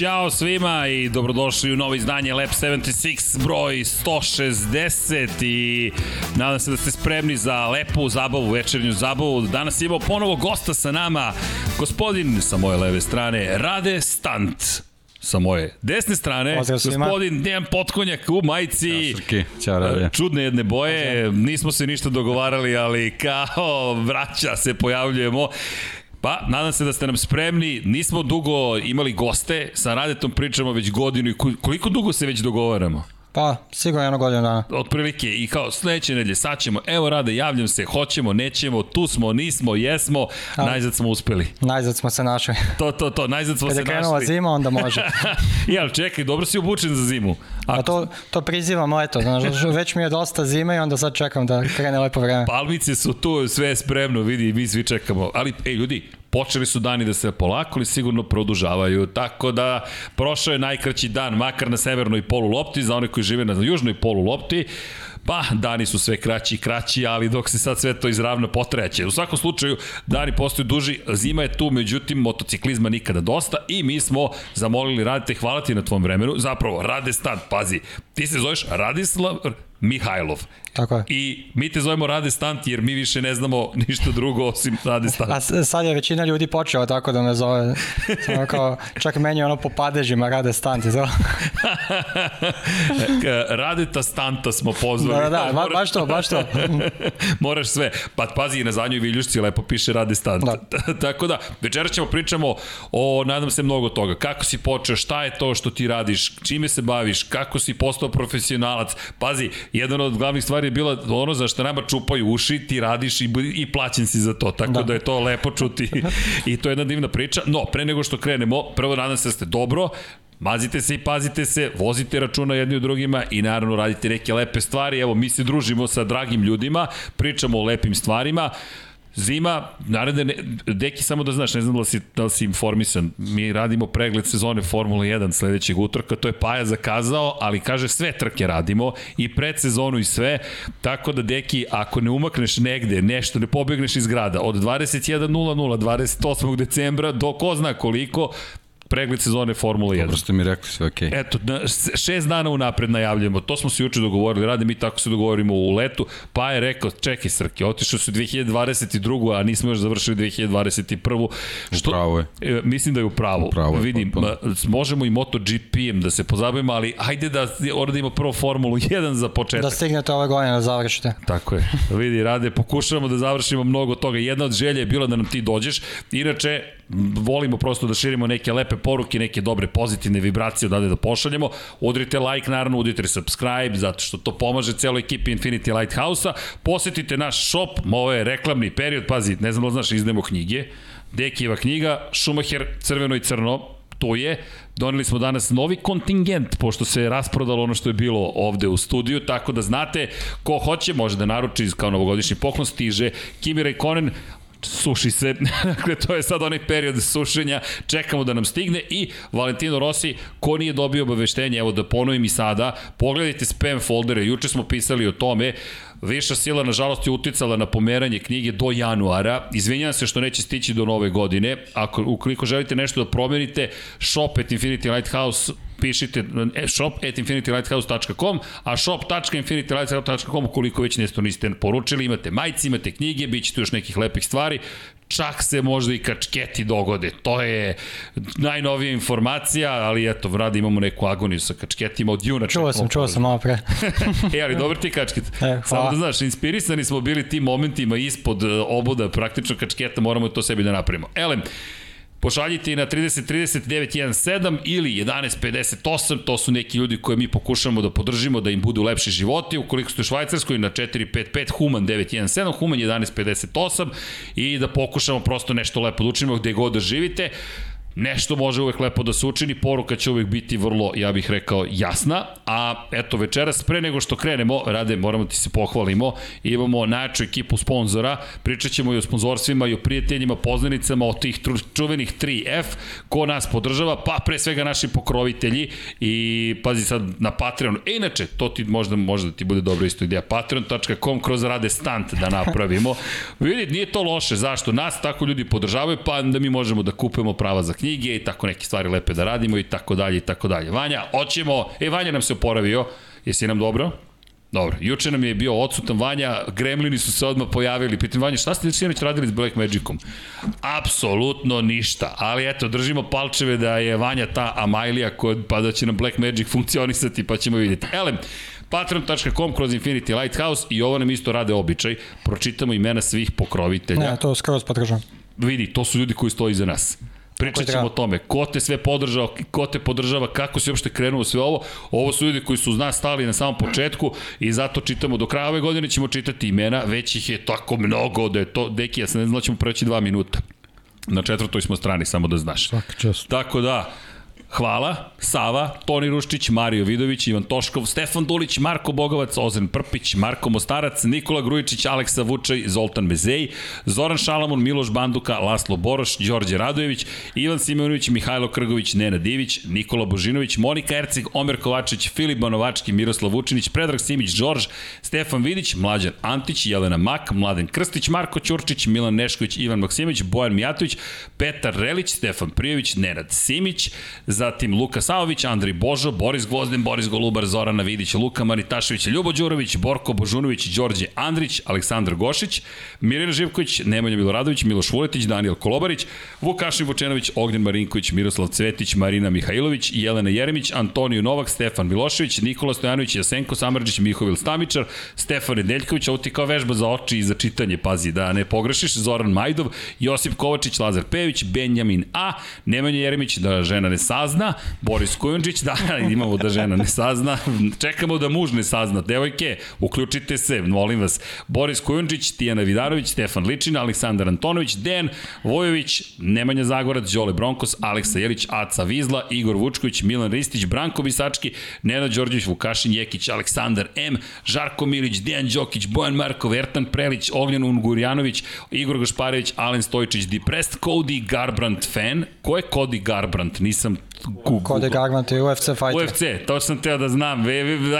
Ćao svima i dobrodošli u novo izdanje Lab 76 broj 160 i nadam se da ste spremni za lepu zabavu, večernju zabavu. Danas imamo ponovo gosta sa nama, gospodin sa moje leve strane, Rade Stant sa moje desne strane, gospodin Dejan Potkonjak u majici. Ćao, Srki. Ćao, Rade. Čudne jedne boje, nismo se ništa dogovarali, ali kao vraća se pojavljujemo. Pa, nadam se da ste nam spremni. Nismo dugo imali goste, sa Radetom pričamo već godinu i koliko dugo se već dogovaramo? Pa, sigurno jedno godinu dana. Otprilike, i kao sledeće nedelje, sad ćemo, evo rade, javljam se, hoćemo, nećemo, tu smo, nismo, jesmo, A, najzad smo uspeli. Najzad smo se našli. To, to, to, najzad smo Kada se našli. Kada je krenula zima, onda može. ali čekaj, dobro si obučen za zimu. Ako... A to, to prizivam leto, znaš, već mi je dosta zime i onda sad čekam da krene lepo vreme. Palmice su tu, sve je spremno, vidi, mi svi čekamo. Ali, ej, ljudi, Počeli su dani da se polako ali sigurno produžavaju, tako da prošao je najkraći dan, makar na severnoj polu lopti, za one koji žive na južnoj polu lopti, Pa, dani su sve kraći i kraći, ali dok se sad sve to izravno potreće. U svakom slučaju, dani postaju duži, zima je tu, međutim, motociklizma nikada dosta i mi smo zamolili Radite, hvala ti na tvom vremenu. Zapravo, Rade Stan, pazi, ti se zoveš Radislav Mihajlov. Tako je. I mi te zovemo Rade Stant jer mi više ne znamo ništa drugo osim Rade Stant. A sad je većina ljudi počela tako da me zove. Samo kao, čak meni ono po padežima Rade Stant. Zove. Radeta Stanta smo pozvali. Da, da, da, baš to, baš to. moraš sve. Pa pazi, na zadnjoj viljušci lepo piše Rade Stant. Da. tako da, večeras ćemo pričamo o, nadam se, mnogo toga. Kako si počeo, šta je to što ti radiš, čime se baviš, kako si postao profesionalac. Pazi, jedan od glavnih stvari je bila ono za što nama čupaju uši, ti radiš i, i plaćen si za to, tako da, da je to lepo čuti i to je jedna divna priča. No, pre nego što krenemo, prvo nadam se da ste dobro, Mazite se i pazite se, vozite računa jedni u drugima i naravno radite neke lepe stvari. Evo, mi se družimo sa dragim ljudima, pričamo o lepim stvarima. Zima, naredne, ne, deki samo da znaš, ne znam da li, si, da li si informisan, mi radimo pregled sezone Formula 1 sledećeg utorka, to je Paja zakazao, ali kaže sve trke radimo i pred sezonu i sve, tako da deki, ako ne umakneš negde, nešto, ne pobegneš iz grada, od 21.00, 28. decembra do ko zna koliko, pregled sezone Formula 1. Dobro ste mi rekli, sve okej. Okay. Eto, na, šest dana unapred najavljujemo, to smo se juče dogovorili, radi mi tako se dogovorimo u letu, pa je rekao, čekaj Srke, otišao su 2022. a nismo još završili 2021. Što, upravo je. E, mislim da je upravo. Upravo je. Vidim, potpuno. možemo i MotoGP-em da se pozabavimo, ali ajde da ovdje ima prvo Formulu 1 za početak. Da stignete ove godine da završite. Tako je. Vidi, rade, pokušavamo da završimo mnogo toga. Jedna od želja je bila da nam ti dođeš. Inače, volimo prosto da širimo neke lepe poruke, neke dobre pozitivne vibracije odavde da pošaljemo. Udrite like, naravno, udrite subscribe, zato što to pomaže celoj ekipi Infinity Lighthouse-a. Posetite naš shop, ovo je reklamni period, pazi, ne znam da znaš, izdemo knjige. Dekijeva knjiga, Schumacher, crveno i crno, to je. Doneli smo danas novi kontingent, pošto se je rasprodalo ono što je bilo ovde u studiju, tako da znate, ko hoće može da naruči kao novogodišnji poklon, stiže Kimi Raikkonen, suši se, dakle to je sad onaj period sušenja, čekamo da nam stigne i Valentino Rossi, ko nije dobio obaveštenje, evo da ponovim i sada, pogledajte spam foldere, juče smo pisali o tome, Viša sila, nažalost, je uticala na pomeranje knjige do januara. Izvinjam se što neće stići do nove godine. Ako, ukoliko želite nešto da promenite, shop at Infinity Lighthouse pišite e, shop at infinitylighthouse.com, a shop.infinitylighthouse.com ukoliko već nešto niste poručili, imate majice, imate knjige, bit će tu još nekih lepih stvari, čak se možda i kačketi dogode. To je najnovija informacija, ali eto, vradi imamo neku agoniju sa kačketima od juna. Čuo sam, čuo sam malo pre. e, ali dobro ti kačket. E, Samo da znaš, inspirisani smo bili tim momentima ispod e, oboda praktično kačketa, moramo to sebi da napravimo. Elem, Pošaljite na 303917 ili 1158, to su neki ljudi koje mi pokušamo da podržimo da im budu lepši životi. Ukoliko ste u Švajcarskoj na 455 Human 917, Human 1158 i da pokušamo prosto nešto lepo da učinimo gde god da živite. Nešto može uvek lepo da se učini, poruka će uvek biti vrlo, ja bih rekao, jasna, a eto večeras, pre nego što krenemo, Rade, moramo ti se pohvalimo, imamo najjaču ekipu sponzora, pričat ćemo i o sponzorstvima i o prijateljima, poznanicama, o tih čuvenih 3F, ko nas podržava, pa pre svega naši pokrovitelji i pazi sad na Patreon, e, inače, to ti možda, možda ti bude dobro isto ideja, patreon.com kroz Rade Stant da napravimo, vidi, nije to loše, zašto? Nas tako ljudi podržavaju, pa da mi možemo da kupujemo prava za knjige i tako neke stvari lepe da radimo i tako dalje i tako dalje. Vanja, hoćemo, e Vanja nam se oporavio, jesi nam dobro? Dobro, juče nam je bio odsutan Vanja, gremlini su se odmah pojavili. Pitam Vanja, šta ste sinoć radili s Black Magicom? Apsolutno ništa, ali eto, držimo palčeve da je Vanja ta Amailija, kod, pa da će nam Black Magic funkcionisati, pa ćemo vidjeti. Elem, patreon.com kroz Infinity Lighthouse i ovo nam isto rade običaj. Pročitamo imena svih pokrovitelja. Ne, to skroz podržam. Vidi, to su ljudi koji stoji iza nas. Pričat ćemo o tome, ko te sve podržava, ko te podržava, kako se uopšte krenuo sve ovo. Ovo su ljudi koji su uz nas stali na samom početku i zato čitamo do kraja ove godine ćemo čitati imena, već ih je tako mnogo da je to, deki, ja sam ne znam da ćemo preći dva minuta. Na četvrtoj smo strani, samo da znaš. Svaka čast. Tako da, Hvala, Sava, Toni Ruščić, Mario Vidović, Ivan Toškov, Stefan Dulić, Marko Bogovac, Ozren Prpić, Marko Mostarac, Nikola Grujičić, Aleksa Vučaj, Zoltan Bezej, Zoran Šalamun, Miloš Banduka, Laslo Boroš, Đorđe Radojević, Ivan Simonović, Mihajlo Krgović, Nena Divić, Nikola Božinović, Monika Erceg, Omer Kovačić, Filip Banovački, Miroslav Vučinić, Predrag Simić, Đorđ, Stefan Vidić, Mlađan Antić, Jelena Mak, Mladen Krstić, Marko Ćurčić, Milan Nešković, Ivan Maksimović, Bojan Mijatović, Petar Relić, Stefan Prijović, Nenad Simić, zatim Luka Savović, Andri Božo, Boris Gvozden, Boris Golubar, Zorana Vidić, Luka Maritašević, Ljubo Đurović, Borko Božunović, Đorđe Andrić, Aleksandar Gošić, Mirjana Živković, Nemanja Miloradović, Miloš Vuletić, Daniel Kolobarić, Vukašin Vučenović, Ognjen Marinković, Miroslav Cvetić, Marina Mihajlović, Jelena Jeremić, Antoniju Novak, Stefan Milošević, Nikola Stojanović, Jasenko Samrđić, Mihovil Stamičar, Stefan Nedeljković, ovo ti kao vežba za oči i za čitanje, pazi, da ne pogrešiš, Zoran Majdov, Josip Kovačić, Lazar Pević, Benjamin A, Nemanja Jeremić, da žena ne sazna, Boris Kujundžić, da, imamo da žena ne sazna, čekamo da muž ne sazna, devojke, uključite se, molim vas, Boris Kujundžić, Tijana Vidarović, Stefan Ličina, Aleksandar Antonović, Dejan Vojović, Nemanja Zagorac, Đole Bronkos, Aleksa Jelić, Aca Vizla, Igor Vučković, Milan Ristić, Branko Bisački, Nenad Đorđević, Vukašin Jekić, Aleksandar M, Žarko Milić, Dejan Đokić, Bojan Markov, Ertan Prelić, Ognjen Ungurjanović, Igor Gašparević, Alen Stojčić, Depressed, Cody Garbrandt fan. Ko je Cody Garbrandt? Nisam Google. Cody Garbrandt je UFC fighter. UFC, to sam teo da znam.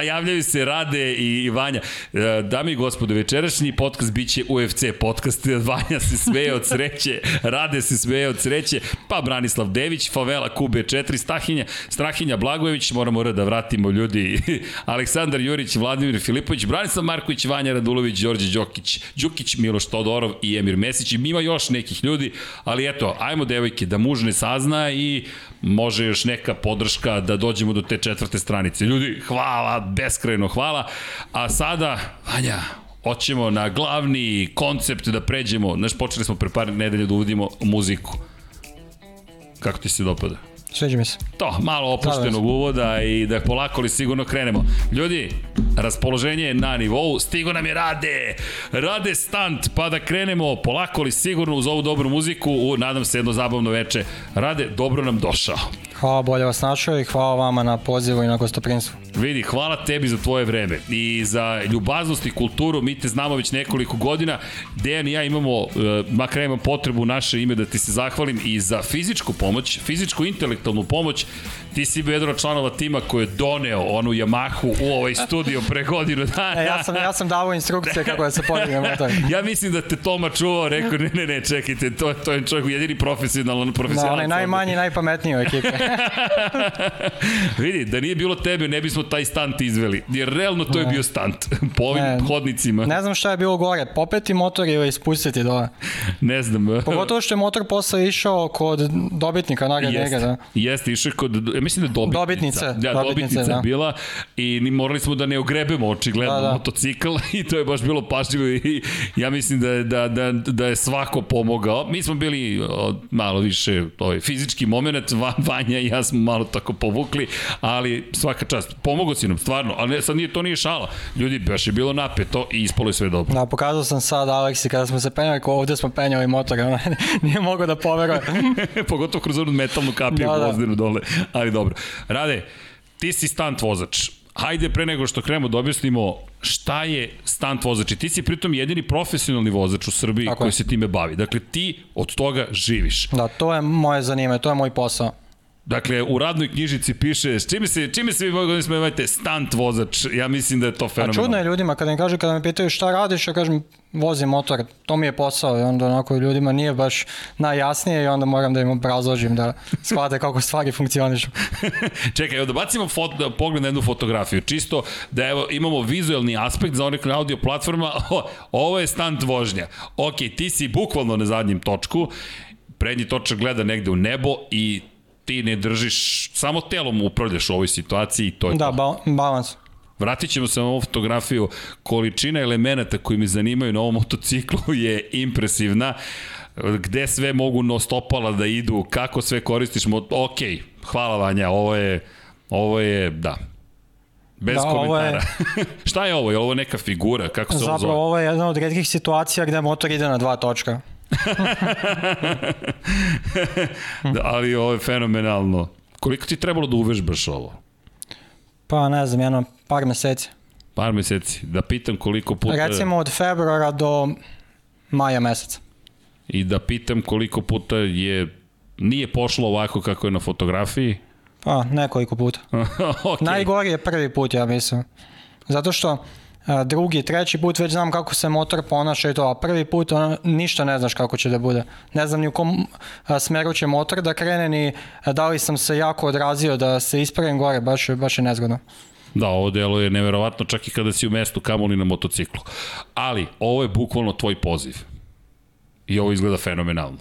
Javljaju se Rade i, Vanja. E, dame i gospodo, večerašnji podcast biće UFC podcast. Vanja se sveje od sreće, Rade se sveje od sreće, pa Branislav Dević, Favela QB4, Stahinja, Strahinja Blagojević, moramo da vratimo ljudi, Aleksandar Jurić, Vladimir Filipović, Branislav Marković, Vanja Radulović, Đorđe Đokić, Đukić, Miloš Todorov i Emir Mesić. Ima još nekih ljudi, ali eto, ajmo devojke, da muž ne sazna i može još neka podrška da dođemo do te četvrte stranice. Ljudi, hvala, beskrajno hvala. A sada, Vanja, hoćemo na glavni koncept da pređemo. Znaš, počeli smo pre par nedelja da uvodimo muziku. Kako ti se dopada? Sviđa mi se. To, malo opuštenog uvoda i da polako li sigurno krenemo. Ljudi, raspoloženje je na nivou, stigo nam je Rade, Rade stant, pa da krenemo polako li sigurno uz ovu dobru muziku, u, nadam se jedno zabavno veče. Rade, dobro nam došao. Hvala, bolje vas našao i hvala vama na pozivu i na gostoprinstvu. Vidi, hvala tebi za tvoje vreme i za ljubaznost i kulturu, mi te znamo već nekoliko godina. Dejan i ja imamo, makar imam potrebu naše ime da ti se zahvalim i za fizičku pomoć, fizičku intelektualnu pomoć. Ti si bio jedan od članova tima koji je doneo onu Yamahu u ovaj studio pre godinu dana. E, ja sam, ja sam davo instrukcije kako da se podigne motor. ja mislim da te Toma čuvao, rekao, ne, ne, ne, čekajte, to, to je čovjek jedini profesionalan, profesionalac. Da, onaj najmanji, najpametniji u ekipi. Vidi, da nije bilo tebe, ne bismo taj stunt izveli. Jer realno to je bio stunt. Po ovim ne, hodnicima. Ne znam šta je bilo gore, popeti motor ili ispustiti dole. Ne znam. Pogotovo što je motor posle išao kod dobitnika nagrade Jeste, da. jeste, išao kod, mislim da je dobitnica. Dobitnice. Da, dobitnice, dobitnica da. bila i ni morali smo da ne ogrebemo očigledno da, da. motocikl i to je baš bilo pažljivo i ja mislim da da, da, da je svako pomogao. Mi smo bili malo više ovaj, fizički moment, Vanja i ja smo malo tako povukli, ali svaka čast. Pomogao si nam, stvarno, ali ne, sad nije, to nije šala. Ljudi, baš je bilo napeto i ispalo je sve dobro. Da, pokazao sam sad Aleksi kada smo se penjali, ko ovde smo penjali motor, nije mogao da poveruje. Pogotovo kroz onu metalnu kapiju da, da. dole, ali dobro. Rade, ti si stunt vozač. Hajde pre nego što krenemo da objasnimo šta je stunt vozač. I ti si pritom jedini profesionalni vozač u Srbiji Tako koji je. se time bavi. Dakle, ti od toga živiš. Da, to je moje zanimanje, to je moj posao. Dakle, u radnoj knjižici piše, s čime se, čime se vi mogu da imate stunt vozač, ja mislim da je to A fenomenalno. čudno je ljudima kada mi kažu, kada me pitaju šta radiš, ja kažem vozim motor, to mi je posao i onda onako ljudima nije baš najjasnije i onda moram da im obrazložim da shvate kako stvari funkcionišu. Čekaj, evo da bacimo fot, da pogled na jednu fotografiju, čisto da evo, imamo vizuelni aspekt za onih na audio platforma, o, ovo je stunt vožnja. Ok, ti si bukvalno na zadnjem točku, prednji točak gleda negde u nebo i ti ne držiš, samo telom upravljaš u ovoj situaciji i to je Da, to. ba balans. Vratit ćemo se na ovu fotografiju. Količina elemenata koji me zanimaju na ovom motociklu je impresivna. Gde sve mogu no stopala da idu, kako sve koristiš. Mo... Ok, hvala Vanja, ovo je, ovo je, da, Bez Da, da, komentara. Je... Šta je ovo? Je ovo neka figura? Kako se ovo zove? Zapravo ovo je jedna od redkih situacija gde motor ide na dva točka. Da, ali ovo je fenomenalno. Koliko ti trebalo da uvežbaš ovo? Pa ne znam, jedno par meseci. Par meseci. Da pitam koliko puta... Recimo od februara do maja meseca. I da pitam koliko puta je... Nije pošlo ovako kako je na fotografiji? Pa, nekoliko puta. okay. Najgori je prvi put, ja mislim. Zato što drugi, treći put već znam kako se motor ponaša i to, a prvi put ono, ništa ne znaš kako će da bude. Ne znam ni u kom smeru će motor da krene, ni da li sam se jako odrazio da se ispravim gore, baš, baš je nezgodno. Da, ovo delo je neverovatno čak i kada si u mestu kamoli na motociklu. Ali, ovo je bukvalno tvoj poziv. I ovo izgleda fenomenalno.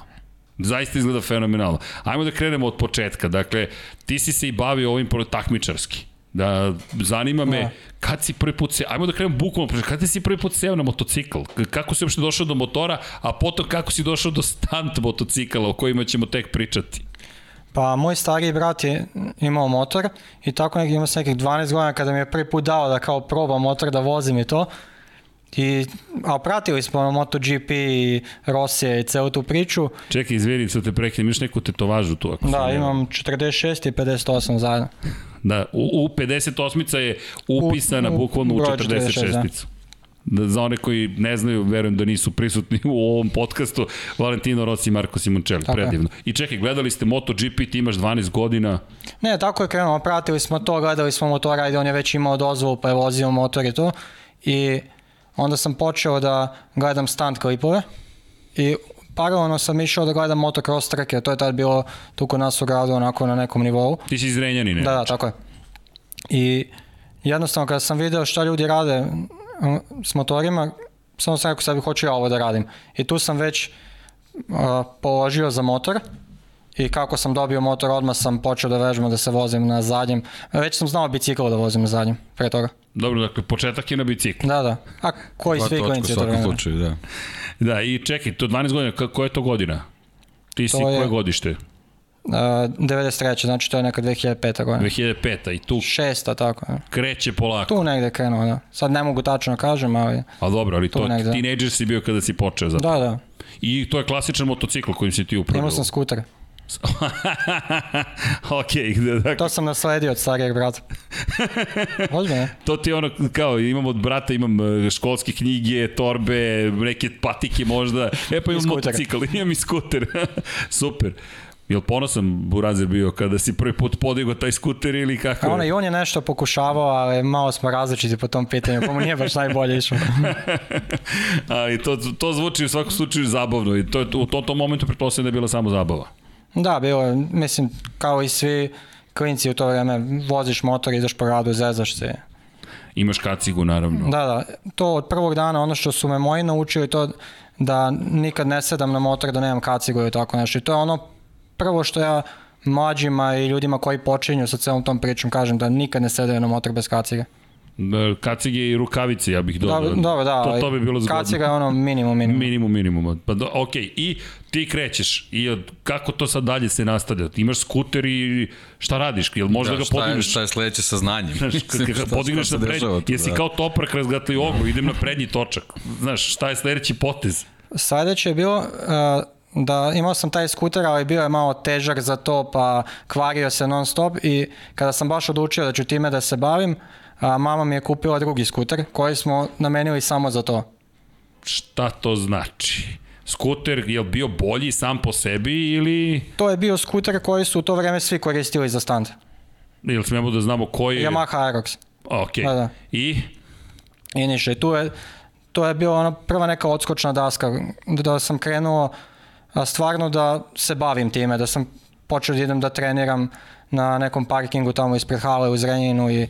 Zaista izgleda fenomenalno. Ajmo da krenemo od početka. Dakle, ti si se i bavio ovim takmičarski. Da, zanima me, Da. kad si prvi put se, ajmo da krenemo bukvalno, kad si prvi put seo na motocikl? Kako si uopšte došao do motora, a potom kako si došao do stunt motocikala o kojima ćemo tek pričati? Pa moj stariji brat je imao motor i tako neki, imao sam nekih 12 godina kada mi je prvi put dao da kao probam motor da vozim i to. I, a pratili smo MotoGP i Rosije i celu tu priču. Čekaj, izvini, sad te prekinem, imaš neku tetovažu tu? Ako Da, imam 46 i 58 zajedno. Da, u, u 58 je upisana U- u bukvalno u broj 46 Da, za one koji ne znaju, verujem da nisu prisutni u ovom podcastu, Valentino Rossi i Marko Simoncelli, Tako je. predivno. I čekaj, gledali ste MotoGP, ti imaš 12 godina, Ne, tako je krenulo, pratili smo to, gledali smo motora, ajde on je već imao dozvolu pa je vozio motor i to. I onda sam počeo da gledam stunt klipove i paralelno sam išao da gledam motocross trke, to je tad bilo tu kod nas u gradu onako na nekom nivou. ti si iz Renjanine. Da, da, tako je. I jednostavno kada sam video šta ljudi rade s motorima, samo sam rekao sebi hoću ja ovo da radim. I tu sam već uh, položio za motor i kako sam dobio motor odmah sam počeo da vežbam da se vozim na zadnjem. Već sam znao bicikl da vozim na zadnjem pre toga. Dobro, dakle, početak je na biciklu. Da, da. A koji svi klinci u to vreme? slučaju, da. Da, i čekaj, to 12 godina, koja je to godina? Ti si To je- koje godište? Uh, 93. znači to je neka 2005. godina. 2005. I tu Šesta, tako. je. kreće polako. Tu negde krenuo, da. Sad ne mogu tačno da kažem, ali A dobro, ali to negde. tinejdžer si bio kada si počeo za to. da, da. I to je klasičan motocikl kojim si ti upravljao. Imao sam skuter. ok, dakle, To sam nasledio od starijeg brata. Ozbiljno. To ti je ono, kao, imam od brata, imam e, školske knjige, torbe, neke patike možda. E pa imam motocikl, imam i skuter. Super. Jel ponosan Burazer bio kada si prvi put podigao taj skuter ili kako? Je? ona i on je nešto pokušavao, ali malo smo različiti po tom pitanju, pa mu nije baš najbolje išlo. Ali to, to zvuči u svakom slučaju zabavno i to, u tom, tom momentu pretpostavljam da je bila samo zabava. Da, bilo je, mislim, kao i svi klinci u to vreme, voziš motor, ideš po gradu, zezaš se. Imaš kacigu, naravno. Da, da, to od prvog dana, ono što su me moji naučili, to da nikad ne sedam na motor, da nemam kacigu ili tako nešto. I to je ono prvo što ja mlađima i ljudima koji počinju sa celom tom pričom kažem da nikad ne sedaju na motor bez kacige. Da, Kacige i rukavice, ja bih Da, dodao. dobro, da, to, ali to bi bilo zgodno. Kaciga je ono minimum, minimum. Minimum, minimum. Pa do, ok, i ti krećeš. I od, kako to sad dalje se nastavlja? Ti imaš skuter i šta radiš? Jel možda Da, ga šta, je, podigneš? šta je sledeće sa znanjem? Znaš, kad šta- ga podigneš šta na prednji, tu, jesi da. kao toprak razgatli ogu, idem na prednji točak. Znaš, šta je sledeći potez? Sledeće je bilo uh, da imao sam taj skuter, ali bio je malo težak za to, pa kvario se non stop i kada sam baš odlučio da ću time da se bavim, a, mama mi je kupila drugi skuter koji smo namenili samo za to. Šta to znači? Skuter je bio bolji sam po sebi ili... To je bio skuter koji su u to vreme svi koristili za stand. Ili smemo da znamo koji je... Yamaha Aerox. Ok. Da, da. I? I ništa. I tu je, to je bila ona prva neka odskočna daska da sam krenuo a, stvarno da se bavim time, da sam počeo da idem da treniram na nekom parkingu tamo ispred hale u Zrenjinu i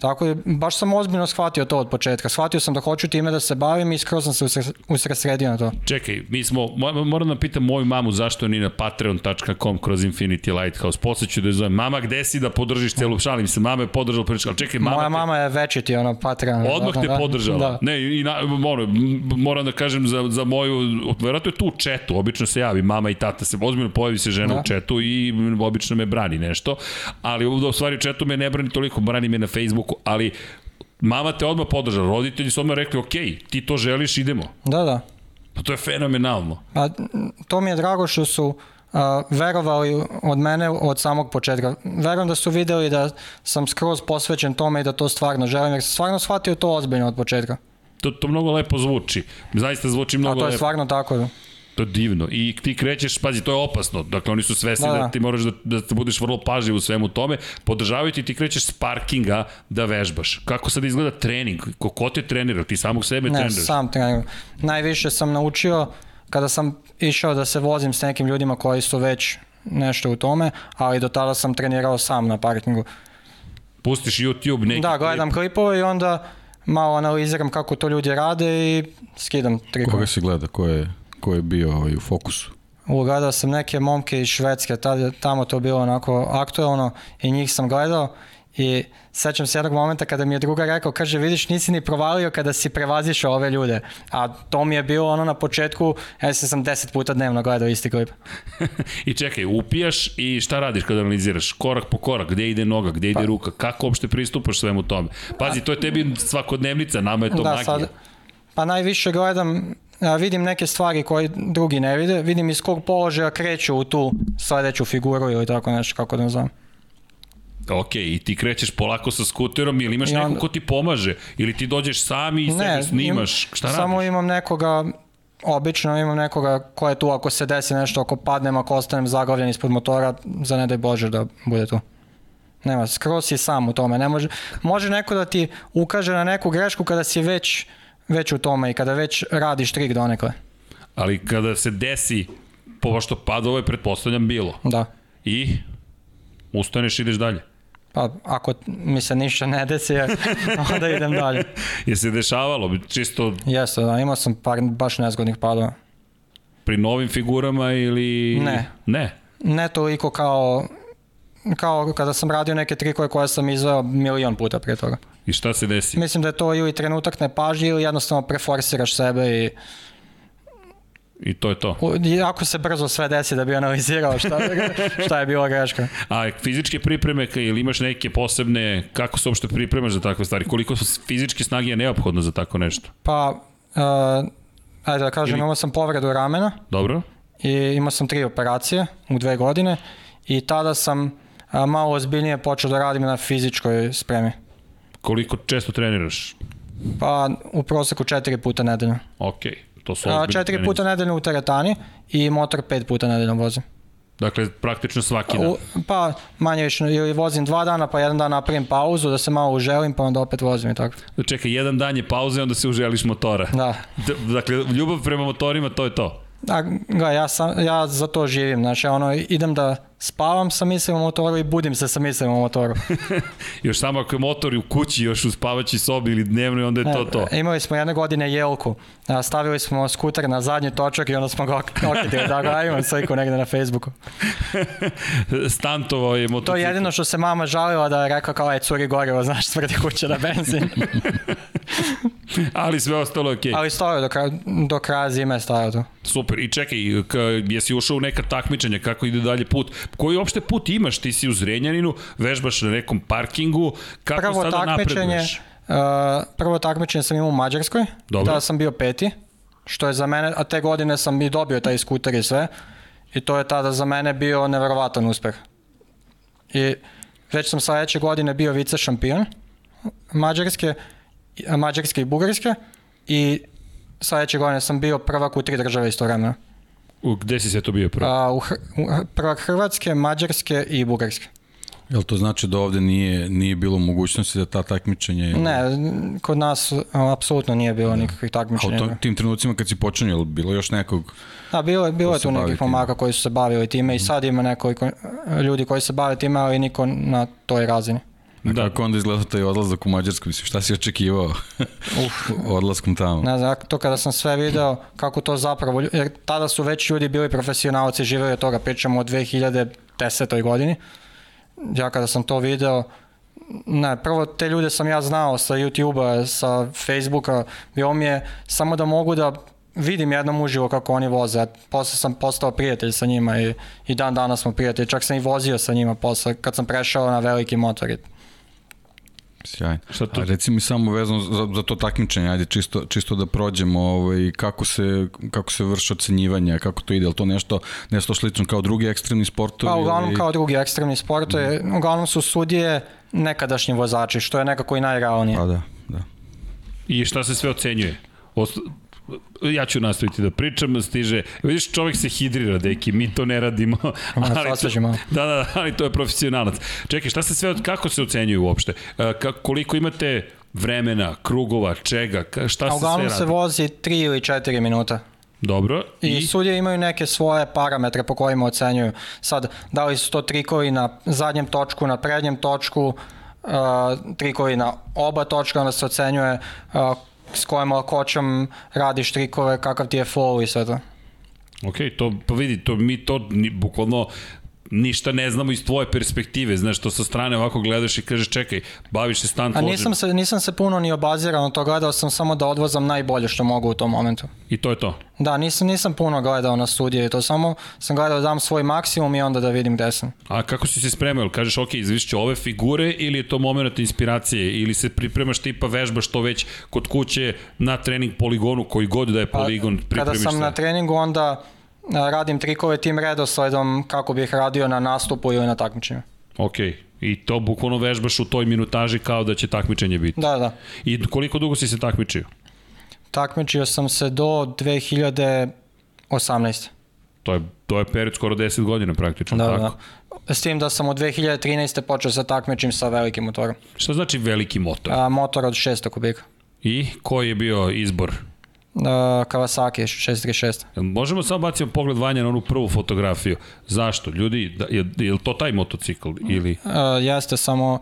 Tako je, baš sam ozbiljno shvatio to od početka. Shvatio sam da hoću time da se bavim i skroz sam se usre- usresredio na to. Čekaj, mi smo, mo- moram da pitam moju mamu zašto ni na patreon.com kroz Infinity Lighthouse. Posle ću da je zovem, mama gde si da podržiš celu, šalim se, mama je podržala priču, ali čekaj, mama Moja te- mama je večiti ono Patreon. Odmah da, te da, podržala. Da. Ne, i na, moram, moram da kažem za, za moju, verovatno je tu u četu, obično se javi mama i tata, se ozbiljno pojavi se žena Da. u četu i obično me brani nešto, ali u u stvari u četu me ne brani toliko, brani me na Facebooku, ali mama te odmah podržala, roditelji su odmah rekli, ok, ti to želiš, idemo. da, da. Pa to je fenomenalno. A, to mi je drago što su a, verovali od mene od samog početka. Verujem da su videli da sam skroz posvećen tome i da to stvarno želim, jer sam stvarno shvatio to ozbiljno od početka. To, to mnogo lepo zvuči. Zaista zvuči A mnogo to je lepo. stvarno tako. To je divno. I ti krećeš, pazi, to je opasno. Dakle, oni su svesni da, Da, da. ti moraš da, da te budeš vrlo pažljiv u svemu tome. Podržavaju ti, ti krećeš s parkinga da vežbaš. Kako sad izgleda trening? Ko, ko te trenira? Ti samog sebe Ne, treniraš? sam trening. Najviše sam naučio kada sam išao da se vozim s nekim ljudima koji su već nešto u tome, ali do tada sam trenirao sam na parkingu. Pustiš YouTube, neki Da, gledam klipove i onda malo analiziram kako to ljudi rade i skidam trikove. Koga si gleda? Ko je, ko je bio ovaj, u fokusu? Ugledao sam neke momke iz Švedske, tad, tamo to bilo onako aktualno i njih sam gledao i sećam se jednog momenta kada mi je druga rekao, kaže vidiš nisi ni provalio kada si prevazišao ove ljude, a to mi je bilo ono na početku, ja sam 10 puta dnevno gledao isti klip. I čekaj, upijaš i šta radiš kada analiziraš? Korak po korak, gde ide noga, gde ide ruka, kako uopšte pristupaš svemu tome? Pazi, to je tebi svakodnevnica, nama je to da, magija. sad, pa najviše gledam, vidim neke stvari koje drugi ne vide, vidim iz kog položaja kreću u tu sledeću figuru ili tako nešto, kako da nazvam. Ok, i ti krećeš polako sa skuterom ili imaš onda- ko ti pomaže? Ili ti dođeš sam i sebe snimaš? im- Šta Samo radiš? imam nekoga, obično imam nekoga ko je tu ako se desi nešto, ako padnem, ako ostanem zaglavljen ispod motora, za ne daj Bože da bude tu. Nema, skroz si sam u tome. Ne može, može neko da ti ukaže na neku grešku kada si već, već u tome i kada već radiš trik donekle. Ali kada se desi, pošto pada, ovo je pretpostavljam bilo. Da. I ustaneš i ideš dalje. Pa ako mi se ništa ne desi, onda idem dalje. Je se dešavalo, čisto Jeste, da, imao sam par baš nezgodnih padova. pri novim figurama ili... Ne. Ne. Ne toliko kao kao kada sam radio neke trikove koje sam izveo milion puta prije toga. I šta se desi? Mislim da je to ili trenutak nepažnje ili jednostavno preforsiraš sebe i I to je to. jako se brzo sve desi da bi analizirao šta, šta je bila greška. A fizičke pripreme, ili imaš neke posebne, kako se uopšte pripremaš za takve stvari? Koliko su fizičke snage je neophodno za tako nešto? Pa, uh, ajde da kažem, Ili- imao sam povredu ramena Dobro? i imao sam tri operacije u dve godine i tada sam a, malo ozbiljnije počeo da radim na fizičkoj spremi. Koliko često treniraš? Pa u proseku četiri puta nedeljno. Ok, to su A, četiri puta nedeljno u teretani i motor pet puta nedeljno vozim. Dakle, praktično svaki dan. U, pa manje više, ili vozim dva dana, pa jedan dan napravim pauzu da se malo uželim, pa onda opet vozim i tako. Čekaj, jedan dan je pauze, onda se uželiš motora. Da. D- Dakle, ljubav prema motorima, to je to. Da, ga, ja, sam, ja za to živim, znači ono, idem da spavam sa mislim o motoru i budim se sa mislim o motoru. Još samo ako je motor u kući, još u spavaći sobi ili dnevno, onda je to to. E, Imali smo jedne godine jelku, stavili smo skuter na zadnji točak i onda smo ga ok- okitili, tako da imam sliku negde na Facebooku. Stantovao je To motocikl. je jedino što se mama žalila da je rekao kao, aj curi gorivo, znaš, smrdi kuća na benzin. Ali sve ostalo je okej. Ali stojao do, kraja, do kraja zime stojao tu. Super. I čekaj, jesi ušao u neka takmičenja, kako ide dalje put? Koji uopšte put imaš? Ti si u Zrenjaninu, vežbaš na nekom parkingu, kako Prvo sada napreduješ? uh, prvo takmičenje sam imao u Mađarskoj, Dobro. tada sam bio peti, što je za mene, a te godine sam i dobio taj skuter i sve, i to je tada za mene bio neverovatan uspeh. I već sam sledeće godine bio vice šampion Mađarske, Mađarske i Bugarske i sledeće godine sam bio prvak u tri države istovremeno. U, gde si sve to bio prvo? A, u, Hr u prvak Hrvatske, Mađarske i Bugarske. Jel to znači da ovde nije, nije bilo mogućnosti da ta takmičenje... Ne, kod nas apsolutno nije bilo nikakvih A u takmičenja. tom, tim trenucima kad si počinio, jel bilo još nekog... Da, bilo, je- bilo je se tu nekih time. momaka koji su se bavili time i sad ima nekoliko ljudi koji se bave time, ali niko na toj razini. Da. Da. Kako onda izgleda taj odlazak u Mađarsku? Mislim, šta si očekivao Uf. odlaskom tamo? Ne znam, to kada sam sve video, kako to zapravo, jer tada su već ljudi bili profesionalci, živeli od toga, pričamo o 2010. godini. Ja kada sam to video, ne, prvo te ljude sam ja znao sa YouTube-a, sa Facebooka, bilo mi je samo da mogu da vidim jednom uživo kako oni voze, a posle sam postao prijatelj sa njima i, i dan danas smo prijatelji, čak sam i vozio sa njima posle kad sam prešao na veliki motor. Sjajno. Šta to- A reci mi samo vezano za, za to takmičenje, ajde čisto, čisto da prođemo ovaj, kako, se, kako se vrši ocenjivanje, kako to ide, je li to nešto, nešto slično kao drugi ekstremni sportovi? Pa uglavnom ili- kao drugi ekstremni sportovi, uglavnom su sudije nekadašnji vozači, što je nekako i najrealnije. Pa da, da. I šta se sve ocenjuje? Ost... Ja ću nastaviti da pričam, stiže, vidiš čovjek se hidrira, deki, mi to ne radimo. Malo to, sasađe malo. da, da, ali to je profesionalac. Čekaj, šta se sve, kako se ocenjuje uopšte? E, Ka, koliko imate vremena, krugova, čega, šta se sve uglavnom radi? se vozi 3 ili 4 minuta. Dobro. I, I sudije imaju neke svoje parametre po kojima ocenjuju. Sad, da li su to trikovi na zadnjem točku, na prednjem točku, uh, trikovi na oba točka, onda se ocenjuje uh, s kojom lakoćom radiš trikove, kakav ti je flow i sve to. Ok, to, pa vidi, to, mi to ni, bukvalno ništa ne znamo iz tvoje perspektive, znaš, to sa strane ovako gledaš i kažeš, čekaj, baviš se stunt A nisam se, nisam se puno ni obazirao na to, gledao sam samo da odvozam najbolje što mogu u tom momentu. i to je to. Da, nisam, nisam puno gledao na studije to samo sam gledao da dam svoj maksimum i onda da vidim gde sam. A kako si se spremao? Kažeš, ok, izvišću ove figure ili je to moment inspiracije ili se pripremaš tipa vežbaš to već kod kuće na trening poligonu koji god da je poligon Pa, Kada pripremiš sam sve? na treningu onda radim trikove tim redosledom kako bih radio na nastupu ili na takmičenju. Ok, i to bukvalno vežbaš u toj minutaži kao da će takmičenje biti. Da, da. I koliko dugo si se takmičio? Takmičio sam se do 2018. To je, to je period skoro 10 godina praktično, Da, tako? da. S tim da sam od 2013. počeo sa takmičim sa velikim motorom. Šta znači veliki motor? A, motor od 600 kubika. I koji je bio izbor? Kawasaki 636. Jel Možemo samo baciti pogled vanja na onu prvu fotografiju. Zašto? Ljudi, da, je, je li to taj motocikl? Ili... A, jeste samo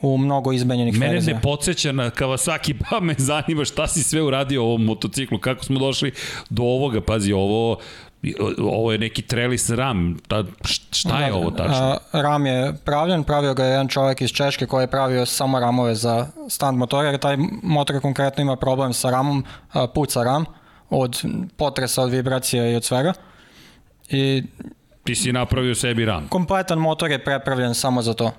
u mnogo izmenjenih Mene verzija. ne podsjeća na Kawasaki, pa me zanima šta si sve uradio ovom motociklu, kako smo došli do ovoga, pazi, ovo, ovo je neki trellis ram, ta, šta je ovo tačno? Ram je pravljen, pravio ga je jedan čovjek iz Češke koji je pravio samo ramove za stand motora, jer taj motor konkretno ima problem sa ramom, puca ram od potresa, od vibracije i od svega. I Ti si napravio sebi ram. kompletan motor je prepravljen samo za to.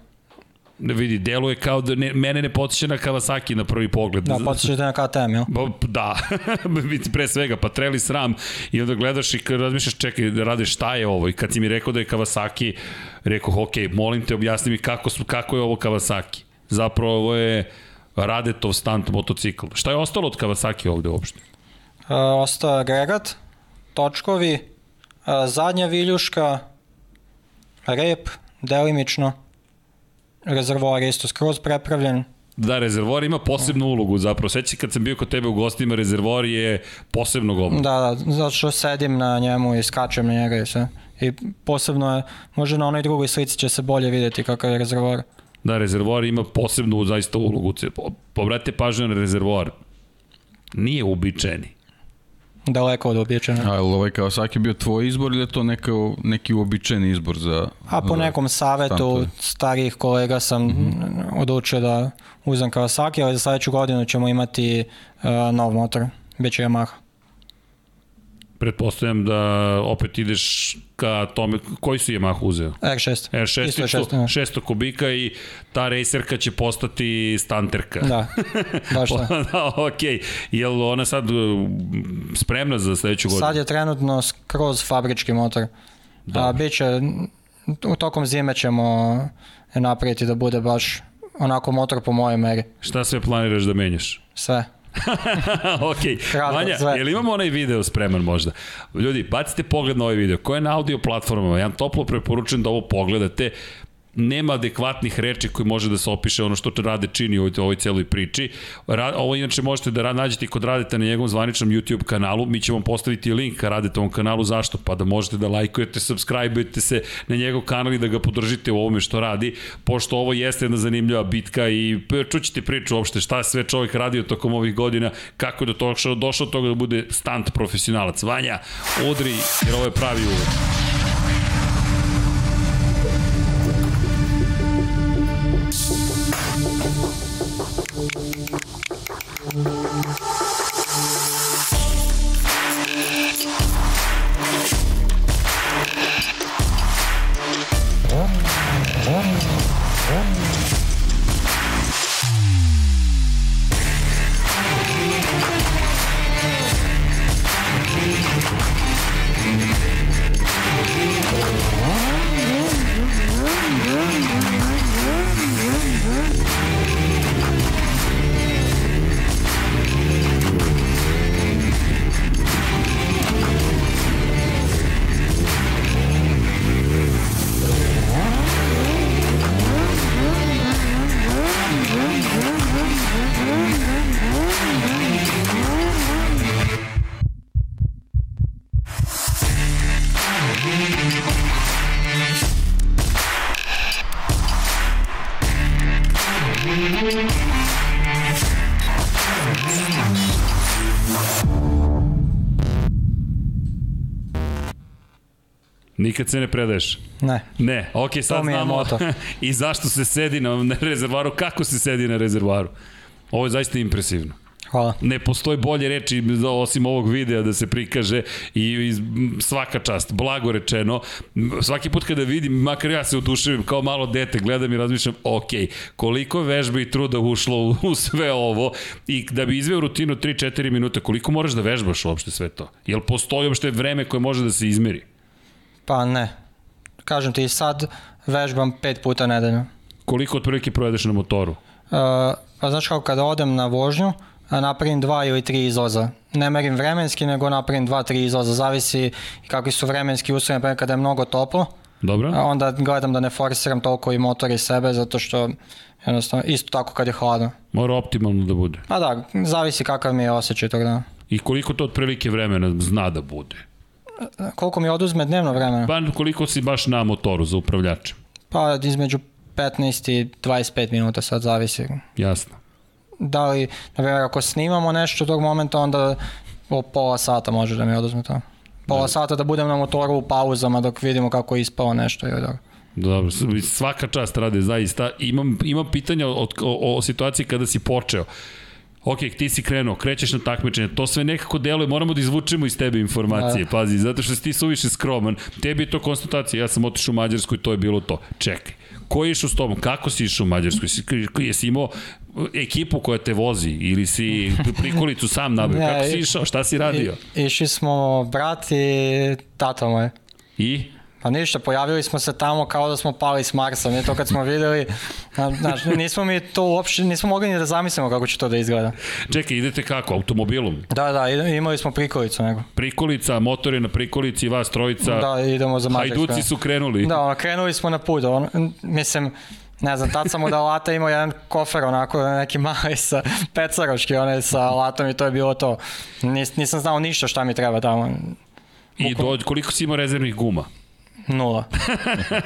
Ne vidi, deluje kao da ne, mene ne podsjeća na Kawasaki na prvi pogled. Da, podsjećate na KTM, jel? Ba, Da, pre svega, pa treli sram i onda gledaš i razmišljaš, čekaj, da radiš šta je ovo i kad si mi rekao da je Kawasaki, rekao, ok, molim te, objasni mi kako, su- kako je ovo Kawasaki. Zapravo ovo je Radetov stunt motocikl. Šta je ostalo od Kawasaki ovde uopšte? A, ostao je agregat, točkovi, a, zadnja viljuška, rep, delimično, rezervoar je isto skroz prepravljen, Da, rezervoar ima posebnu ulogu zapravo. Sveći kad sam bio kod tebe u gostima, rezervoar je posebnog oblika. Da, da, zato što sedim na njemu i skačem na njega i sve. I posebno je, možda na onoj drugoj slici će se bolje vidjeti kakav je rezervoar. Da, rezervoar ima posebnu zaista ulogu. Po- Obratite pažnju na rezervoar. Nije uobičajeni. Daleko od običajnog. A je li ovaj Kawasaki bio tvoj izbor ili je to neka, neki uobičajeni izbor za... A po za nekom savetu stantove? starijih kolega sam odlučio da uzem Kawasaki, ali za sledeću godinu ćemo imati uh, nov motor. Biće Yamaha. Pretpostavljam da opet ideš ka tome, koji su Yamaha uzeo? R6. R6, Isto je 600, 600, da. 600 kubika i ta racerka će postati stanterka. Da, baš da. da, okej. Jel ona sad uh, spremna za sledeću godinu? Sad je trenutno skroz fabrički motor. A biće, u tokom zime ćemo je napraviti da bude baš onako motor po mojoj meri. Šta sve planiraš da menjaš? Sve. ok, Kratko, Vanja, sve. jel imamo onaj video spreman možda? Ljudi, bacite pogled na ovaj video. Ko je na audio platformama? Ja vam toplo preporučujem da ovo pogledate nema adekvatnih reči koji može da se opiše ono što rade čini u ovoj, ovoj celoj priči. Ra, ovo inače možete da nađete kod radite na njegovom zvaničnom YouTube kanalu. Mi ćemo postaviti link ka radite ovom kanalu. Zašto? Pa da možete da lajkujete, subscribe-ujete se na njegov kanal i da ga podržite u ovome što radi, pošto ovo jeste jedna zanimljiva bitka i čućete priču uopšte šta sve čovjek radio tokom ovih godina, kako je do toga došao, došao do toga da bude stunt profesionalac. Vanja, udri, jer ovo je pravi uvod. Nikad se ne predaješ? Ne. Ne, ok, sad znamo i zašto se sedi na, na rezervaru, kako se sedi na rezervaru. Ovo je zaista impresivno. Hvala. Ne postoji bolje reči osim ovog videa da se prikaže i, i svaka čast, blago rečeno. Svaki put kada vidim, makar ja se uduševim kao malo dete, gledam i razmišljam, ok, koliko vežbe i truda ušlo u, u sve ovo i da bi izveo rutinu 3-4 minuta, koliko moraš da vežbaš uopšte sve to? Jel postoji uopšte vreme koje može da se izmeri? Pa ne. Kažem ti, sad vežbam pet puta nedeljno. Koliko otprilike provedeš na motoru? Uh, pa znaš kako, kada odem na vožnju, napravim dva ili tri izlaza. Ne merim vremenski, nego napravim dva, tri izlaza. Zavisi kakvi su vremenski uslovi, naprimjer kada je mnogo toplo, Dobro? onda gledam da ne forsiram toliko i motor i sebe, zato što jednostavno, isto tako kad je hladno. Mora optimalno da bude. A da, zavisi kakav mi je osjećaj tog dana. I koliko to otprilike vremena zna da bude? Koliko mi oduzme dnevno vremena? Pa koliko si baš na motoru za upravljačem? Pa između 15 i 25 minuta sad zavisi. Jasno. Da li, na primjer, ako snimamo nešto tog momenta, onda o pola sata može da mi oduzme to. Pola sata da budem na motoru u pauzama dok vidimo kako je ispao nešto i dobro. Dobro, svaka čast rade zaista. Imam, imam pitanja o, o, o situaciji kada si počeo. Ok, ti si krenuo, krećeš na takmičenje, to sve nekako deluje, moramo da izvučemo iz tebe informacije, da. pazi, zato što si ti suviše skroman, tebi je to konstatacija, ja sam otišao u Mađarsku i to je bilo to. Čekaj, ko je išao s tobom, kako si išao u Mađarsku, jesi, imao ekipu koja te vozi ili si prikolicu sam nabio, kako si išao, šta si radio? I, išli smo brat i tata moj. I? Pa ništa, pojavili smo se tamo kao da smo pali s Marsa, mi to kad smo videli, znaš, nismo mi to uopšte, nismo mogli ni da zamislimo kako će to da izgleda. Čekaj, idete kako, automobilom? Da, da, imali smo prikolicu nego. Prikolica, motor je na prikolici, vas trojica. Da, idemo za Mađarsku. Hajduci su krenuli. Da, ono, krenuli smo na put, on, mislim, ne znam, tad sam od alata imao jedan kofer onako neki mali sa pecaroški, onaj sa alatom i to je bilo to. Nis, nisam znao ništa šta mi treba tamo. I do, koliko si imao rezervnih guma? Nula.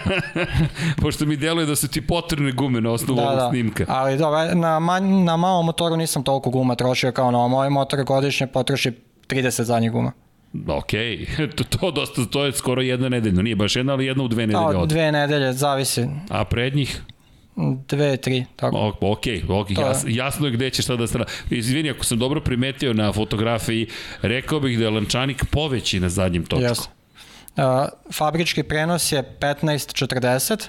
Pošto mi deluje da su ti potrebne gume na osnovu da, ovog da. snimka. Ali dobro, na, man, na malom motoru nisam toliko guma trošio kao na moj motor godišnje potroši 30 zadnjih guma. Ok, to, to, dosta, to je skoro jedna nedeljno, nije baš jedna, ali jedna u dve nedelje. Da, dve nedelje, zavisi. A prednjih? Dve, tri, tako. O, ok, ok, jas, jasno je gde ćeš sada strana. Izvini, ako sam dobro primetio na fotografiji, rekao bih da je lančanik poveći na zadnjem točku. Jasno. Fabrički prenos je 15.40,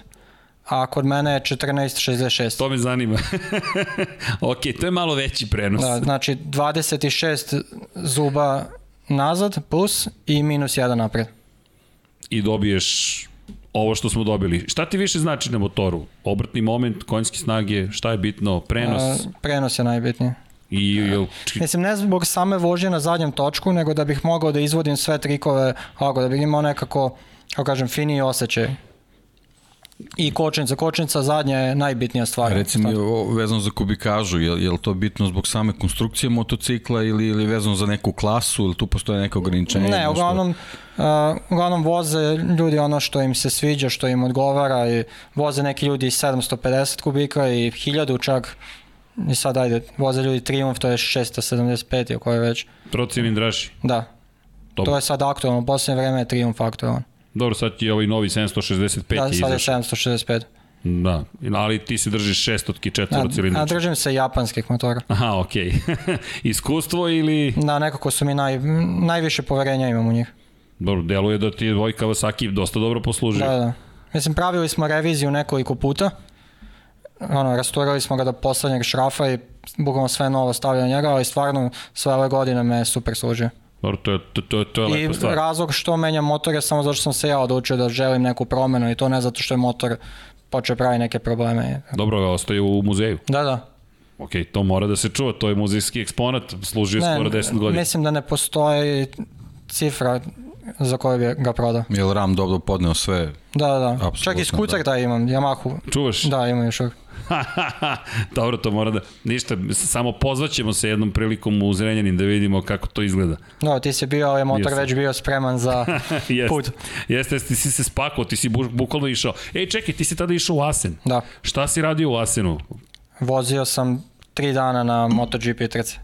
a kod mene je 14.66. To me zanima. ok, to je malo veći prenos. Da, znači 26 zuba nazad plus i minus 1 napred. I dobiješ ovo što smo dobili. Šta ti više znači na motoru? Obrtni moment, konjske snage, šta je bitno? Prenos? A, prenos je najbitniji. I, jel, Mislim, ne zbog same vožnje na zadnjem točku, nego da bih mogao da izvodim sve trikove, ovako, da bih imao nekako, kako kažem, finiji osjećaj. I kočnica, kočnica zadnja je najbitnija stvar. Reci mi, o, vezano za kubikažu, je, je li to bitno zbog same konstrukcije motocikla ili, ili vezano za neku klasu, ili tu postoje neke ograničenje? Ne, uglavnom, uh, uglavnom voze ljudi ono što im se sviđa, što im odgovara i voze neki ljudi 750 kubika i 1000 čak i sad ajde, voze ljudi Triumph, to je 675 ili koje već. trocilindraši. Da, Dobro. to je sad aktualno, u posljednje vreme je Triumph aktualan. Dobro, sad je ovaj novi 765 Da, je sad je izašao. 765. Da, ali ti se držiš šestotki, Da, a četvorocilindrački. držim se japanskih motora. Aha, okej. Iskustvo ili... Da, nekako su mi naj, najviše poverenja imam u njih. Dobro, deluje da ti je tvoj Kawasaki dosta dobro poslužio. Da, da. Mislim, pravili smo reviziju nekoliko puta. Ono, rasturali smo ga do poslednjeg šrafa i bukvalno sve novo stavljao njega, ali stvarno sve ove godine me je super služio. Dobro, to je, to, to, to je I lepa stvar. razlog što menjam motor je samo zato što sam se ja odlučio da želim neku promenu i to ne zato što je motor počeo pravi neke probleme. Dobro, ostaje u muzeju. Da, da. Ok, to mora da se čuva, to je muzejski eksponat, služio je skoro 10 godina. mislim da ne postoji cifra za koju bi ga prodao. Je li RAM dobro podneo sve? Da, da, da. Apsolutno, Čak i skuter da. imam, Yamahu. Čuvaš? Da, imam još. Dobro, to mora da... Ništa, samo pozvaćemo se jednom prilikom u Zrenjanin da vidimo kako to izgleda. Da, ti si bio, ovaj motor sam. već bio spreman za Jeste, put. jeste, ti si se spakao, ti si bu, bukvalno išao. Ej, čekaj, ti si tada išao u Asen. Da. Šta si radio u Asenu? Vozio sam tri dana na MotoGP trci.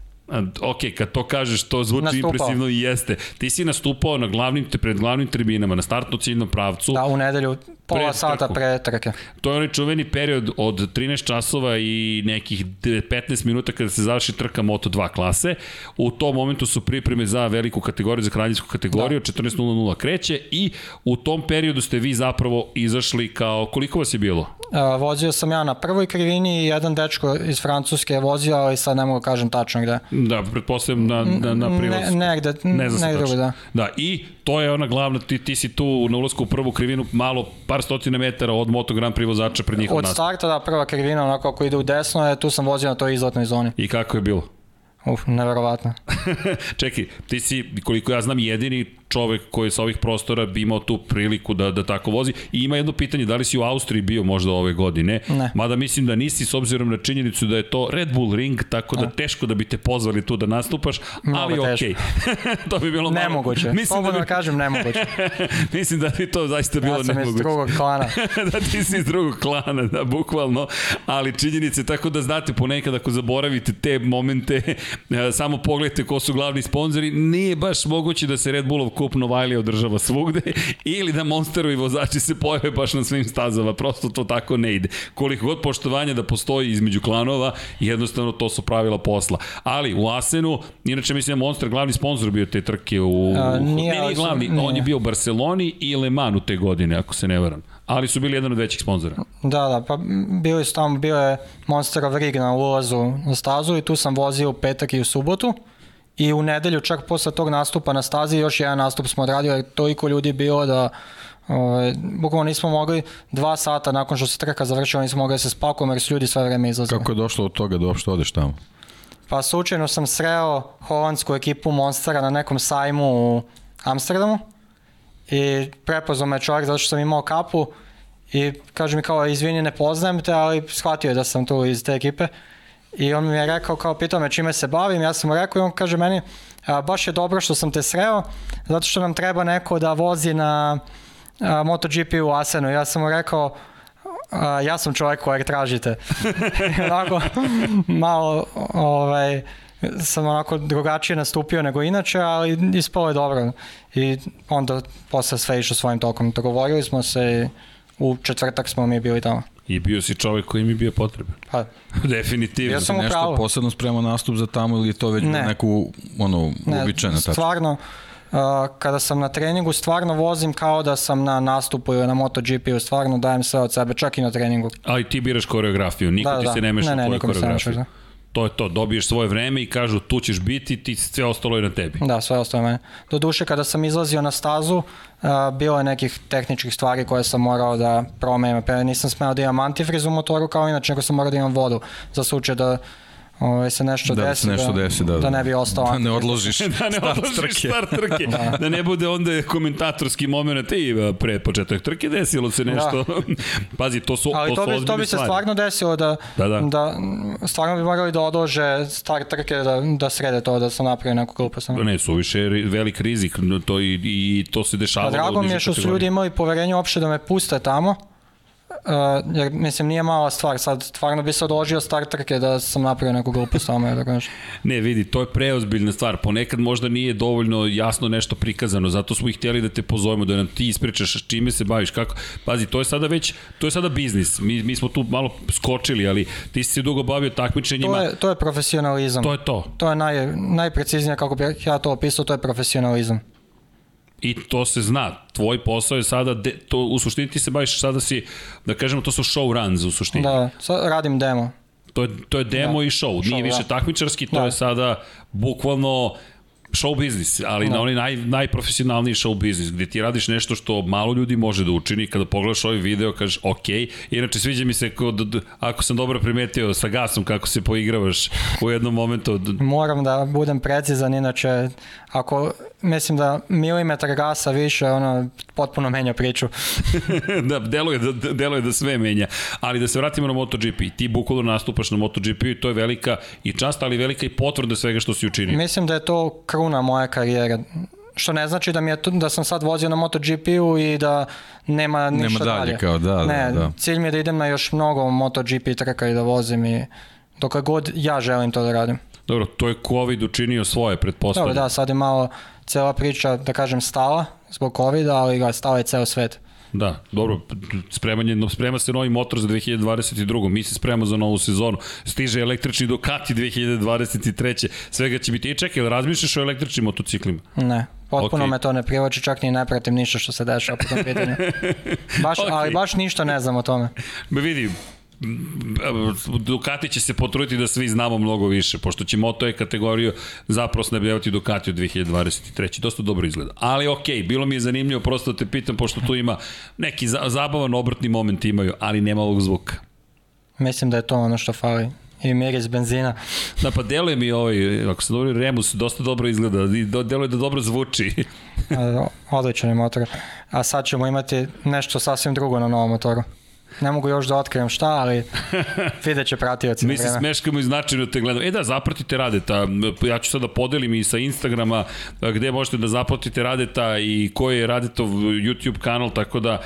Ok, kad to kažeš, to zvuči Nastupao. impresivno i jeste. Ti si nastupao na glavnim, pred glavnim tribinama, na startno ciljnom pravcu. Da, u nedelju, pola Pred sata trku. pre trke. To je onaj čuveni period od 13 časova i nekih 15 minuta kada se završi trka Moto2 klase. U tom momentu su pripreme za veliku kategoriju, za kraljinsku kategoriju, da. 14.00 kreće i u tom periodu ste vi zapravo izašli kao, koliko vas je bilo? Uh, vozio sam ja na prvoj krivini i jedan dečko iz Francuske je vozio, ali sad ne mogu da kažem tačno gde. Da, pretpostavljam na, na, na prilaz. Ne, negde, ne znam negde drugo, da. Da, i to je ona glavna, ti, ti si tu na ulazku u prvu krivinu malo par stotina metara od Moto Grand Prix vozača pred njihov Od nastup. starta, da, prva krivina, onako ako ide u desno, je, tu sam vozio na toj izletnoj zoni. I kako je bilo? Uf, neverovatno. Čekaj, ti si, koliko ja znam, jedini čovek koji sa ovih prostora bi imao tu priliku da, da tako vozi. I ima jedno pitanje, da li si u Austriji bio možda ove godine? Ne. Mada mislim da nisi s obzirom na činjenicu da je to Red Bull ring, tako da teško da bi te pozvali tu da nastupaš, ali okej. to bi bilo malo... Nemoguće. Mislim Slobodno da da bi, kažem nemoguće. mislim da bi to zaista bilo Ja sam iz nemoguće. drugog klana. da ti si iz drugog klana, da, bukvalno, ali činjenice, tako da znate ponekad ako zaboravite te momente, samo pogledajte ko su glavni sponzori, nije baš moguće da se Red Bullov kup Novajlija održava svugde ili da Monsterovi vozači se pojave baš na svim stazama, prosto to tako ne ide. Koliko god poštovanja da postoji između klanova, jednostavno to su pravila posla. Ali u Asenu, inače mislim da Monster glavni sponsor bio te trke u... A, nije, ne, nije glavni, nije. on je bio u Barceloni i Le Manu te godine, ako se ne varam. Ali su bili jedan od većih sponzora. Da, da, pa bili su tamo, bio je Monsterov rig na ulazu na stazu i tu sam vozio u petak i u subotu. I u nedelju, čak posle tog nastupa na stazi, još jedan nastup smo odradili, jer toliko ljudi bilo da Ove, bukvalno nismo mogli dva sata nakon što se trka završila, nismo mogli da se spakujemo jer su ljudi sve vreme izlazili. Kako je došlo od toga da uopšte odeš tamo? Pa slučajno sam sreo holandsku ekipu Monstera na nekom sajmu u Amsterdamu i prepoznao me čovjek zato što sam imao kapu i kaže mi kao izvini ne poznajem te, ali shvatio je da sam tu iz te ekipe i on mi je rekao kao pitao me čime se bavim, ja sam mu rekao i on kaže meni a, baš je dobro što sam te sreo zato što nam treba neko da vozi na a, MotoGP u Asenu. Ja sam mu rekao a, ja sam čovjek kojeg tražite. onako, malo, ovaj, sam onako drugačije nastupio nego inače, ali ispalo je dobro. I onda posle sve išlo svojim tokom. Dogovorili smo se i u četvrtak smo mi bili tamo. I bio si čovek koji mi je bio potreban. Pa, Definitivno. Bio sam u Nešto pravu. posebno spremao nastup za tamo ili je to već Ne. neku ono, ne, uobičajena tačka? stvarno, Uh, kada sam na treningu stvarno vozim kao da sam na nastupu ili na MotoGP-u, stvarno dajem sve od sebe, čak i na treningu. Ali ti biraš koreografiju, niko Da, ti da. se ne meša Ne, ne, u tvoju niko mi se ne koreografiju. meša, To je to, dobiješ svoje vreme i kažu tu ćeš biti, ti sve ostalo je na tebi. Da, sve ostalo je mene. Do duše, kada sam izlazio na stazu, uh, bilo je nekih tehničkih stvari koje sam morao da promenim. Pre nisam smeo da imam antifriz u motoru kao inače, nego sam morao da imam vodu za slučaj da ovaj, se nešto Da, da desi, se nešto desi, da, da da. ne bi ostao Da ne odložiš da ne start odložiš trke. start trke. da. da ne bude onda komentatorski moment i pre početak trke desilo se nešto. Pazi, to su, Ali to, to su bi, to bi se stvari. stvarno desilo da, Da, da. da stvarno bi morali da odlože start trke da, da srede to, da sam napravio neku grupu samo. Ne, suviše velik rizik to i, i to se dešavalo. drago u mi je što su ljudi imali poverenje uopšte da me puste tamo, Uh, jer mislim nije mala stvar, sad stvarno bi se odložio start trke da sam napravio neku grupu samo ili tako nešto. Ne, vidi, to je preozbiljna stvar. Ponekad možda nije dovoljno jasno nešto prikazano, zato smo i htjeli da te pozovemo, da nam ti ispričaš čime se baviš, kako. Pazi, to je sada već, to je sada biznis. Mi, mi smo tu malo skočili, ali ti si se dugo bavio takmičenjima. To je, to je profesionalizam. to je to. To je naj, najpreciznije kako bih ja to opisao, to je profesionalizam. I to se zna. Tvoj posao je sada, de, to, u suštini ti se baviš, sada si, da kažemo, to su show runs u suštini. Da, sad radim demo. To je, to je demo Da. i show. Nije Show, više da. takmičarski, to Da. je sada bukvalno show biznis, ali Da. na onaj naj, najprofesionalniji show biznis, gde ti radiš nešto što malo ljudi može da učini, kada pogledaš ovaj video kažeš ok, inače sviđa mi se kod, ako sam dobro primetio sa gasom kako se poigravaš u jednom momentu, Moram da budem precizan, inače ako mislim da milimetar gasa više, ono, potpuno menja priču. da, deluje da, deluje da sve menja. Ali da se vratimo na MotoGP, ti bukvalno nastupaš na MotoGP i to je velika i čast, ali velika i potvrda svega što si učinio. Mislim da je to kruna moje karijere. Što ne znači da mi je to, da sam sad vozio na MotoGP-u i da nema ništa dalje, dalje. kao da, ne, da, da. cilj mi je da idem na još mnogo MotoGP trka i da vozim i dok god ja želim to da radim. Dobro, to je COVID učinio svoje, Dobro, pretpostavljam. da, sad je malo cela priča, da kažem, stala zbog COVID-a, ali ga stala je ceo svet. Da, dobro, spremanje, sprema se novi motor za 2022. Mi se spremamo za novu sezonu. Stiže električni Ducati 2023. Svega će biti. I čekaj, jel razmišljaš o električnim motociklima? Ne, potpuno Okej. me to ne privlači, čak ni ne pratim ništa što se dešava po tom pitanju. Baš, Okej. Ali baš ništa ne znam o tome. Ba vidi, Ducati će se potruditi da svi znamo mnogo više, pošto će Moto E kategoriju zapravo snabljavati Ducati od 2023. Dosta dobro izgleda. Ali okej, okay, bilo mi je zanimljivo prosto da te pitam, pošto tu ima neki za, zabavan obrtni moment imaju, ali nema ovog zvuka. Mislim da je to ono što fali. I miris benzina. Da, pa deluje mi ovaj, ako se dobro Remus, dosta dobro izgleda i do, deluje da dobro zvuči. Odličan je motor. A sad ćemo imati nešto sasvim drugo na novom motoru. Ne mogu još da otkrijem šta, ali vidjet će pratioci Mi se smeškamo i značajno te gledamo. E da, zapratite Radeta. Ja ću sad da podelim i sa Instagrama gde možete da zapratite Radeta i koji je Radetov YouTube kanal, tako da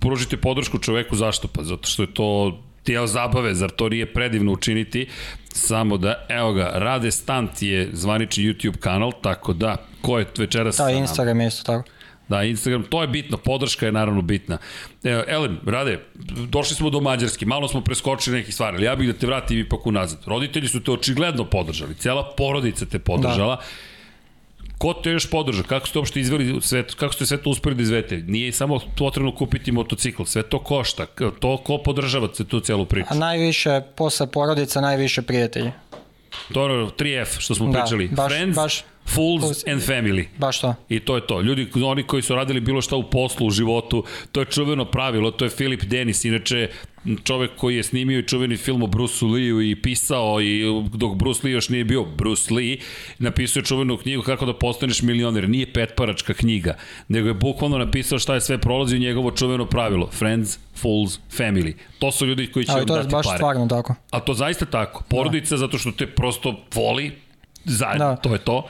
pružite podršku čoveku. Zašto? Pa zato što je to deo zabave, zar to nije predivno učiniti? Samo da, evo ga, Rade Stant je zvanični YouTube kanal, tako da, ko je večeras sa Da, nama? Instagram je isto tako. Da, Instagram, to je bitno, podrška je naravno bitna. Evo, Elem, Rade, došli smo do Mađarske, malo smo preskočili nekih stvari, ali ja bih da te vratim ipak unazad. Roditelji su te očigledno podržali, cijela porodica te podržala. Da. Ko te još podrža? Kako ste uopšte izveli sve, kako ste sve to uspeli da izvete? Nije samo potrebno kupiti motocikl, sve to košta. To ko podržava se tu celu priču? A najviše, posle porodica, najviše prijatelji. To je ono 3F što smo Da, pričali. baš- Friends, baš- Fools and Family. Baš to. I to je to. Ljudi, oni koji su radili bilo šta u poslu, u životu, to je čuveno pravilo, to je Filip Denis, inače čovek koji je snimio i čuveni film o Bruce Lee-u i pisao i dok Bruce Lee još nije bio Bruce Lee, napisao je čuvenu knjigu kako da postaneš milioner. Nije petparačka knjiga, nego je bukvalno napisao šta je sve prolazi u njegovo čuveno pravilo. Friends, Fools, Family. To su ljudi koji će Ali vam to je dati baš pare. stvarno tako. A to zaista tako. Porodica zato što te prosto voli, zajedno, Da. to je to.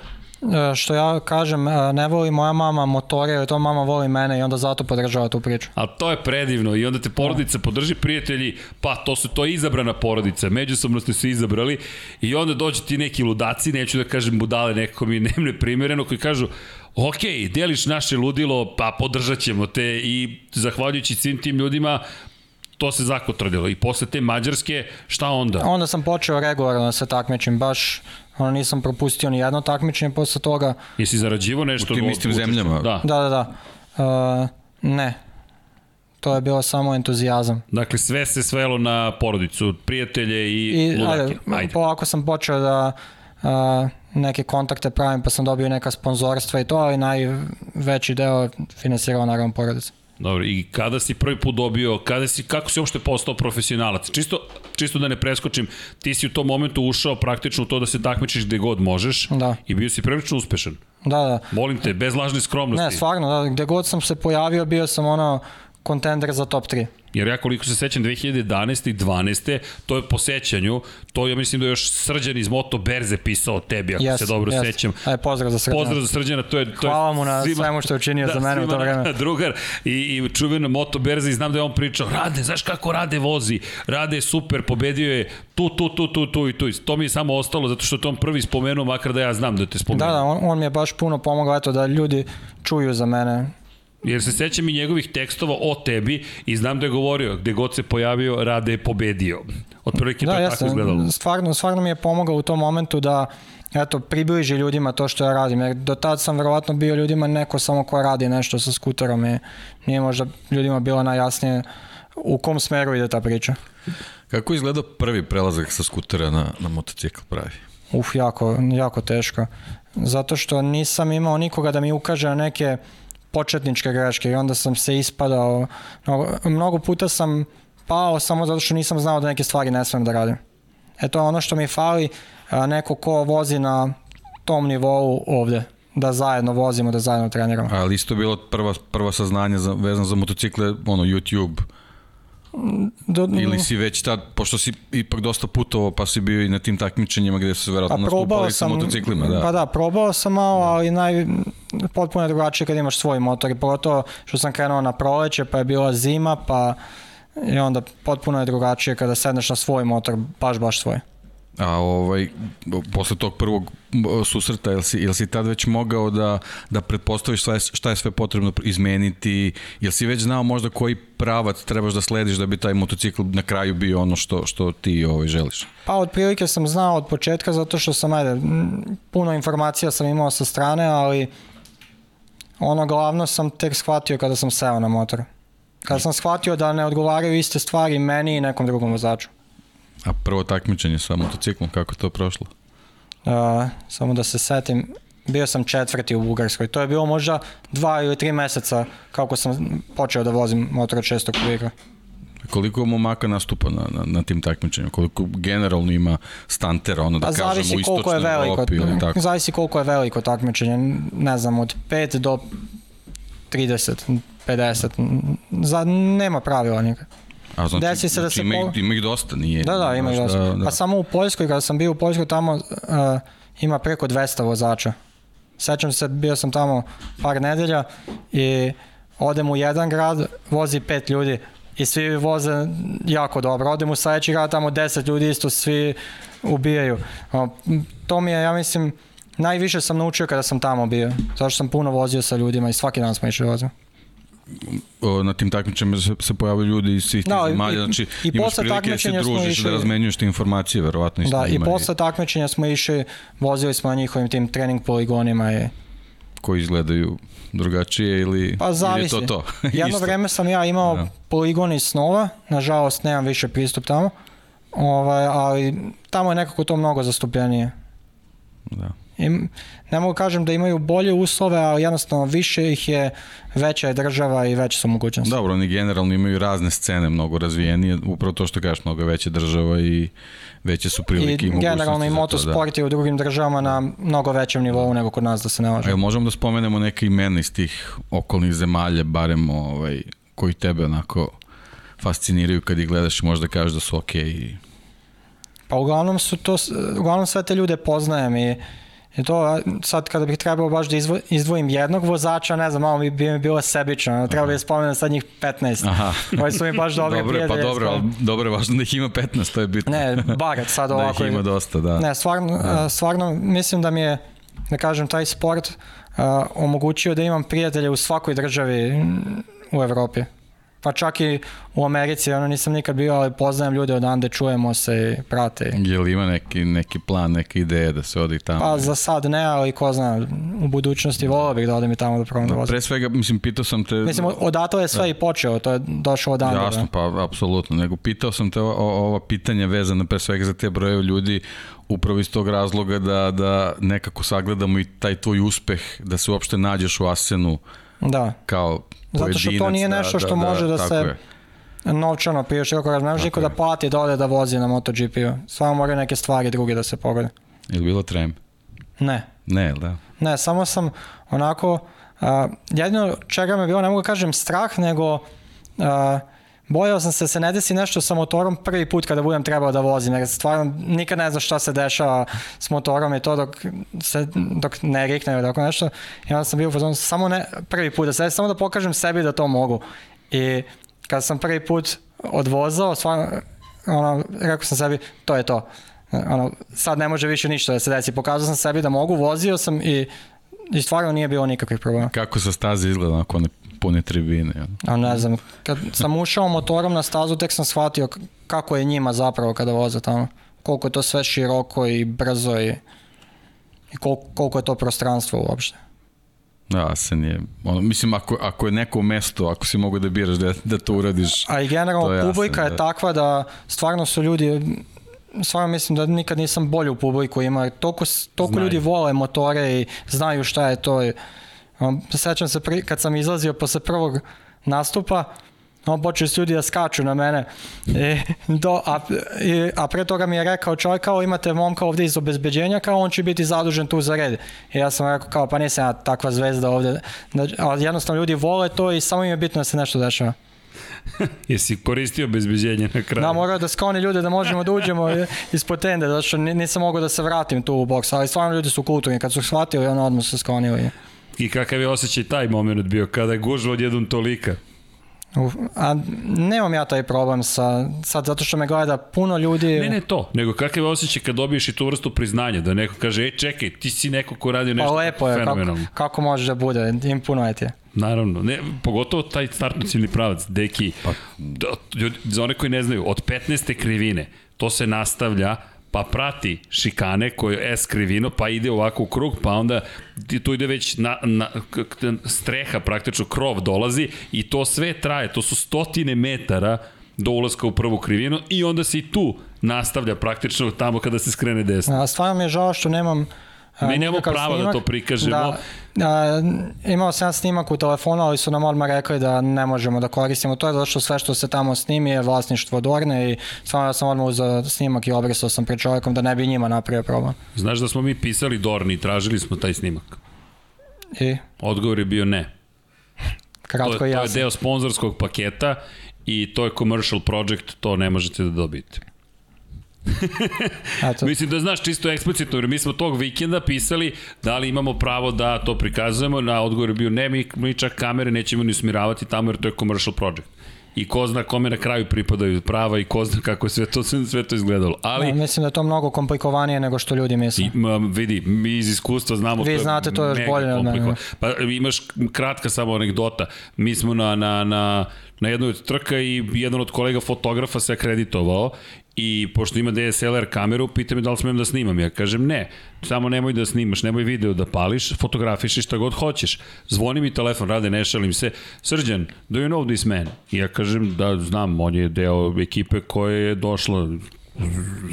Što ja kažem, e, ne voli moja mama motore, jer to mama voli mene i onda zato podržava tu priču. A to je predivno i onda te porodica podrži prijatelji, pa to su to je izabrana porodica, međusobno ste se izabrali i onda dođe ti neki ludaci, neću da kažem budale, nekako mi ne neprimjereno, koji kažu ok, deliš naše ludilo, pa podržat ćemo te i zahvaljujući svim tim ljudima to se zakotvrdilo i posle te Mađarske, šta onda? Onda sam počeo regularno da se takmičim, baš ono, nisam propustio ni jedno takmičenje posle toga. Jesi zarađivo nešto? U tim istim zemljama? Da. Da, da, da. E, ne. To je bilo samo entuzijazam. Dakle, sve se svelo na porodicu, prijatelje i, I ludake. ajde, Ajde. polako sam počeo da a, neke kontakte pravim, pa sam dobio neka sponzorstva i to, ali najveći deo finansirao naravno porodica. Dobro, i kada si prvi put dobio, kada si, kako si uopšte postao profesionalac? Čisto, čisto da ne preskočim, ti si u tom momentu ušao praktično u to da se takmičiš gde god možeš Da. i bio si prilično uspešan. Da, da. Molim te, bez lažne skromnosti. Ne, stvarno, da, gde god sam se pojavio, bio sam ono kontender za top 3. Jer ja koliko se sećam 2011. i 12. to je po sećanju, to ja mislim da je još Srđan iz Moto Berze pisao tebi, ako Yes, se dobro yes. sećam. Aj, pozdrav za Srđana. Pozdrav za Srđana, to je... To je Hvala mu na svemu što je učinio za mene u to svima vreme. Drugar i, i čuveno Moto Berza i znam da je on pričao, Rade, znaš kako Rade vozi? Rade je super, pobedio je tu, tu, tu, tu, tu i tu. To mi je samo ostalo zato što je to on prvi spomenuo, makar da ja znam da te spomenuo. Da, da, on, on mi je baš puno pomogao, eto, da ljudi čuju za mene. Jer se sećam i njegovih tekstova o tebi i znam da je govorio, gde god se pojavio, Rade je pobedio. Otprilike to Da, je jeste, tako izgledalo. stvarno, stvarno mi je pomogao u tom momentu da eto, približi ljudima to što ja radim, jer do tad sam verovatno bio ljudima neko samo ko radi nešto sa skuterom i nije možda ljudima bilo najjasnije u kom smeru ide ta priča. Kako je izgledao prvi prelazak sa skutera na, na motocikl pravi? Uf, jako, jako teško. Zato što nisam imao nikoga da mi ukaže na neke početničke greške i onda sam se ispadao. Mnogo, mnogo puta sam pao samo zato što nisam znao da neke stvari ne smem da radim. E to je ono što mi fali, neko ko vozi na tom nivou ovde da zajedno vozimo, da zajedno treniramo. Ali isto bilo prva, prva saznanja za, vezano za motocikle, ono, YouTube, Do, ili si već tad, pošto si ipak dosta putovao, pa si bio i na tim takmičenjima gde su verovatno nastupali sa motociklima, da. pa da, probao sam malo, ali naj, potpuno je drugačije kad imaš svoj motor i pogotovo što sam krenuo na proleće, pa je bila zima, pa i onda potpuno je drugačije kada sedneš na svoj motor, baš, baš svoj. A ovaj, posle tog prvog susreta, jel si, jel si tad već mogao da, da pretpostaviš šta je, šta je sve potrebno izmeniti, jel si već znao možda koji pravac trebaš da slediš da bi taj motocikl na kraju bio ono što, što ti ovaj, želiš? Pa otprilike sam znao od početka zato što sam, ajde, puno informacija sam imao sa strane, ali ono glavno sam tek shvatio kada sam seo na motor. Kada sam shvatio da ne odgovaraju iste stvari meni i nekom drugom vozaču. A prvo takmičenje sa motociklom, kako je to prošlo? Uh, samo da se setim, bio sam četvrti u Bugarskoj. To je bilo možda dva ili tri meseca kako sam počeo da vozim motor od šestog kubika. Koliko momaka nastupa na, na, na tim takmičenjima? Koliko generalno ima stantera, ono da Pa kažemo, u koliko je istočnoj veliko, Evropi ili tako? zavisi koliko je veliko takmičenje, ne znam, od 5 do 30, 50, za, nema pravila nikad. A znači, Desi se da znači se ima, po- ima ih dosta, nije? Da, da, ima ih dosta. Da, Pa samo u Poljskoj, kada sam bio u Poljskoj, tamo uh, ima preko 200 vozača. Sećam se, bio sam tamo par nedelja i odem u jedan grad, vozi pet ljudi i svi voze jako dobro. Odem u sledeći grad, tamo 10 ljudi isto svi ubijaju. To mi je, ja mislim, najviše sam naučio kada sam tamo bio. Zato što sam puno vozio sa ljudima i svaki dan smo išli voziti. Na tim takmičenjima se, se pojavljaju ljudi iz svih tih Da, i- zemalja, i- znači i imaš posle prilike da se družiš, da išli- razmenjuješ te informacije, verovatno i Da, i posle takmičenja smo išli, vozili smo na njihovim tim trening poligonima i koji izgledaju drugačije ili, Pa ili zavisi. je to to? Jedno vreme sam ja imao Da. da. poligon iz snova, nažalost nemam više pristup tamo, ovaj, ali tamo je nekako to mnogo zastupljenije. Da. I ne mogu kažem da imaju bolje uslove, ali jednostavno više ih je, veća je država i veće su mogućnosti. Dobro, oni generalno imaju razne scene mnogo razvijenije, upravo to što kažeš, mnogo veća država i veće su I prilike i, mogućnosti generalno i motosport je u drugim državama na mnogo većem nivou nego kod nas da se ne Da. A laže. jel možemo da spomenemo neke imena iz tih okolnih zemalja, barem ovaj, koji tebe onako fasciniraju kad ih gledaš i možda kažeš da su okej i Pa uglavnom su to, uglavnom sve te ljude poznajem i I to, a, sad kada bih trebao baš da izdvojim jednog vozača, ne znam, malo bi, bi mi bilo sebično, treba bi spomenuti sad njih 15. Aha. Ovi su mi baš dobri Dobro, je, pa dobro, dobro je važno da ih ima 15, to je bitno. Ne, bar sad da ovako. ih ima dosta, da. Ne, stvarno, a, stvarno mislim da mi je, da kažem, taj sport a, omogućio da imam prijatelje u svakoj državi u Evropi. Pa čak i u Americi, ono nisam nikad bio, ali poznajem ljude odande, čujemo se i prate. Je li ima neki, neki plan, neka ideja da se odi tamo? Pa za sad ne, ali ko zna, u budućnosti volio bih da odem i tamo da probam da vozim. Pre svega, mislim, pitao sam te... Mislim, odatle je sve i počeo, to je došlo odande. Jasno, da. pa apsolutno. Nego pitao sam te o, o, ova pitanja vezana pre svega za te broje ljudi upravo iz tog razloga da, da nekako sagledamo i taj tvoj uspeh, da se uopšte nađeš u Asenu Da. kao Zato što to pojedinac, nije da, nešto da, što da, može da tako se je. novčano priješ, ako ne može niko da plati da ode da vozi na MotoGP-u. Samo moraju neke stvari druge da se pogode. Je li bilo trem? Ne. Ne, da? Ne, samo sam onako, a, jedino čega me bilo, ne mogu da kažem strah, nego a, bojao sam se da se ne desi nešto sa motorom prvi put kada budem trebao da vozim, jer stvarno nikad ne znam šta se dešava s motorom i to dok, se, dok ne rikne ili tako nešto. I onda sam bio u fazonu, samo ne prvi put, da se samo da pokažem sebi da to mogu. I kada sam prvi put odvozao, stvarno, ono, rekao sam sebi, to je to. Ono, sad ne može više ništa da se desi. Pokazao sam sebi da mogu, vozio sam i, i stvarno nije bilo nikakvih problema. Kako sa staze izgleda ako ne pune tribine? jel? A ne znam, kad sam ušao motorom na stazu, tek sam shvatio kako je njima zapravo kada voze tamo. Koliko je to sve široko i brzo i, i koliko, koliko je to prostranstvo uopšte. Da, se nije. Ono, mislim, ako, ako je neko mesto, ako si mogu da biraš da, da to uradiš, A i je generalno jasno, publika je da. takva da stvarno su ljudi stvarno mislim da nikad nisam bolju publiku imao. jer Toliko, toliko Znaju. ljudi vole motore i znaju šta je to. Um, sećam se pri, kad sam izlazio posle prvog nastupa, on počeli su ljudi da skaču na mene. I, do, a, i, a pre toga mi je rekao čovjek kao imate momka ovdje iz obezbeđenja, kao on će biti zadužen tu za red. I ja sam rekao kao pa nisam ja takva zvezda ovdje. Da, ali jednostavno ljudi vole to i samo im je bitno da se nešto dešava. Jesi koristio bezbeđenje na kraju? Da, morao da skloni ljude da možemo da uđemo ispod tende, zato što ni- nisam mogao da se vratim tu u boks, ali stvarno ljudi su kulturni, kad su shvatili, ono odmah se sklonili. I kakav je osjećaj taj moment bio kada je gužva odjednom tolika? Uf, A nemam ja taj problem sa, sad zato što me gleda puno ljudi. Ne, ne to, nego kakav je osjećaj kad dobiješ i tu vrstu priznanja, da neko kaže, ej čekaj, ti si neko ko radio nešto Pa lepo je, kako, fenomenalno. kako može da bude, im puno je ti. Naravno, ne, pogotovo taj startno ciljni pravac, deki, pa. ljudi, za one koji ne znaju, od 15. krivine, to se nastavlja pa prati šikane koje je S krivino, pa ide ovako u krug, pa onda tu ide već na, na, streha, praktično krov dolazi i to sve traje, to su stotine metara do ulaska u prvu krivinu i onda se i tu nastavlja praktično tamo kada se skrene desno. A stvarno mi je žao što nemam Mi nemamo prava da snimak. to prikažemo. Da, a, imao sam snimak u telefonu, ali su nam odmah rekli da ne možemo da koristimo to, zato što sve što se tamo snimi je vlasništvo Dorne i stvarno ja sam odmah uzeo snimak i obrisao sam pred čovjekom da ne bi njima napravio problem. Znaš da smo mi pisali Dorni i tražili smo taj snimak. I Odgovor je bio ne. kratko to, i to je jasno. deo sponzorskog paketa i to je commercial project, to ne možete da dobijete. Mislim da znaš čisto eksplicitno, jer mi smo tog vikenda pisali da li imamo pravo da to prikazujemo, na odgovor je bio ne, mi, mi čak kamere nećemo ni usmiravati tamo jer to je commercial project. I ko zna kome na kraju pripadaju prava i ko zna kako je sve to, sve to izgledalo. Ali, Ja, mislim da je to mnogo komplikovanije nego što ljudi misle. I, vidi, mi iz iskustva znamo Vi to znate to još bolje od mene. Pa imaš kratka samo anegdota. Mi smo na, na, na, na jednoj od trka i jedan od kolega fotografa se akreditovao i pošto ima DSLR kameru, pita me da li smem da snimam. Ja kažem ne, samo nemoj da snimaš, nemoj video da pališ, fotografiši šta god hoćeš. Zvoni mi telefon, rade, ne šalim se. Srđan, do you know this man? I ja kažem da znam, on je deo ekipe koja je došla,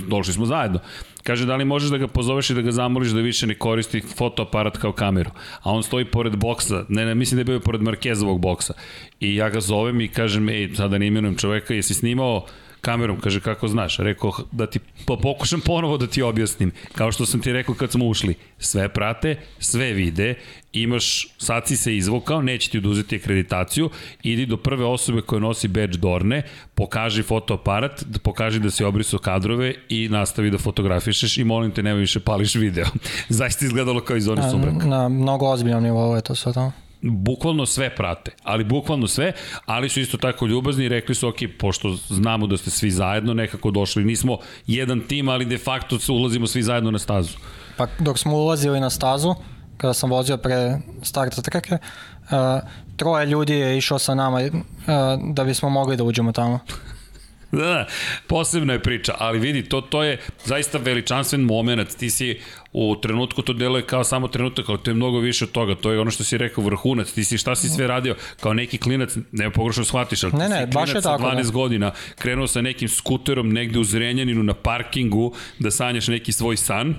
došli smo zajedno. Kaže, da li možeš da ga pozoveš i da ga zamoliš da više ne koristi fotoaparat kao kameru? A on stoji pored boksa, ne, ne, mislim da je bio pored Markezovog boksa. I ja ga zovem i kažem, ej, sada ne imenujem čoveka, jesi snimao kamerom, kaže kako znaš, rekao da ti pa pokušam ponovo da ti objasnim, kao što sam ti rekao kad smo ušli, sve prate, sve vide, imaš, sad si se izvukao, neće ti oduzeti akreditaciju, idi do prve osobe koja nosi badge Dorne, pokaži fotoaparat, da pokaži da si obrisao kadrove i nastavi da fotografišeš i molim te nemoj više pališ video. Zaista izgledalo kao iz zone Na, sumraka na mnogo ozbiljnom nivou je to sve tamo. Bukvalno sve prate, ali bukvalno sve, ali su isto tako ljubazni i rekli su, ok, pošto znamo da ste svi zajedno nekako došli, nismo jedan tim, ali de facto ulazimo svi zajedno na stazu. Pa dok smo ulazili na stazu, kada sam vozio pre starta trke, uh, troje ljudi je išao sa nama uh, da bismo mogli da uđemo tamo. Da, da, posebna je priča, ali vidi, to, to je zaista veličanstven moment, ti si u trenutku to deluje kao samo trenutak, ali to je mnogo više od toga, to je ono što si rekao vrhunac, ti si šta si sve radio, kao neki klinac, ne pogrešno shvatiš, ali Ne, ti ne, si baš je tako, 12 da. godina, krenuo sa nekim skuterom negde u Zrenjaninu na parkingu, da sanjaš neki svoj san,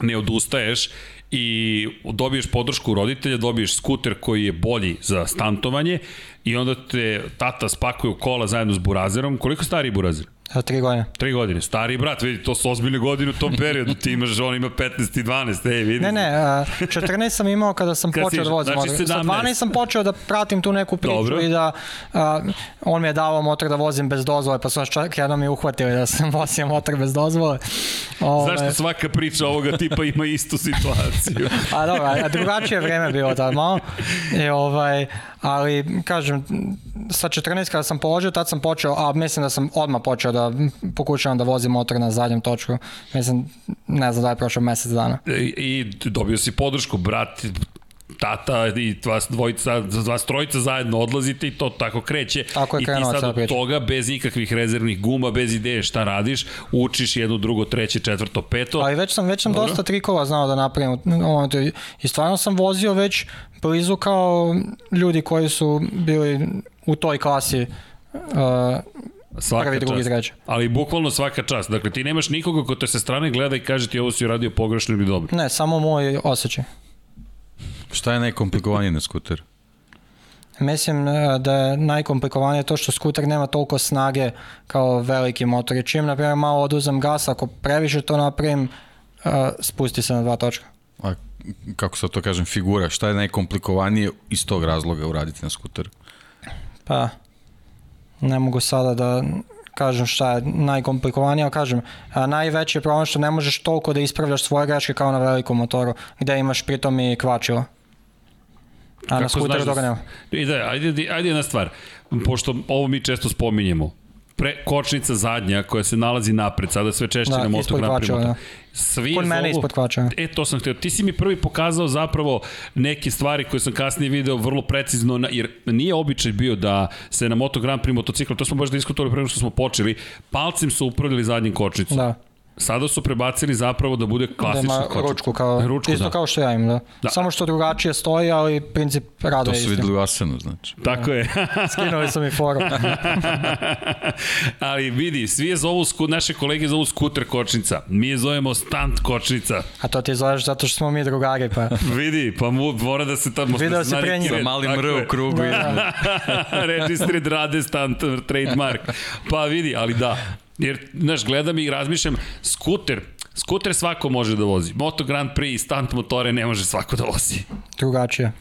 ne odustaješ i dobiješ podršku roditelja, dobiješ skuter koji je bolji za stantovanje i onda te tata spakuje u kola zajedno s burazerom. Koliko stari je burazer? A, tri godine. Tri godine. Stari brat, vidi, to su ozbiljne godine u tom periodu. Ti imaš, on ima 15 i 12, ej, vidi. Ne, ne, a, 14 sam imao kada sam Kad počeo si- da vozim znači motor. Sa 17. 12 sam počeo da pratim tu neku priču Dobro. i da a, on mi je davao motor da vozim bez dozvole, pa su nas čak jednom i uhvatili da sam vozio motor bez dozvole. Ove, Zašto svaka priča ovoga tipa ima istu situaciju? A dobro, a drugačije vreme bilo tad malo. I, ovaj, ali, kažem, sa 14 kada sam položio, tad sam počeo, a mislim da sam odmah počeo da pokušavam da vozim motor na zadnjem točku. Mislim, ne znam da je prošlo mesec dana. I, i dobio si podršku, brat, tata i vas dvojica, vas trojica zajedno odlazite i to tako kreće. Tako je I ti sad od priča. toga, bez ikakvih rezervnih guma, bez ideje šta radiš, učiš jedno, drugo, treće, četvrto, peto. Ali već sam, već sam Dobro. dosta trikova znao da napravim. I stvarno sam vozio već blizu kao ljudi koji su bili u toj klasi uh, Svaka prvi, drugi, treći. Ali bukvalno svaka čast. Dakle, ti nemaš nikoga ko te sa strane gleda i kaže ti ovo si uradio pogrešno ili dobro. Ne, samo moj osjećaj. Šta je najkomplikovanije na skuteru? Mislim e, da je najkomplikovanije to što skuter nema toliko snage kao veliki motor. I čim, na primjer, malo oduzem gas, ako previše to napravim, uh, spusti se na dva točka. A kako sad to kažem, figura, šta je najkomplikovanije iz tog razloga uraditi na skuteru? Pa, ne mogu sada da kažem šta je najkomplikovanije, ali kažem, a najveći je problem što ne možeš toliko da ispravljaš svoje greške kao na velikom motoru, gde imaš pritom i kvačilo. A na skuteru da toga nema. I da, ajde, ajde jedna stvar. Pošto ovo mi često spominjemo. Pre, kočnica zadnja koja se nalazi napred, sada sve češće Da, na ispod Grand Prix. da. Svi Kod mene ispod kvačeva. E, to sam htio. Ti si mi prvi pokazao zapravo neke stvari koje sam kasnije video vrlo precizno, na, jer nije običaj bio da se na Moto Grand Prix motociklu, to smo baš diskutovali pre nego što smo počeli, palcem su upravljali zadnjim kočnicom. Da, Sada su prebacili zapravo da bude da klasična ima kočnica. ručku kao, Ručku, isto da. kao što ja imam, da. Da. Samo što drugačije stoji, ali princip rada To je su isti. videli u Asenu, znači. Tako je. Skinuli su mi forum. Ali vidi, svi je zovu, sku, naše kolege zovu skuter kočnica. Mi je zovemo stunt kočnica. A to ti zoveš zato što smo mi drugari, pa... Vidi, pa mu, mora da se tamo... Video si pre njih. Sa malim R u krugu. Da, da. Registrid rade stunt trademark. Pa vidi, ali da. Jer, znaš, gledam i razmišljam, skuter, skuter svako može da vozi. Moto Grand Prix i stunt motore ne može svako da vozi. Drugačije.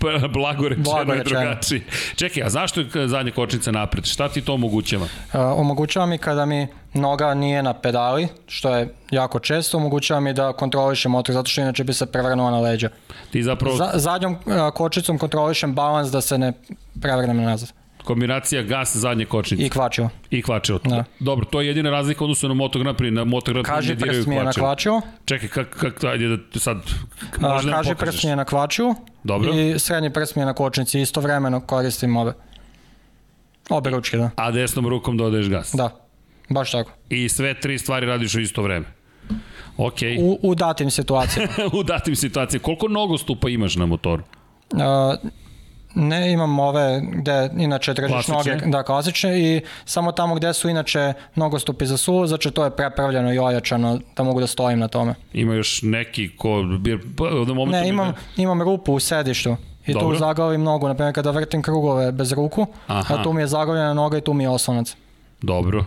Blago Blago rečeno je rečeno. drugačije. Čekaj, a zašto je zadnja kočnica napred? Šta ti to omogućava? Uh, omogućava mi kada mi noga nije na pedali, što je jako često, omogućava mi da kontrolišem motor, zato što inače bi se prevrnuo na leđa. Ti zapravo... Za, zadnjom uh, kočicom kontrolišem balans da se ne prevrnem nazad. Kombinacija gas zadnje kočnice I kvačilo. i kvačilo. Da. Dobro, to je jedina razlika u odnosu na Moto Grand Prix. Na Moto Grand Prix Kaži ne diraju na kvačilo, Čekaj, kak, kak, ajde da sad... a, Možda nam kaži pokažeš. prst mi je na kvačilu Dobro. i srednji prst mi je na kočnici. Istovremeno koristim obe. Obe ručke, da. A desnom rukom dodaješ gas. Da, baš tako. I sve tri stvari radiš u isto vreme. Ok. U, U, u datim situacijama. u datim situacijama. Koliko nogostupa imaš na motoru? Uh, ne imam ove gde inače držiš noge, da klasične i samo tamo gde su inače nogostupi za suvo, znači to je prepravljeno i ojačano da mogu da stojim na tome. Ima još neki ko... Pa, na momentu Ne, imam, imam rupu u sedištu i Dobro. tu zaglavim nogu, na primjer kada vrtim krugove bez ruku, Aha. a tu mi je zaglavljena noga i tu mi je oslonac. Dobro.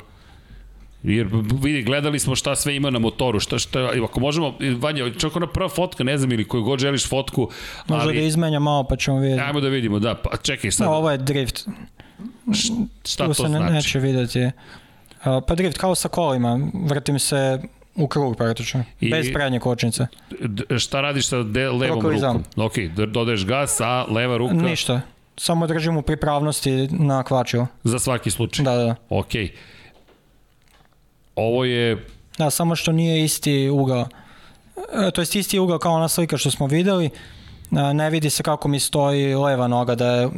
Jer vidi, gledali smo šta sve ima na motoru, šta, šta, ako možemo, Vanja, čak ona prva fotka, ne znam ili koju god želiš fotku, Možda ali, da izmenjam malo pa ćemo vidjeti. ajmo da vidimo, da, pa čekaj sad, No, ovo je drift, šta tu to se ne, znači? neće vidjeti. Pa drift kao sa kolima, vrtim se u krug praktično, I- bez prednje kočnice. Šta radiš sa de, levom Rukavizam. rukom? Ok, d- dodaješ gas, a leva ruka Ništa, samo držim u pripravnosti na kvačilo. za svaki slučaj. Da, da, da. Ok. Ovo je, Da, samo što nije isti ugao. E, to jest isti ugao kao ona slika što smo videli. E, ne vidi se kako mi stoji leva noga, da je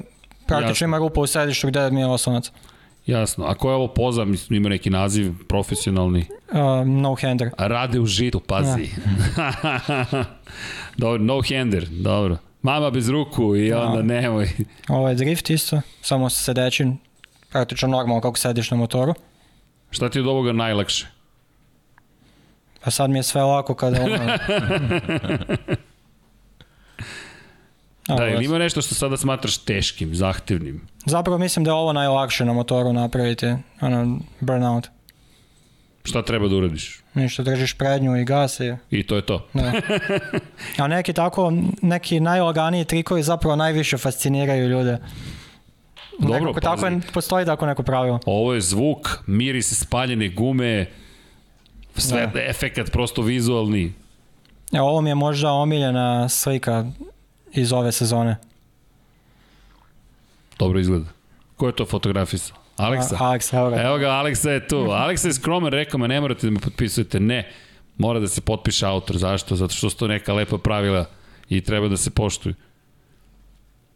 praktično Jasno. ima rupa u sedištu gde mi je oslonac. jasno, ako je ovo poza, mislim, ima neki naziv profesionalni, Uh, no hander. a rade u žitu, pazi. dobro, no hander, dobro. Mama bez ruku i onda nemoj. Ovo je drift isto, samo sa sedećim, praktično normalno kako sediš na motoru. Šta ti je od ovoga najlakše? Pa sad mi je sve lako kada ono, Da, ili ima nešto što sada smatraš teškim, zahtevnim? Zapravo mislim da je ovo najlakše na motoru napraviti, ono, burnout. Šta treba da uradiš? Ništa, držiš prednju i gas i... I to je to. Da. A neki tako, neki najlaganiji trikovi zapravo najviše fasciniraju ljude. Dobro, Nekako, tako je, postoji tako neko pravilo. Ovo je zvuk, miris spaljene gume, sve Da. efekat prosto vizualni. Evo, ovo mi je možda omiljena slika iz ove sezone. Dobro izgleda. Ko je to fotografisao? Aleksa? A, Alex, evo ga. Evo ga, Aleksa je tu. Aleksa je skroman, rekao me, ne morate da me potpisujete. Ne, mora da se potpiše autor. Zašto? Zato što su to neka lepa pravila i treba da se poštuju.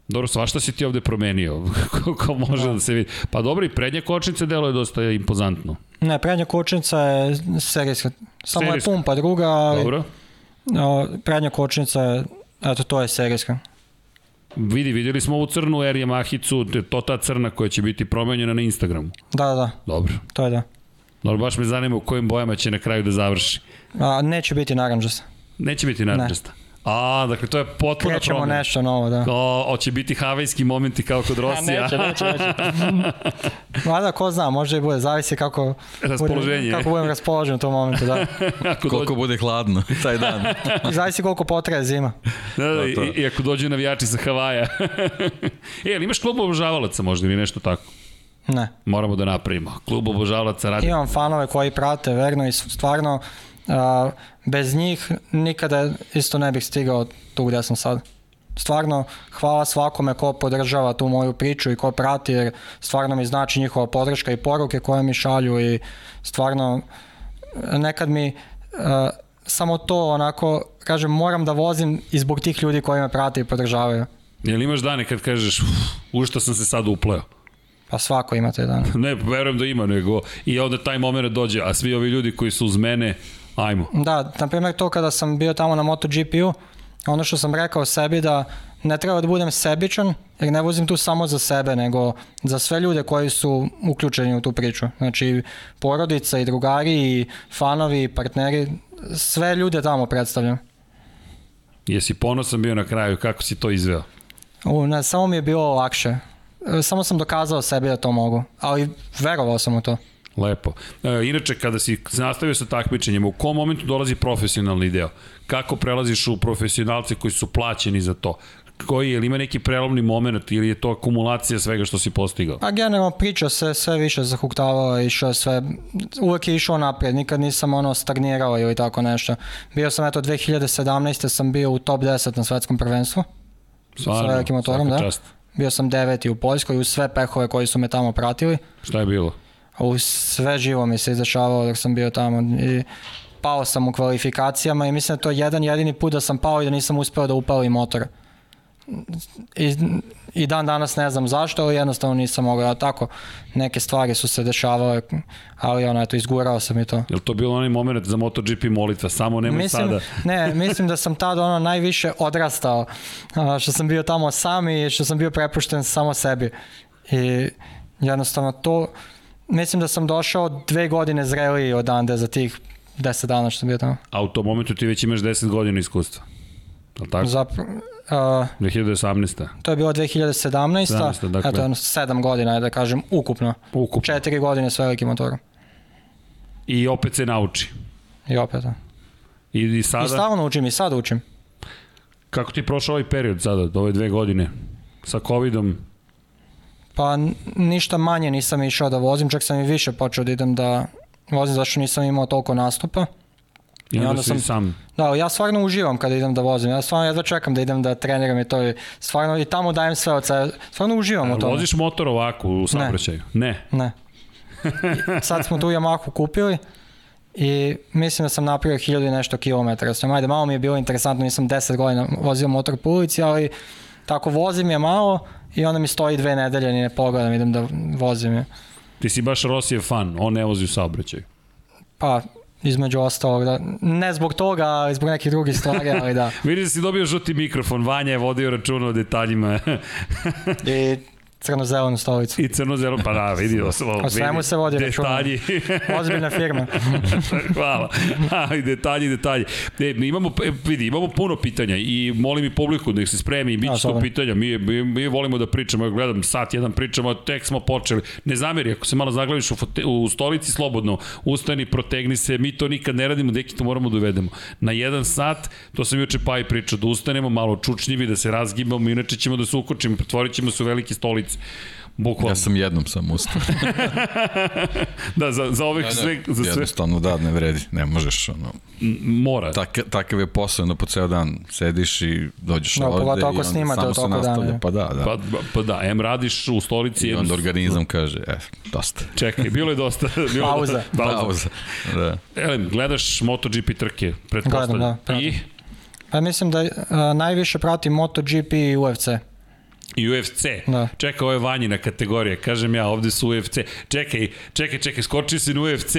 Dobro, svašta si ti ovde promenio, kako može da. se vidi. Pa dobro, i prednje kočnice delo je dosta impozantno. Ne, prednja kočnica je serijska. Samo Serijska. je pumpa druga, ali Dobro. o, prednja kočnica je, eto, to je serijska. Vidi, videli smo ovu crnu Air Yamahicu, to je to ta crna koja će biti promenjena na Instagramu. Da, da, da, Dobro. to je da. Dobro, baš me zanima u kojim bojama će na kraju da završi. A, neće biti naranđasta. Neće biti naranđasta. A, dakle, to je potpuno Krećemo promena. nešto novo, da. O, hoće biti havajski momenti kao kod Rosija. neće, neće, neće. Mada, ko zna, možda i bude, zavisi kako, Raspoloženje. budem, kako budem raspoložen u tom momentu, da. ako Koliko dođe, bude hladno taj dan. Zavisi koliko potraje zima. da, da, To, to. i, i, ako dođu navijači sa Havaja. e, ali imaš klub obožavalaca možda ili nešto tako? Ne. Moramo da napravimo. Klub obožavalaca radi. Imam fanove koji prate verno i stvarno a, bez njih nikada isto ne bih stigao tu gde sam sad. Stvarno, hvala svakome ko podržava tu moju priču i ko prati, jer stvarno mi znači njihova podrška i poruke koje mi šalju i stvarno nekad mi a, samo to onako, kažem, moram da vozim i zbog tih ljudi koji me prate i podržavaju. Jel imaš dane kad kažeš, "Uf, u što sam se sad upleo? Pa svako ima te dane. Ne, verujem da ima, nego i onda taj moment dođe, a svi ovi ljudi koji su uz mene, ajmo. Da, na primjer to kada sam bio tamo na MotoGP-u, ono što sam rekao sebi da ne treba da budem sebičan, jer ne vozim tu samo za sebe, nego za sve ljude koji su uključeni u tu priču. Znači, porodica i drugari i fanovi i partneri, sve ljude tamo predstavljam. Jesi ponosan bio na kraju, kako si to izveo? U, ne, samo mi je bilo lakše. E, Samo sam dokazao sebi da to mogu, ali verovao sam u to. Lepo. E, inače, kada si nastavio sa takmičenjem, u kom momentu dolazi profesionalni deo? Kako prelaziš u profesionalce koji su plaćeni za to? Koji, je li ima neki prelomni moment ili je to akumulacija svega što si postigao? A generalno priča se sve više zahuktavao, išao je sve, uvek je išao naprijed, nikad nisam ono stagnirao ili tako nešto. Bio sam eto 2017. sam bio u top 10 na svetskom prvenstvu, sa velikim motorom, da. čast. Bio sam deveti u Poljskoj uz sve pehove koji su me tamo pratili. Šta je bilo? U sve živo mi se izdešavalo dok sam bio tamo i pao sam u kvalifikacijama i mislim da to je jedan jedini put da sam pao i da nisam uspeo da upalim motor. I, I dan danas ne znam zašto, ali jednostavno nisam mogao. A tako, neke stvari su se dešavale, ali ono, eto, izgurao sam i to. Je li to bilo onaj moment za MotoGP molitva? Samo nemoj Mislim, sada. ne, mislim da sam tad ono najviše odrastao, što sam bio tamo sam i što sam bio prepušten samo sebi. I jednostavno to, mislim da sam došao dve godine zreliji odande za tih deset dana što sam bio tamo. A u tom momentu ti već imaš 10 godina iskustva. Je tako? Zapr a, 2018. to je bilo 2017. 17., dakle. Eto, jedno sedam godina, je da kažem, ukupno. Ukupno. Četiri godine s velikim motorom. I opet se nauči. I opet. da. I, i I sada, stalno učim i sad učim. kako ti je prošao ovaj period sada, ove dve godine? Sa covidom, Pa ništa manje nisam išao da vozim, čak sam i više počeo da idem da vozim zašto nisam imao toliko nastupa. i onda, onda sam- sam. Da, ja stvarno uživam kada idem da vozim. Ja stvarno jedva čekam da idem da treniram i to i stvarno i tamo dajem sve od sebe. Stvarno uživam u Jel tome. Voziš motor ovako u saobraćaju? Ne. Ne. I sad smo tu Yamahu kupili i mislim da sam napravio hiljadu i nešto kilometara. Znači, ajde, malo mi je bilo interesantno, nisam 10 godina vozio motor po ulici, ali tako vozim je malo i onda mi stoji dve nedelje, ni ne pogledam, idem da vozim je. Ti si baš Rosijev fan, on ne vozi u saobraćaju. Pa, između ostalog, da, ne zbog toga, ali zbog nekih drugih stvari, ali da. Vidi da si dobio žuti mikrofon, Vanja je vodio računa o detaljima. I crno-zelenu stolicu. I crno-zeleno, pa da, vidi. O, o svemu se vodi računa. Detalji. Ozbiljna firma. Hvala. A, i detalji, detalji. E, imamo, e, vidi, imamo puno pitanja i molim i publiku da ih se spremi i bit će to pitanja. Mi, mi, mi volimo da pričamo, ja gledam sat jedan pričamo, tek smo počeli. Ne zameri, ako se malo zaglaviš u, fote, u stolici slobodno, ustani, protegni se, mi to nikad ne radimo, deki to moramo da uvedemo. Na jedan sat, to sam juče pa i pričao, da ustanemo malo čučnjivi, da se razgibamo, inače ćemo da se ukočimo, pretvorit ćemo se u velike stolice. Bukvalno. Ja sam jednom sam ustao. da, za, za ovih da, sve... Za sve. Jednostavno, da, ne vredi. Ne možeš, ono... Mora. Tak, takav je posao, da po ceo dan sediš i dođeš da, ovde i onda samo se nastavlja. Dan, pa da, da. Pa, pa da, em radiš u stolici... I onda organizam kaže, e, dosta. Čekaj, bilo je dosta. Bilo Pauza. Pauza. Pauza. Da. Elem, gledaš MotoGP trke, pretpostavljam. Gledam, da. Pratim. I? Pa mislim da uh, najviše prati MotoGP i UFC i UFC. Da. Čekaj, ovo je vanjina kategorija. Kažem ja, ovde su UFC. Čekaj, čekaj, čekaj, skoči si na UFC.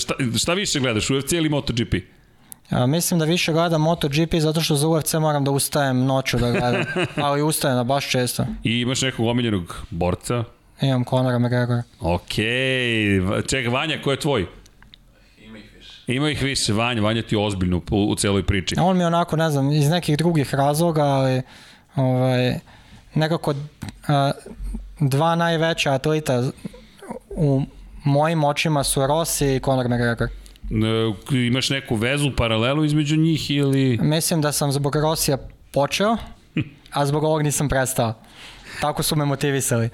Šta, šta više gledaš, UFC ili MotoGP? Ja, mislim da više gledam MotoGP zato što za UFC moram da ustajem noću da gledam. Ali ustajem na baš često. I imaš nekog omiljenog borca? Imam Conora McGregor. Ok. Čekaj, Vanja, ko je tvoj? Ima ih više, Vanja, Vanja ti je ozbiljno u, u celoj priči. On mi onako, ne znam, iz nekih drugih razloga, ali ovaj, nekako dva najveća atleta u mojim očima su Rossi i Conor McGregor. Imaš neku vezu, paralelu između njih ili... Mislim da sam zbog Rosija počeo, a zbog ovog nisam prestao. Tako su me motivisali.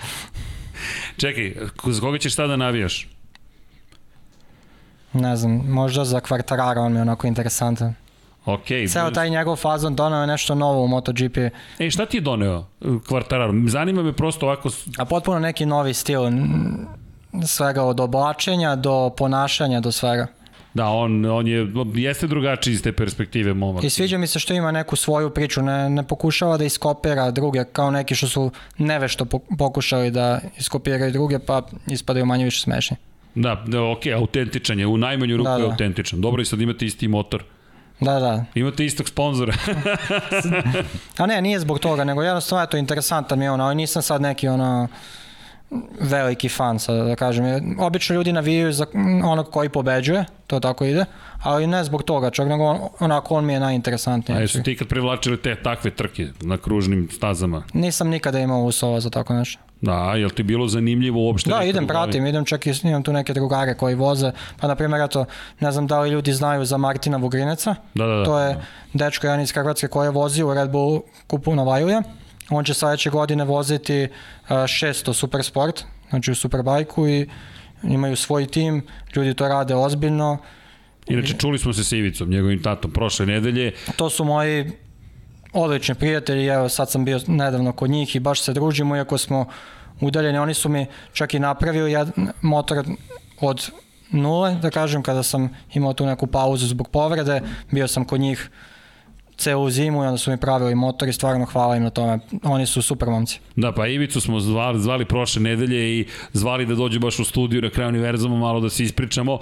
Čekaj, za koga ćeš sada navijaš? Ne znam, možda za Kvartarara, on mi je onako interesantan. Ok. Ceo taj njegov fazon doneo je nešto novo u MotoGP. E, šta ti je doneo Kvartararo? Zanima me prosto ovako... A potpuno neki novi stil. Svega od oblačenja do ponašanja do svega. Da, on, on je, jeste drugačiji iz te perspektive momak. I sviđa mi se što ima neku svoju priču, ne, ne pokušava da iskopira druge, kao neki što su nevešto pokušali da iskopiraju druge, pa ispadaju manje više smešni. Da, da ok, autentičan je, u najmanju ruku da, da. je autentičan. Dobro i sad imate isti motor. Da, da. Imate istog sponzora. A ne, nije zbog toga, nego jednostavno je to interesantan mi je ono, ali nisam sad neki ono veliki fan, sad da kažem. Obično ljudi navijaju za onog koji pobeđuje, to tako ide, ali ne zbog toga, čak nego onako on mi je najinteresantniji. A jesu ti kad privlačili te takve trke na kružnim stazama? Nisam nikada imao uslova za tako nešto. Da, je li ti bilo zanimljivo uopšte? Da, idem, pratim, idem čak i imam tu neke drugare koji voze, pa na primjer, eto, ne znam da li ljudi znaju za Martina Vugrineca, da, da, da. to je dečko jedan iz Hrvatske koji je vozio u Red Bull kupu Novajlija, on će sledeće godine voziti 600 Supersport, znači u Superbajku i imaju svoj tim, ljudi to rade ozbiljno. Inače, čuli smo se sa Ivicom, njegovim tatom, prošle nedelje. To su moji odlični prijatelji, evo sad sam bio nedavno kod njih i baš se družimo, iako smo udaljeni, oni su mi čak i napravili jed, motor od nule, da kažem, kada sam imao tu neku pauzu zbog povrede, bio sam kod njih celu zimu i onda su mi pravili motor i stvarno hvala im na tome. Oni su super momci. Da, pa Ivicu smo zvali, zvali prošle nedelje i zvali da dođe baš u studiju na kraju univerzuma malo da se ispričamo.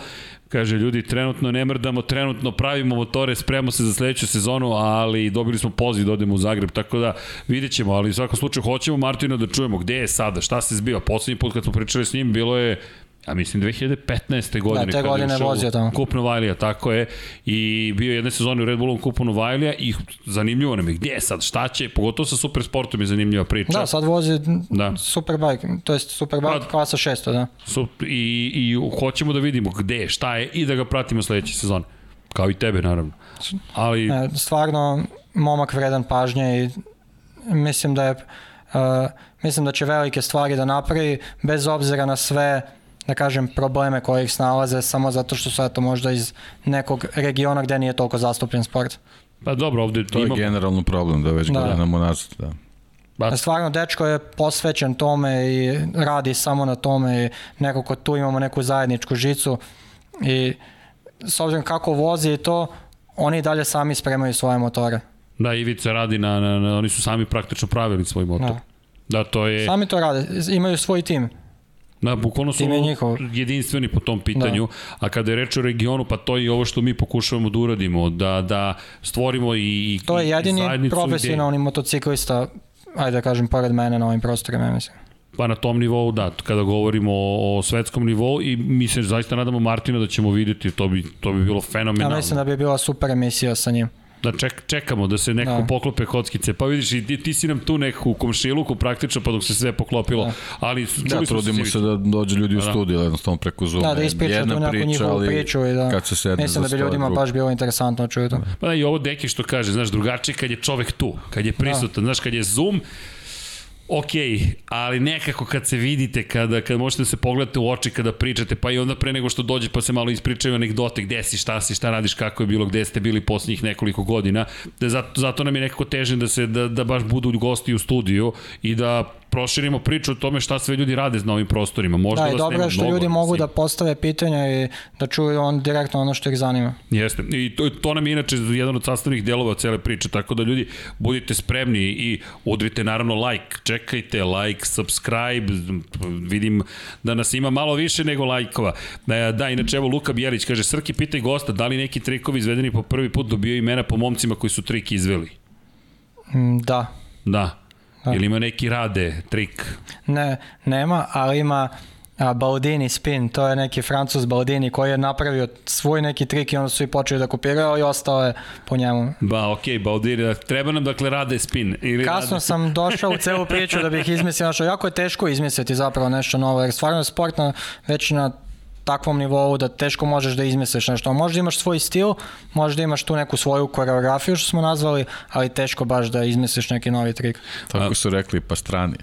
Kaže, ljudi, trenutno ne mrdamo, trenutno pravimo motore, spremamo se za sledeću sezonu, ali dobili smo poziv da odemo u Zagreb, tako da vidjet ćemo, ali u svakom slučaju hoćemo Martina da čujemo gde je sada, šta se zbiva. Poslednji put kad smo pričali s njim bilo je ja mislim 2015. godine. Da, te godine je vozio tamo. Kup Novajlija, tako je. I bio jedne sezone u Red Bullom Kupu Novajlija i zanimljivo nam je gdje je sad, šta će, pogotovo sa Supersportom je zanimljiva priča. Da, sad vozi da. Superbike, to je Superbike pa, klasa 600, da. Sup, i, I hoćemo da vidimo gde šta je i da ga pratimo sledeće sezone. Kao i tebe, naravno. Ali... E, stvarno, momak vredan pažnje i mislim da je uh, mislim da će velike stvari da napravi bez obzira na sve da kažem, probleme koje ih snalaze samo zato što su eto možda iz nekog regiona gde nije toliko zastupljen sport. Pa dobro, ovde to ima... je generalno problem da već da. godinama nazad, da. Ba... Stvarno, dečko je posvećen tome i radi samo na tome i nekako tu imamo neku zajedničku žicu i s obzirom kako vozi i to, oni dalje sami spremaju svoje motore. Da, Ivica radi na, na, na oni su sami praktično pravili svoj motor. Da. da, to je... Sami to rade, imaju svoj tim. Da, bukvalno su jedinstveni po tom pitanju, da. a kada je reč o regionu, pa to je i ovo što mi pokušavamo da uradimo, da, da stvorimo i, To je jedini profesionalni gde... motociklista, ajde da kažem, pored mene na ovim prostorima, mislim. Pa na tom nivou, da, kada govorimo o, o svetskom nivou i mi se zaista nadamo Martina da ćemo videti, to bi, to bi bilo fenomenalno. Ja mislim da bi bila super emisija sa njim da ček, čekamo da se neko da. poklope kockice. Pa vidiš, i ti, ti si nam tu neku komšiluku praktično pa dok se sve poklopilo. Da. Ali da, trudimo se, se da dođe ljudi u da. studiju, jednostavno preko Zoom. Da, da ispriča tu neku priča, njihovu priču i da kad se sedne mislim da bi ljudima baš bilo interesantno čuti to. Pa da, i ovo deki što kaže, znaš, drugačije kad je čovek tu, kad je prisutan, da. znaš, kad je Zoom, ok, ali nekako kad se vidite, kada, kada možete da se pogledate u oči kada pričate, pa i onda pre nego što dođe pa se malo ispričaju anegdote, gde si, šta si, šta radiš, kako je bilo, gde ste bili poslednjih nekoliko godina, da zato, zato nam je nekako težno da se da, da baš budu gosti u studiju i da proširimo priču o tome šta sve ljudi rade na ovim prostorima. Možda da, i dobro je što mnogo, ljudi mogu da postave pitanja i da čuju on direktno ono što ih zanima. Jeste. I to, to nam je inače jedan od sastavnih delova cele priče, tako da ljudi budite spremni i udrite naravno like, čekajte like, subscribe, vidim da nas ima malo više nego lajkova. Da, da inače evo Luka Bjelić kaže, Srki pitaj gosta, da li neki trikovi izvedeni po prvi put dobio imena po momcima koji su trik izveli? Mm, da. Da. Da. Ili ima neki rade, trik? Ne, nema, ali ima a, Baudini spin, to je neki francus Baudini koji je napravio svoj neki trik i onda su i počeli da kopiraju i ostao je po njemu. Ba, okej, okay, Baudini, treba nam dakle rade spin. Ili Kasno rade... sam došao u celu priču da bih izmislio nešto, jako je teško izmisliti zapravo nešto novo, jer stvarno je sport na, već na takvom nivou da teško možeš da izmisliš nešto. Možda imaš svoj stil, možda imaš tu neku svoju koreografiju što smo nazvali, ali teško baš da izmisliš neki novi trik. Tako su rekli pa strani.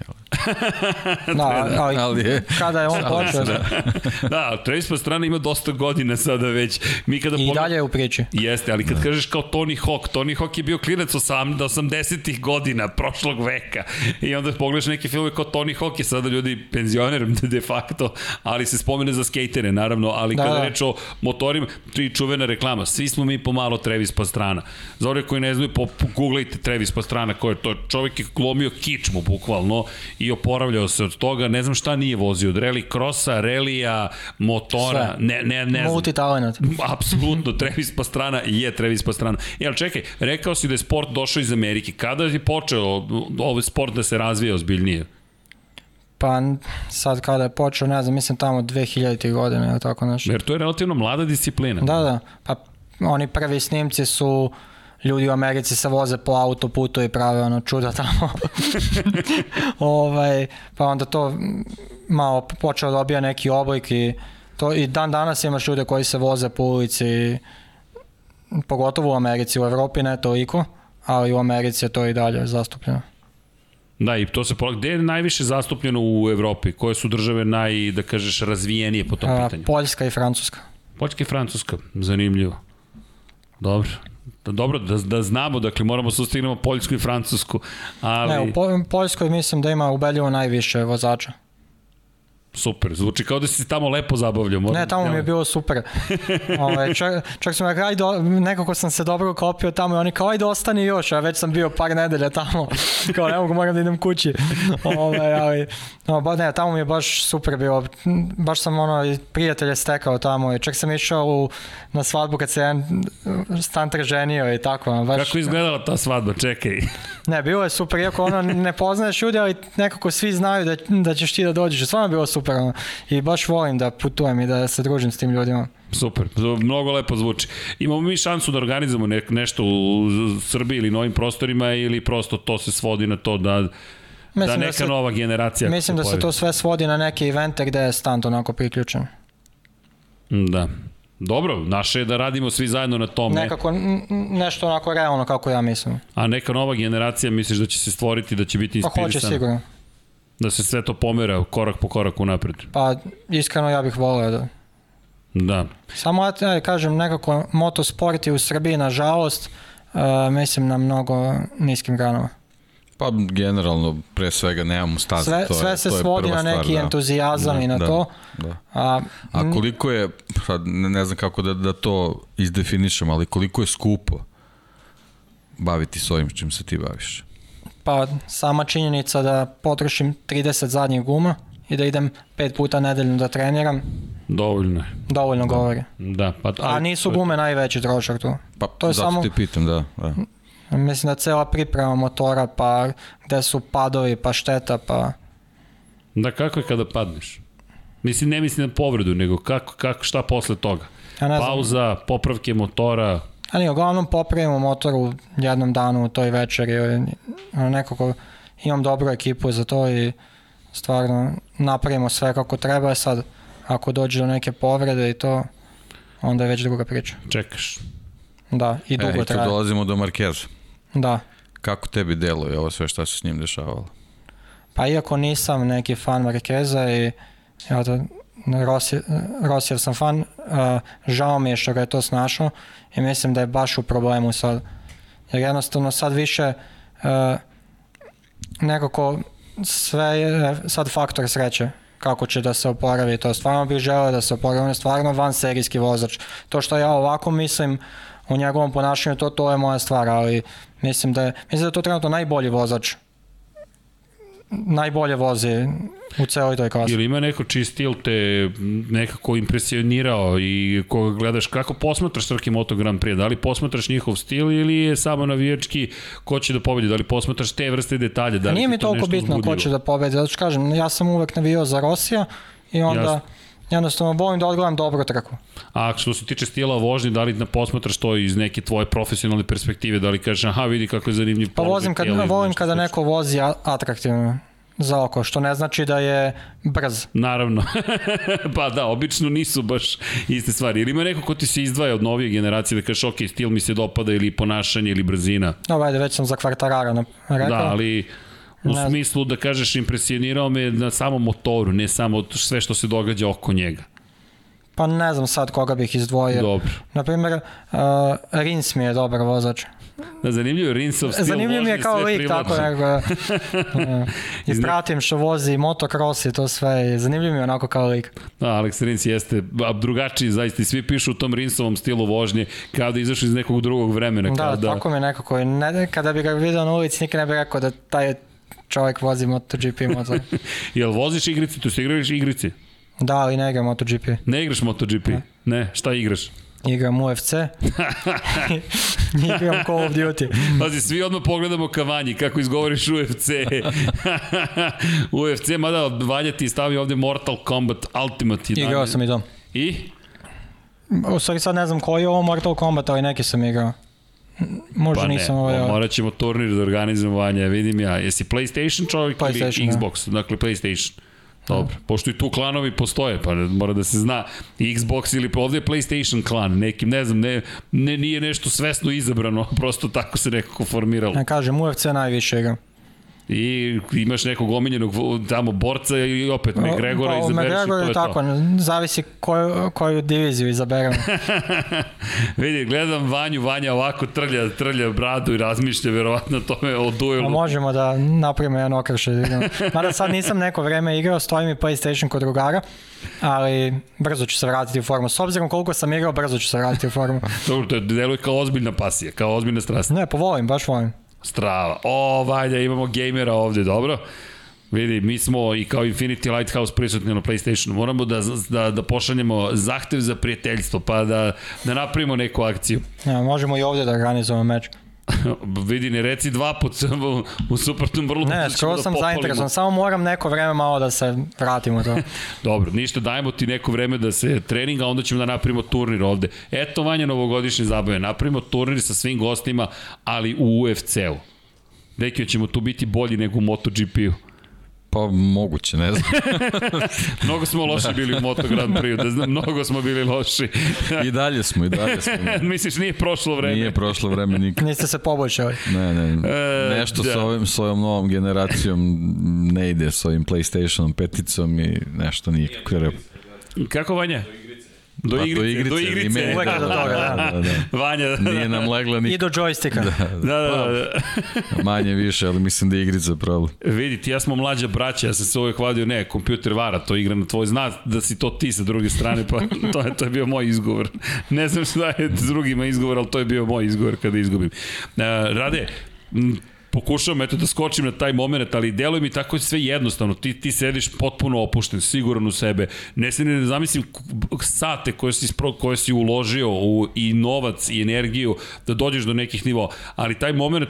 da, ali, ali je, kada je on počeo. Da, da Travis pa strani ima dosta godina sada već. Mi kada I dalje je u priči. Jeste, ali kad da. kažeš kao Tony Hawk, Tony Hawk je bio klinac 80-ih godina prošlog veka. I onda pogledaš neke filme kao Tony Hawk je sada ljudi penzioner de facto, ali se spomene za skejtere naravno, ali da, kada da. reč o motorima, tri čuvena reklama, svi smo mi pomalo Travis Pastrana. Za ove koji ne znaju, po, googlejte Travis Pastrana, ko je to čovjek je glomio kičmu bukvalno i oporavljao se od toga, ne znam šta nije vozio, od rally crossa, relija, motora, Sve. ne, ne, ne znam. Multitalent. Apsolutno, Travis Pastrana je Travis Pastrana. Jel, čekaj, rekao si da je sport došao iz Amerike, kada je počeo ovaj sport da se razvija ozbiljnije? Pa sad kada je počeo, ne znam, mislim tamo 2000. godine ili tako nešto. Jer to je relativno mlada disciplina. Da, da. Pa oni prvi snimci su ljudi u Americi se voze po autoputu i prave ono čuda tamo. ovaj, pa onda to malo počeo da dobija neki oblik i, to, i dan danas imaš ljude koji se voze po ulici pogotovo u Americi, u Evropi ne toliko, ali u Americi je to i dalje zastupljeno. Da, i to se pola... Gde je najviše zastupljeno u Evropi? Koje su države naj, da kažeš, razvijenije po tom A, pitanju? Poljska i Francuska. Poljska i Francuska, zanimljivo. Dobro. Da, dobro, da, da znamo, dakle moramo sustignemo Poljsku i Francusku, ali... Ne, u Poljskoj mislim da ima ubedljivo najviše vozača. Super, zvuči kao da si tamo lepo zabavljao. Moram, ne, tamo mi je bilo super. Ove, ovaj, čak, čak sam rekao, ajde, nekako sam se dobro kopio tamo i oni kao, ajde ostani još, a već sam bio par nedelja tamo. kao, ne mogu, moram da idem kući. Ove, ovaj, ali, no, ba, ne, tamo mi je baš super bilo. Baš sam ono, prijatelje stekao tamo i čak sam išao u, na svadbu kad se jedan stantar ženio i tako. Baš, Kako izgledala ta svadba, čekaj. ne, bilo je super, iako ono, ne poznaješ ljudi, ali nekako svi znaju da, da ćeš ti da dođeš. Stvarno je bilo super super. I baš volim da putujem i da se družim s tim ljudima. Super, mnogo lepo zvuči. Imamo mi šansu da organizujemo ne, nešto u Srbiji ili novim prostorima ili prosto to se svodi na to da Mislim da neka da se, nova generacija... Mislim da se to sve svodi na neke evente gde je stand onako priključen. Da. Dobro, naše je da radimo svi zajedno na tome. Nekako, nešto onako realno kako ja mislim. A neka nova generacija misliš da će se stvoriti, da će biti inspirisana? Pa hoće sigurno. Da se sve to pomera korak po koraku napred. Pa, iskreno ja bih voleo da. Da. Samo ja kažem, nekako motosport je u Srbiji, nažalost, uh, mislim na mnogo niskim granama. Pa generalno pre svega nemamo staze. Sve, to sve je, se to svodi na neki da. entuzijazam da, i na da, to. Da. A, A koliko je, sad ne, ne znam kako da, da to izdefinišem, ali koliko je skupo baviti s ovim čim se ti baviš? Pa sama činjenica da potrošim 30 zadnjih guma i da idem pet puta nedeljno da treniram. Dovoljno je. Dovoljno da. govori. Da, pa, ali, A nisu gume najveći trošak tu. Pa to je zato samo, ti pitam, da. da. Mislim da cela priprema motora, pa gde su padovi, pa šteta, pa... Da, kako je kada padneš? Mislim, ne mislim na povredu, nego kako, kako, šta posle toga? Ja ne znam. Pauza, popravke motora, Ali uglavnom popravimo motor u jednom danu u toj večeri. ono, Nekako imam dobru ekipu za to i stvarno napravimo sve kako treba. E Sad, ako dođe do neke povrede i to, onda je već druga priča. čekaš. Da, i dugo e, i tu traje. dolazimo do Markeza. Da. Kako tebi deluje ovo sve što se s njim dešavalo? Pa iako nisam neki fan Markeza i ja to, Rossi, Rossijev sam fan, uh, žao mi je što ga je to snašao i mislim da je baš u problemu sad. Jer jednostavno sad više uh, nekako sve je sad faktor sreće kako će da se oporavi to. Stvarno bih želeo da se oporavi, on je stvarno van serijski vozač. To što ja ovako mislim u njegovom ponašanju, to, to je moja stvar, ali mislim da je, mislim da je to trenutno najbolji vozač najbolje vozi u celoj toj klasi. Ili ima neko čiji stil te nekako impresionirao i koga gledaš, kako posmatraš Srki Moto Grand Prix? Da li posmatraš njihov stil ili je samo navijački ko će da pobedi? Da li posmatraš te vrste detalje? Da li Nije mi to toliko bitno ko uzbudljivo? će da pobedi, zato što kažem, ja sam uvek navijao za Rosija i onda Jasno. Jednostavno volim da odgledam dobru trku. A što se tiče stila vožnje, da li na posmatraš to iz neke tvoje profesionalne perspektive? Da li kažeš, aha, vidi kako je zanimljiv Pa vozim kad, ili volim kada neko vozi atraktivno za oko, što ne znači da je brz. Naravno. pa da, obično nisu baš iste stvari. Ili ima neko ko ti se izdvaja od novije generacije da kažeš, ok, stil mi se dopada ili ponašanje ili brzina. Dobro, ajde, već sam za kvartarara rekao. Da, ali u smislu da kažeš impresionirao me na samom motoru, ne samo sve što se događa oko njega. Pa ne znam sad koga bih izdvojio. Dobro. Naprimjer, uh, Rins mi je dobar vozač. Da, zanimljivo je Rinsov stil Zanimljiv mi je kao lik, tako nego. uh, I pratim što vozi i motocross i to sve. i Zanimljiv mi je onako kao lik. Da, Alex Rins jeste drugačiji, zaista svi pišu u tom Rinsovom stilu vožnje kao da je izašao iz nekog drugog vremena. Da, kao da, tako mi je nekako. Ne, kada bi ga vidio na ulici, nikad ne bih rekao da taj čovjek vozi MotoGP motor. Jel voziš igrice? Tu se igraš igrice? da, ali ne igram MotoGP. Ne igraš MotoGP? Ne. Šta igraš? Igram UFC. igram Call of Duty. Pazi, svi odmah pogledamo ka vanji, kako izgovoriš UFC. UFC, mada Vanja ti stavi ovde Mortal Kombat Ultimate. Igrao sam i to. I? U stvari sad ne znam koji je ovo Mortal Kombat, ali neki sam igrao. Možda Pa ne, nisam ovaj... o, morat ćemo turnir da organizujemo Vanja, vidim ja. Jesi PlayStation čovjek PlayStation, ili da. Xbox? Dakle, PlayStation. Dobro, pošto i tu klanovi postoje, pa mora da se zna Xbox ili ovde je PlayStation klan, nekim, ne znam, ne, ne, nije nešto svesno izabrano, prosto tako se nekako formiralo. Ja kažem, UFC najviše igram. I imaš nekog omiljenog tamo borca i opet McGregora Pa, izabereš i to je tako, to. zavisi koju, koju diviziju izaberemo. Vidi, gledam Vanju, Vanja ovako trlja, trlja bradu i razmišlja verovatno o tome o A duelu. možemo da napravimo jedan okršaj. da. Mada sad nisam neko vreme igrao, stoji mi PlayStation kod drugara, ali brzo ću se vratiti u formu. S obzirom koliko sam igrao, brzo ću se vratiti u formu. Dobro, to je- deluje kao ozbiljna pasija, kao ozbiljna strast. Ne, pa volim, baš volim. Strava. O, Vanja, imamo gejmera ovde, dobro. Vidi, mi smo i kao Infinity Lighthouse prisutni na PlayStationu. Moramo da, da, da pošaljemo zahtev za prijateljstvo, pa da, da napravimo neku akciju. Ja, možemo i ovdje da organizujemo meč. Vidi, ne reci dva put, u, u suprotnom vrlo Ne, ćemo skoro da sam zainteresovan, samo moram neko vreme malo da se vratimo to. Dobro, ništa, dajemo ti neko vreme da se treninga, onda ćemo da napravimo turnir ovde. Eto Vanja novogodišnje zabave, napravimo turnir sa svim gostima, ali u UFC-u. Dekio ćemo tu biti bolji nego u MotoGP-u. Pa moguće, ne znam. Mnogo smo loši bili u Moto Grand Prix, da znam, mnogo smo bili loši. I dalje smo, i dalje smo. Misliš, nije prošlo vreme? Nije prošlo vreme nikad. Niste se poboljšali. Ne, ne, E, nešto da. sa ovim, s ovom novom generacijom ne ide s ovim PlayStationom peticom i nešto nije kako je rep. Kako Vanja? Do Pa, igrice, do i igrice. meni. Uvek do toga, da. da, da. Vanja, da, Nije nam legla I ni do joysticka. da, da, da. manje više, ali mislim da je igrica problem. Vidi, ti ja smo mlađa braća, ja sam se uvek vadio, ne, kompjuter vara, to igra na tvoj zna da si to ti sa druge strane, pa to je, to je bio moj izgovor. Ne znam šta je s drugima izgovor, ali to je bio moj izgovor kada izgubim. Uh, Rade, pokušavam eto da skočim na taj moment, ali deluje mi tako sve jednostavno. Ti, ti sediš potpuno opušten, siguran u sebe. Ne se ne zamislim sate koje si, koje si uložio u, i novac i energiju da dođeš do nekih nivoa. Ali taj moment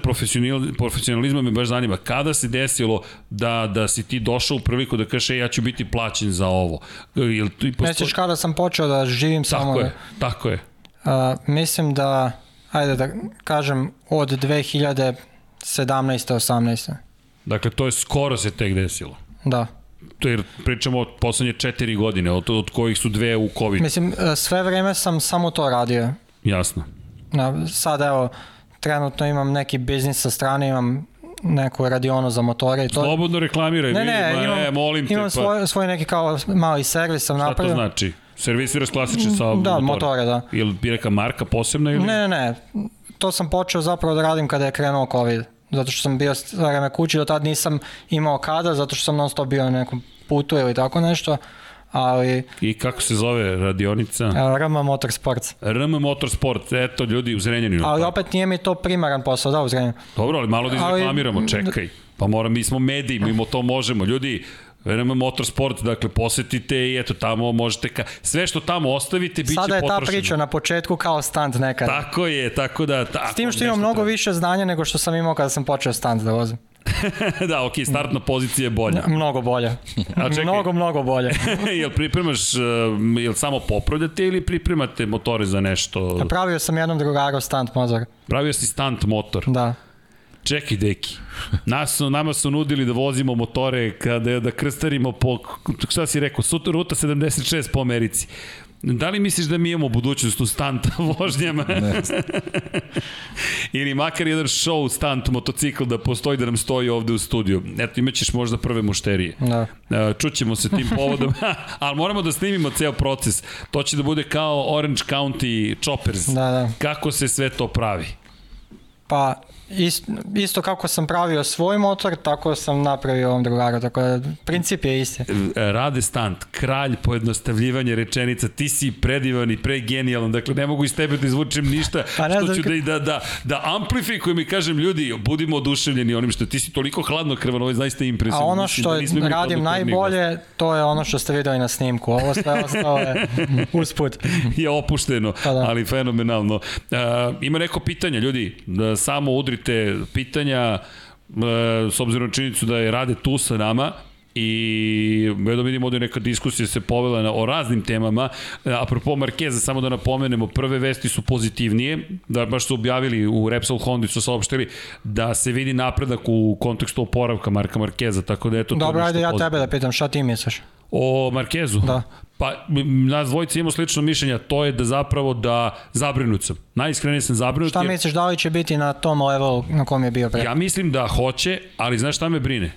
profesionalizma me baš zanima. Kada se desilo da, da si ti došao u priliku da kažeš, ja ću biti plaćen za ovo? Jel, ti posto... Misliš kada sam počeo da živim tako samo... Tako je, tako je. Uh, mislim da, ajde da kažem, od 2017. 18. Dakle, to je skoro se tek desilo. Da. To je, pričamo od poslednje četiri godine, od, od kojih su dve u COVID. Mislim, sve vreme sam samo to radio. Jasno. Na, sad evo, trenutno imam neki biznis sa strane, imam neku radionu za motore i to. Slobodno reklamiraj, ne, ne, vidim, imam, e, molim imam te. Pa... Svoj, svoj neki kao mali servis sam napravio. Šta to znači? Servisiraš klasične sa da, motore? motore, da. Ili bi neka marka posebna? Ili? Ne, ne, ne. To sam počeo zapravo da radim kada je krenuo COVID. Zato što sam bio sve vreme kući, do tad nisam imao kada, zato što sam non stop bio na nekom putu ili tako nešto ali... I kako se zove radionica? RM Motorsports. RM Motorsport, eto ljudi u Zrenjaninu. Ali opet nije mi to primaran posao, da u Zrenjaninu. Dobro, ali malo da izreklamiramo, ali... čekaj. Pa moram, mi smo mediji, mi to možemo. Ljudi, RM Motorsport, dakle, posetite i eto, tamo možete, ka... sve što tamo ostavite, bit će potrošeno. Sada je ta priča na početku kao stand nekad. Tako je, tako da... Tako, S tim što imam mnogo treba. više znanja nego što sam imao kada sam počeo stand da vozim. da, ok, startna pozicija je bolja. Mnogo bolje. A čekaj, mnogo, mnogo bolje. jel pripremaš, uh, jel samo popravljate ili pripremate motore za nešto? Pravio sam jednom drugaru stunt motor. Pravio si stunt motor? Da. Čekaj, deki. Nas su, nama su nudili da vozimo motore kada da krstarimo po, šta si rekao, ruta 76 po Americi. Da li misliš da mi imamo budućnost u stunt vožnjama? Ne. Ili makar jedan show stunt motocikl da postoji da nam stoji ovde u studiju. Eto, imaćeš možda prve mušterije. Da. E, čućemo se tim povodom. Ali moramo da snimimo ceo proces. To će da bude kao Orange County Choppers. Da, da. Kako se sve to pravi? Pa, Isto, isto kako sam pravio svoj motor, tako sam napravio ovom drugaru, tako da princip je isti. Rade Stant, kralj pojednostavljivanja rečenica, ti si predivan i pregenijalan, dakle ne mogu iz tebe da izvučem ništa pa ne što ću da, da, da, da amplifikujem i kažem ljudi, budimo oduševljeni onim što ti si toliko hladno krvan, ovo je zaista impresivno. A ono što Mislim, da radim najbolje, to je ono što ste videli na snimku, ovo sve ostalo je usput. je opušteno, pa da. ali fenomenalno. Uh, ima neko pitanje, ljudi, da samo udri odgovorite pitanja, e, s obzirom na činjenicu da je Rade tu sa nama, i da vidimo ovde neka diskusija se povela na, o raznim temama. E, apropo Markeza, samo da napomenemo, prve vesti su pozitivnije, da baš su objavili u Repsol Hondi su saopštili da se vidi napredak u kontekstu oporavka Marka Markeza, tako da eto... Dobro, ajde ja tebe da pitam, šta ti misliš? O Markezu? Da. Pa, nas dvojice imamo slično mišljenja, to je da zapravo da zabrinut sam. Najiskrenije sam zabrinut. Šta jer... misliš, da li će biti na tom levelu na kom je bio pre? Ja mislim da hoće, ali znaš šta me brine?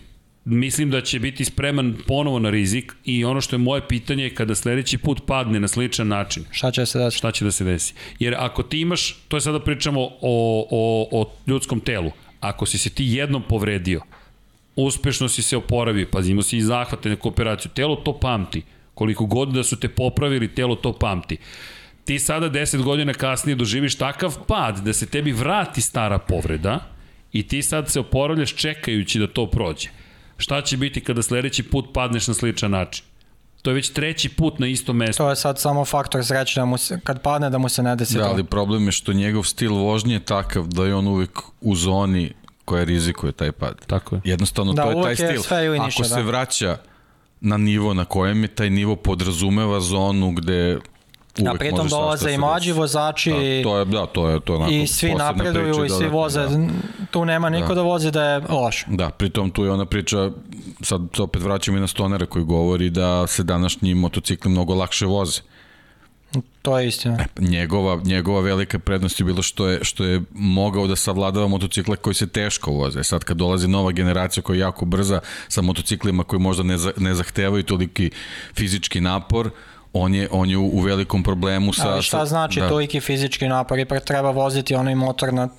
Mislim da će biti spreman ponovo na rizik i ono što je moje pitanje kada sledeći put padne na sličan način. Šta će se desiti? Šta će da se desi? Jer ako ti imaš, to je sada pričamo o, o, o ljudskom telu, ako si se ti jednom povredio, uspešno si se oporavio, pazi, imao si i zahvate neku operaciju, telo to pamti Koliko god da su te popravili, telo to pamti. Ti sada 10 godina kasnije doživiš takav pad da se tebi vrati stara povreda i ti sad se oporavljaš čekajući da to prođe. Šta će biti kada sledeći put padneš na sličan način? To je već treći put na istom mestu. To je sad samo faktor sreće da mu se, kad padne da mu se ne desi da, ali problem je što njegov stil vožnje je takav da je on uvek u zoni koja rizikuje taj pad. Tako je. Jednostavno da, to je taj stil. Je Ako ništa, se da. vraća na nivo na kojem je taj nivo podrazumeva zonu gde Uvek da, pritom dolaze i mlađi vozači da, to je, da, to je to onako i svi napreduju priče, i svi da, voze da. tu nema niko da. da vozi da je loš da, pritom tu je ona priča sad opet vraćamo i na Stonera koji govori da se današnji motocikli mnogo lakše voze To je istina. E, njegova, njegova velika prednost je bilo što je, što je mogao da savladava motocikle koji se teško voze. Sad kad dolazi nova generacija koja je jako brza sa motociklima koji možda ne, za, ne zahtevaju toliki fizički napor, on je, on je u, u velikom problemu sa... Ali šta znači da. toliki fizički napor? Ipak treba voziti onaj motor na...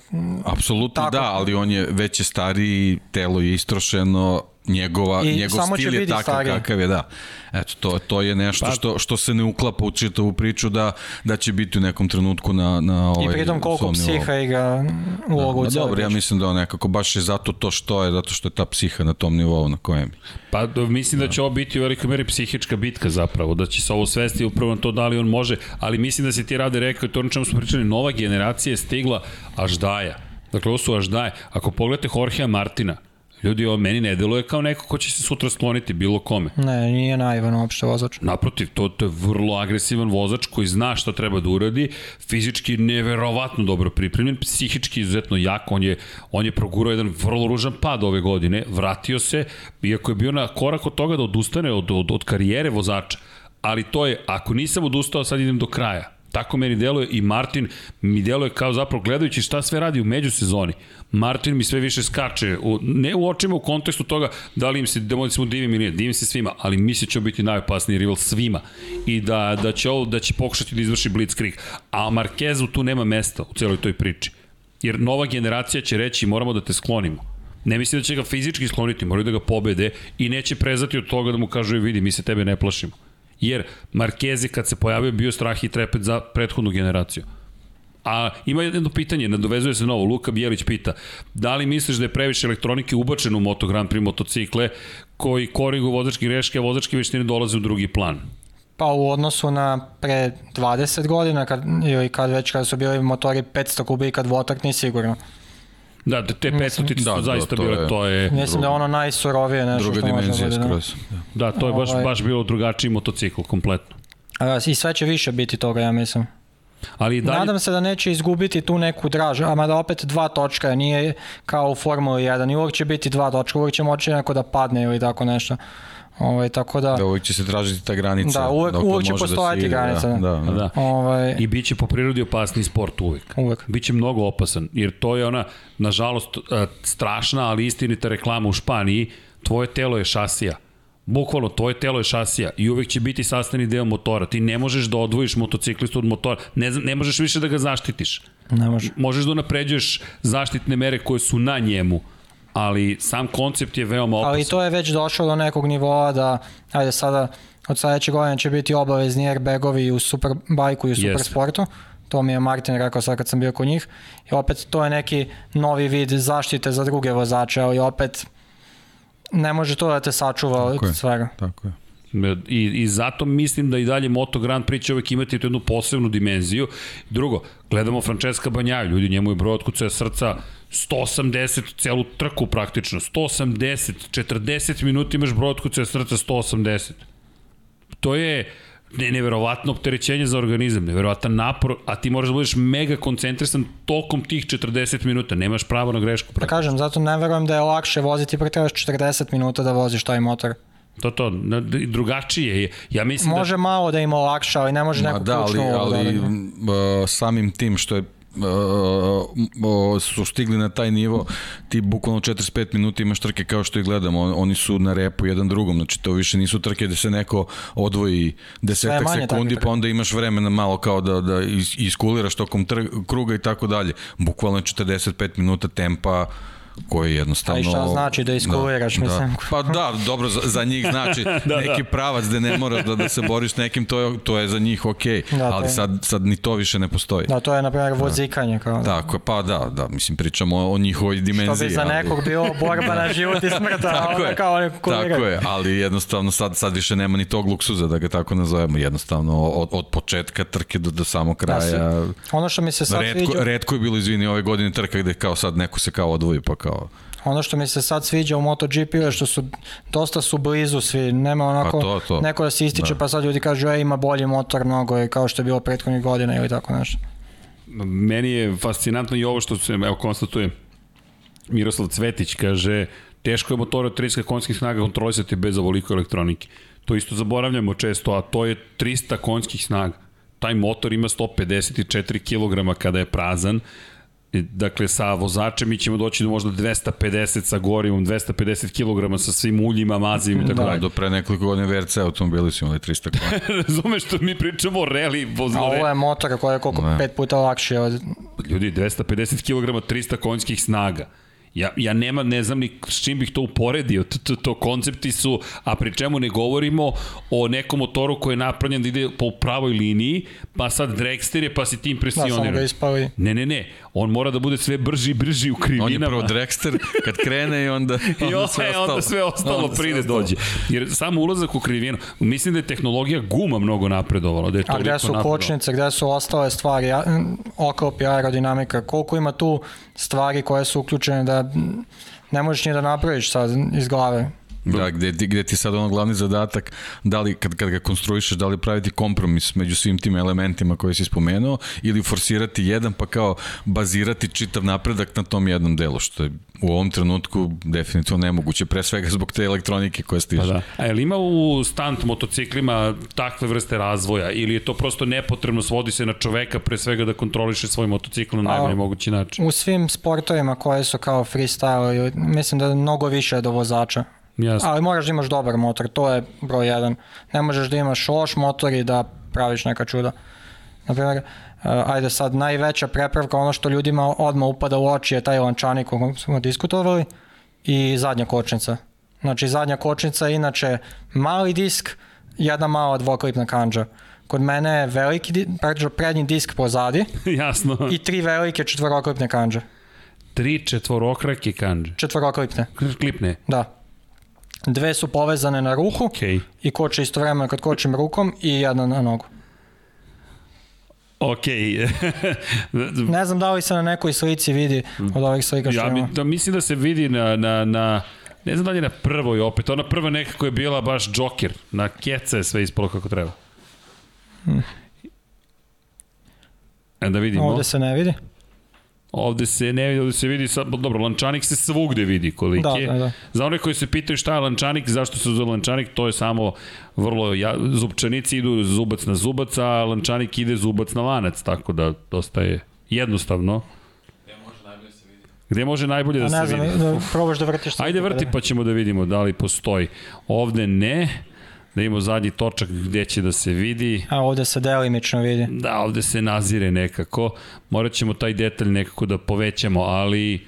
Apsolutno da, ali on je već je stariji, telo je istrošeno, njegova, I njegov stil je takav stariji. kakav je, da. Eto, to, to je nešto Pa- što, što se ne uklapa u čitavu priču da, da će biti u nekom trenutku na, na ovaj I pritom koliko psiha igra ulogu Ma u dobro, ja mislim da on nekako baš je zato to što je, zato što je ta psiha na tom nivou na kojem je. Pa do, mislim da će ovo biti u velikoj meri psihička bitka zapravo, da će se ovo svesti upravo na to da li on može, ali mislim da se ti rade rekao, i to na čemu smo pričali, nova generacija je stigla Aždaja. Dakle, ovo su Aždaje. Ako pogledate Jorgea Martina, ljudi, on meni ne deluje kao neko ko će se sutra skloniti bilo kome. Ne, nije naivan uopšte vozač. Naprotiv, to, to je vrlo agresivan vozač koji zna šta treba da uradi, fizički neverovatno dobro pripremljen, psihički izuzetno jak, on je, on je progurao jedan vrlo ružan pad ove godine, vratio se, iako je bio na korak od toga da odustane od, od, od karijere vozača, ali to je, ako nisam odustao, sad idem do kraja. Tako meni deluje i Martin mi deluje kao zapravo gledajući šta sve radi u međusezoni. Martin mi sve više skače, u, ne u očima u kontekstu toga da li im se, da li se divim ili ne, divim se svima, ali misli će biti najopasniji rival svima i da, da, će, ovo, da će pokušati da izvrši blitzkrieg. A Markezu tu nema mesta u celoj toj priči. Jer nova generacija će reći moramo da te sklonimo. Ne misli da će ga fizički skloniti, moraju da ga pobede i neće prezati od toga da mu kažu "E, vidi, mi se tebe ne plašimo. Jer Markezi kad se pojavio bio strah i trepet za prethodnu generaciju. A ima jedno pitanje, nadovezuje se novo, Luka Bijelić pita, da li misliš da je previše elektronike ubačeno u Moto Grand Prix motocikle koji korigu vozačke greške, a vozačke veštine dolaze u drugi plan? Pa u odnosu na pre 20 godina, kad, ili kad već kad su bili motori 500 kubika dvotaktni, sigurno. Da, te- te petotice da, su zaista to bile, to je, Mislim da je ono najsurovije nešto Druga što može da bude. da. skroz. Da. da, to je baš, Ovaj- baš bilo drugačiji motocikl kompletno. A, I sve će više biti toga, ja mislim. Ali dalje, Nadam se da neće izgubiti tu neku draž, a mada opet dva točka, nije kao u Formuli 1 i uvijek će biti dva točka, uvijek će moći neko da padne ili tako nešto. Ovaj, tako da, Da uvijek će se tražiti ta granica. Da, uvek- uvek će može postojati ide, granica, Da, da. da, da. da. ovaj, I bit će po prirodi opasni sport uvek. uvek. Biće mnogo opasan, jer to je ona, nažalost, e, strašna, ali istinita reklama u Španiji, tvoje telo je šasija. Bukvalno, tvoje telo je šasija i uvek će biti sastavni deo motora. Ti ne možeš da odvojiš motociklistu od motora, ne, ne možeš više da ga zaštitiš. Ne može. Možeš da napređuješ zaštitne mere koje su na njemu, ali sam koncept je veoma opasan. Ali to je već došlo do nekog nivoa da, ajde sada, od sledećeg godina će biti obavezni airbagovi i u superbajku i u supersportu. To mi je Martin rekao sad kad sam bio kod njih. I opet to je neki novi vid zaštite za druge vozače, ali opet ne može to da te sačuva Tako je. od svega. Tako je. I, I zato mislim da i dalje Moto Grand Prix će uvek imati tu jednu posebnu dimenziju. Drugo, gledamo Francesca Banjaju, ljudi, njemu je broj otkucaja srca 180 celu trku praktično, 180, 40 minuta imaš broj otkucaja srca 180. To je ne, neverovatno opterećenje za organizam, neverovatan napor, a ti moraš da budeš mega koncentrisan tokom tih 40 minuta, nemaš pravo na grešku. Da kažem, zato ne verujem da je lakše voziti, trebaš 40 minuta da voziš taj motor. To to, na- drugačije je. Ja mislim Može malo da ima lakše, ali ne može Ma neku da, ali, da ali odigra. m, e, samim tim što je uh, su stigli na taj nivo, ti bukvalno 45 minuta imaš trke kao što ih gledamo, On- oni su na repu jedan drugom, znači to više nisu trke gde se neko odvoji desetak sekundi, pa onda imaš vremena malo kao da, da is, iskuliraš tokom tr, kruga i tako dalje. Bukvalno je 45 minuta tempa koji je jednostavno... A i šta znači da iskuliraš, mislim? Da. Pa da, dobro, za, za njih znači da, neki pravac gde ne moraš da, da se boriš nekim, to je, to je za njih okej, Da, to ali je. sad, sad ni to više ne postoji. Da, to je, na primjer, vozikanje. Kao, da. Tako pa da, da, mislim, pričamo o, o njihovoj dimenziji. bi za ali- nekog bilo borba na život i smrt, a Tako kao neko kulira. tako je, ali jednostavno sad, sad više nema ni tog luksuza da ga tako nazovemo, jednostavno od, od početka trke do, do samog kraja. Ono što mi se sad redko, sviđa, redko je bilo, izvini, ove godine trka gde kao sad neko se kao odvoji, pa kao... ono što mi se sad sviđa u MotoGP je što su dosta su blizu svi, nema onako Pa to, to. neko da se ističe Da. pa sad ljudi kažu ej ima bolji motor mnogo je kao što je bilo prethodnih godina ili tako nešto. Meni je fascinantno i ovo što se, evo, konstatuje Miroslav Cvetić, kaže, teško je motor od 30 konjskih snaga kontrolisati bez ovoliko elektronike. To isto zaboravljamo često, a to je 300 konjskih snaga. Taj motor ima 154 kg kada je prazan, Dakle, sa vozačem mi ćemo doći do možda 250 sa gorivom, 250 kg sa svim uljima, mazivima i tako Da, dalje. do pre nekoliko godina VRC automobili su imali 300 konja. Razumeš što mi pričamo o reli A ovo je motor koji je koliko Ne. pet puta lakši od Ljudi, 250 kg, 300 konjskih snaga. Ja, ja nema, ne znam ni s čim bih to uporedio, to, to, to koncepti su, a pri čemu ne govorimo o nekom motoru koji je napravljen da ide po pravoj liniji, pa sad dragster je, pa si ti impresioniran. Da, samo ga ispali. Ne, ne, ne, on mora da bude sve brži i brži u krivinama. On je prvo dragster, kad krene i onda, I onda, onda sve ostalo. onda sve ostalo Onda sve pride ostalo. dođe. Jer samo ulazak u krivinu, mislim da je tehnologija guma mnogo napredovala. Da je A gde su kočnice, gde su ostale stvari, a- oklop i aerodinamika, koliko ima tu stvari koje su uključene da ne možeš ni da napraviš sad iz glave. Da, gde, ti- gde ti sad ono glavni zadatak, da li, kad, kad ga konstruišeš, da li praviti kompromis među svim tim elementima koje si spomenuo, ili forsirati jedan, pa kao bazirati čitav napredak na tom jednom delu, što je u ovom trenutku definitivno nemoguće, pre svega zbog te elektronike koja stiže. Pa da. A je li ima u stunt motociklima takve vrste razvoja ili je to prosto nepotrebno, svodi se na čoveka pre svega da kontroliše svoj motocikl na najbolji mogući način? U svim sportovima koje su kao freestyle, mislim da je mnogo više do vozača. Jasno. Ali moraš da imaš dobar motor, to je broj jedan. Ne možeš da imaš loš motor i da praviš neka čuda. Naprimjer, uh, ajde sad, najveća prepravka, ono što ljudima odmah upada u oči je taj lančanik o kojem smo diskutovali i zadnja kočnica. Znači, zadnja kočnica je inače mali disk, jedna mala dvoklipna kanđa. Kod mene je veliki, praktično prednji disk pozadi Jasno. i tri velike četvoroklipne kanđe. Tri četvorokrake kanđe. Četvoroklipne, Klipne. da. Dve su povezane na ruhu Okej. i koče istovremeno kad kočim rukom i jedna na nogu. Okej. Ne znam da li se na nekoj slici vidi od ovih slika što ja mi, da, mislim da se vidi na, na, na ne znam da li je na prvoj opet, ona prva nekako je bila baš džoker, na keca je sve ispalo kako treba. E da vidimo. Ovde se ne vidi. Ovde se ne vidi, ovde se vidi sad, dobro, lančanik se svugde vidi koliki Da, je. da, da. Za one koji se pitaju šta je lančanik, zašto se zove lančanik, to je samo vrlo, ja, zubčanici idu zubac na zubac, a lančanik ide zubac na lanac, tako da dosta je jednostavno. Gde može najbolje da se ne znam, vidi? da probaš da vrtiš. Ajde vrti pa ćemo da vidimo da li postoji. Ovde ne, da imamo zadnji točak gde će da se vidi. A ovde se delimično vidi. Da, ovde se nazire nekako. Morat ćemo taj detalj nekako da povećamo, ali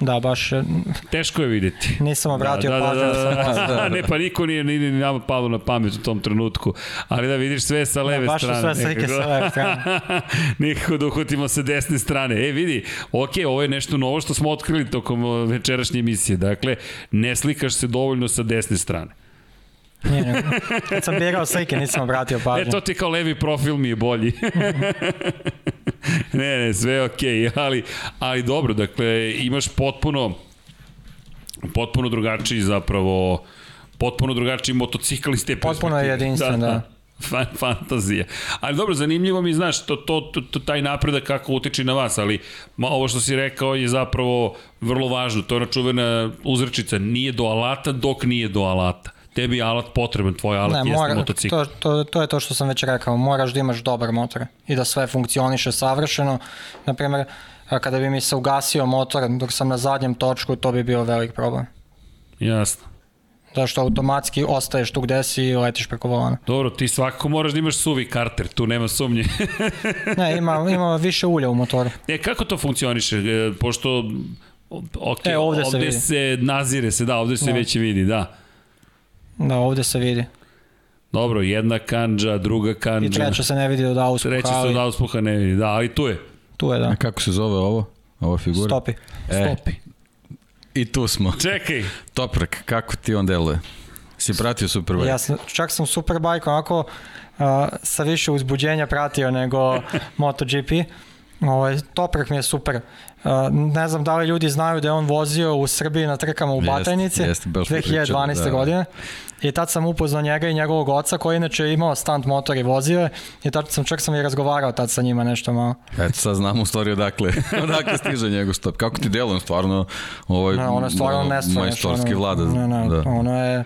Da, baš e, teško je videti. nisam obratio da, da, pažnju. da, sam da, ostao. da, ne, pa niko nije ni, ni nama palo na pamet u tom trenutku. Ali da vidiš sve sa leve baš su strane. sve slike nekako. sa leve strane. Nikako da uhvatimo sa desne strane. E, vidi, ok, ovo je nešto novo što smo otkrili tokom o, večerašnje emisije. Dakle, ne slikaš se dovoljno sa desne strane. Nije, ne. Kad sam birao slike nisam obratio pažnju. E, to ti kao levi profil mi je bolji. ne, ne, sve je okej, okay, ali, ali dobro, dakle, imaš potpuno, potpuno drugačiji zapravo, potpuno drugačiji motocikl iz te Potpuno je perspektive. jedinstven, da. Fan, fantazija. Ali dobro, zanimljivo mi, znaš, to, to, to, to, taj napredak kako utiče na vas, ali ma, ovo što si rekao je zapravo vrlo važno. To je ona čuvena uzrečica, nije do alata dok nije do alata. Tebi je alat potreban, tvoj alat Ne, jeste mora, motocikl. to, to, to je to što sam već rekao, moraš da imaš dobar motor i da sve funkcioniše savršeno. Naprimer, kada bi mi se ugasio motor dok sam na zadnjem točku, to bi bio velik problem. Jasno. Zašto automatski ostaješ tu gde si i letiš preko volana. Dobro, ti svakako moraš da imaš suvi karter, tu nema sumnje. Ne, ima, ima više ulja u motoru. e, kako to funkcioniše? E, pošto, ok, E, ovde ovde, se ovde vidi. se nazire se, da, ovde se Da. već vidi, da. Da, ovde se vidi. Dobro, jedna kanđa, druga kanđa. I treća se ne vidi od auspuha, Treća se od auspuha ne vidi, da, ali tu je. tu je da. A kako se zove ovo? Ova figura? Stopi. E, Stopi. I tu smo. Čekaj, Toprak, kako ti on deluje? Si pratio Superbike? Ja sam, čak sam Superbike onako uh, sa više uzbuđenja pratio nego MotoGP. Ovaj, Toprak mi je super. Uh, ne znam da li ljudi znaju da je on vozio u Srbiji na trkama u Batajnici jeste, baš smo 2012. pričali, da. godine. I tad sam upoznao njega i njegovog oca koji inače je imao stunt motor i vozio je. I tad sam, čak sam i razgovarao tad sa njima nešto malo. Eto, sad znamo u stvari odakle, odakle stiže njegov stop. Kako ti deluje, on stvarno ovaj, Ne, ono je stvarno ono, nestvarno. majstorski vlada. Ne, ne, da. ono je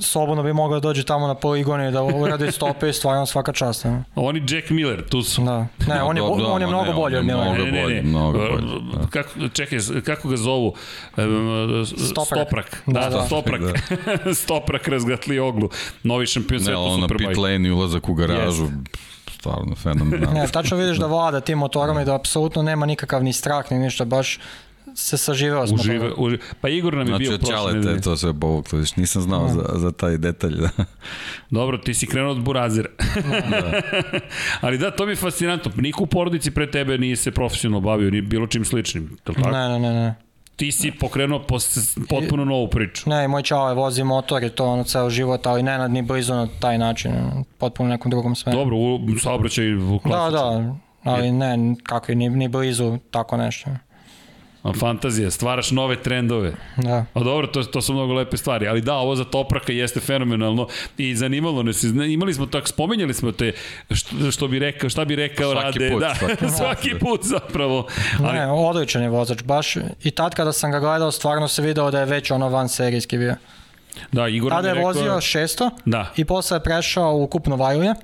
slobodno bi mogao da dođe tamo na poligon i da uradi stope i stvarno svaka čast. Ne, oni Jack Miller, tu su. da. ne on, je, Da, da, on je mnogo ne, bolji on od Milana. mnogo- Ne, ne, bolji, ne. mnogo E, bolji, da. Kako, čekaj, kako ga zovu? Stoprak. Stoprak. Da, Da, da, da. Stoprak. Stoprak razgatli oglu. Novi šampion Ne, sveta u ono na pit Superbike. lane i ulazak u garažu, stvarno fenomenalno. Ne, tačno vidiš da vlada tim motorom i da apsolutno nema nikakav ni strah ni ništa, baš se saživeo s Užive, užive. Pa Igor nam je Znači, bio prošle nedelje. je to sve povuklo, viš, nisam znao za, za taj detalj. Da. Dobro, ti si krenuo od burazira. Ali da, to mi je fascinantno. Niko u porodici pre tebe nije se profesionalno bavio, ni bilo čim sličnim. Je li tako? Ne, ne, ne, ne. Ti si pokrenuo pos, potpuno novu priču. Ne, moj čao vozi motor i to ono ceo život, ali ne ni blizu na taj način, potpuno nekom drugom smeru. Dobro, u saobraćaj u Da, da, ali ne, kakvi, ni, ni blizu tako nešto. A fantazija, stvaraš nove trendove. Da. A dobro, to, to su mnogo lepe stvari, ali da, ovo za Topraka jeste fenomenalno i zanimalo nas, imali smo tak, spomenjali smo te, što, što bi rekao, šta bi rekao Svaki Rade, put, da, svaki svaki, put. zapravo. Ali, Ne, odličan je vozač, baš i tad kada sam ga gledao stvarno se video da je već ono van serijski bio. da, Igor Tada je rekao, vozio 600 Da. i posle je prešao u kupno Vajluje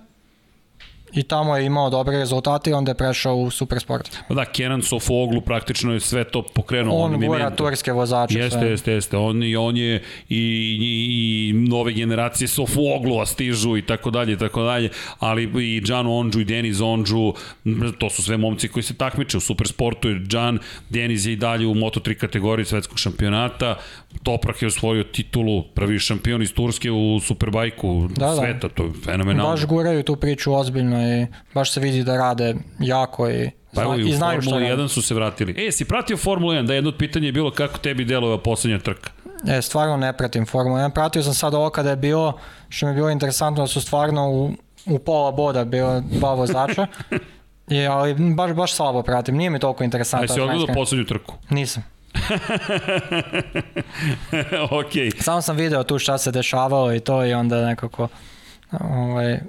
i tamo je imao dobre rezultate i onda je prešao u Supersport. Pa da, Kenan Sofoglu praktično je sve to pokrenuo. On je gura turske vozače. Jeste, sve. jeste, jeste. On, i on je i, i, i nove generacije Sofuoglua stižu i tako dalje i tako dalje, ali i Džan Ondžu i Deniz Ondžu, m, to su sve momci koji se takmiče u supersportu, Džan, Deniz je i dalje u Moto3 kategoriji svetskog šampionata, Toprak je osvojio titulu, prvi šampion iz Turske u Superbajku Da, da. sveta, to je fenomenalno. Baš guraju tu priču ozbiljno i baš se vidi da rade jako i, Pa evo i u i znaju što Formula rade. 1 su se vratili. E, si pratio Formulu 1? Da, jedno od pitanja je bilo kako tebi delova poslednja trka. E, stvarno ne pratim Formulu 1. Pratio sam sad ovo kada je bilo, što mi je bilo interesantno da su stvarno u, u pola boda bilo dva vozača. I, ali baš, baš slabo pratim, nije mi toliko interesantno. si odgledao poslednju trku? Nisam. Okej. Samo sam video tu šta se dešavalo i to i onda nekako... Ovaj,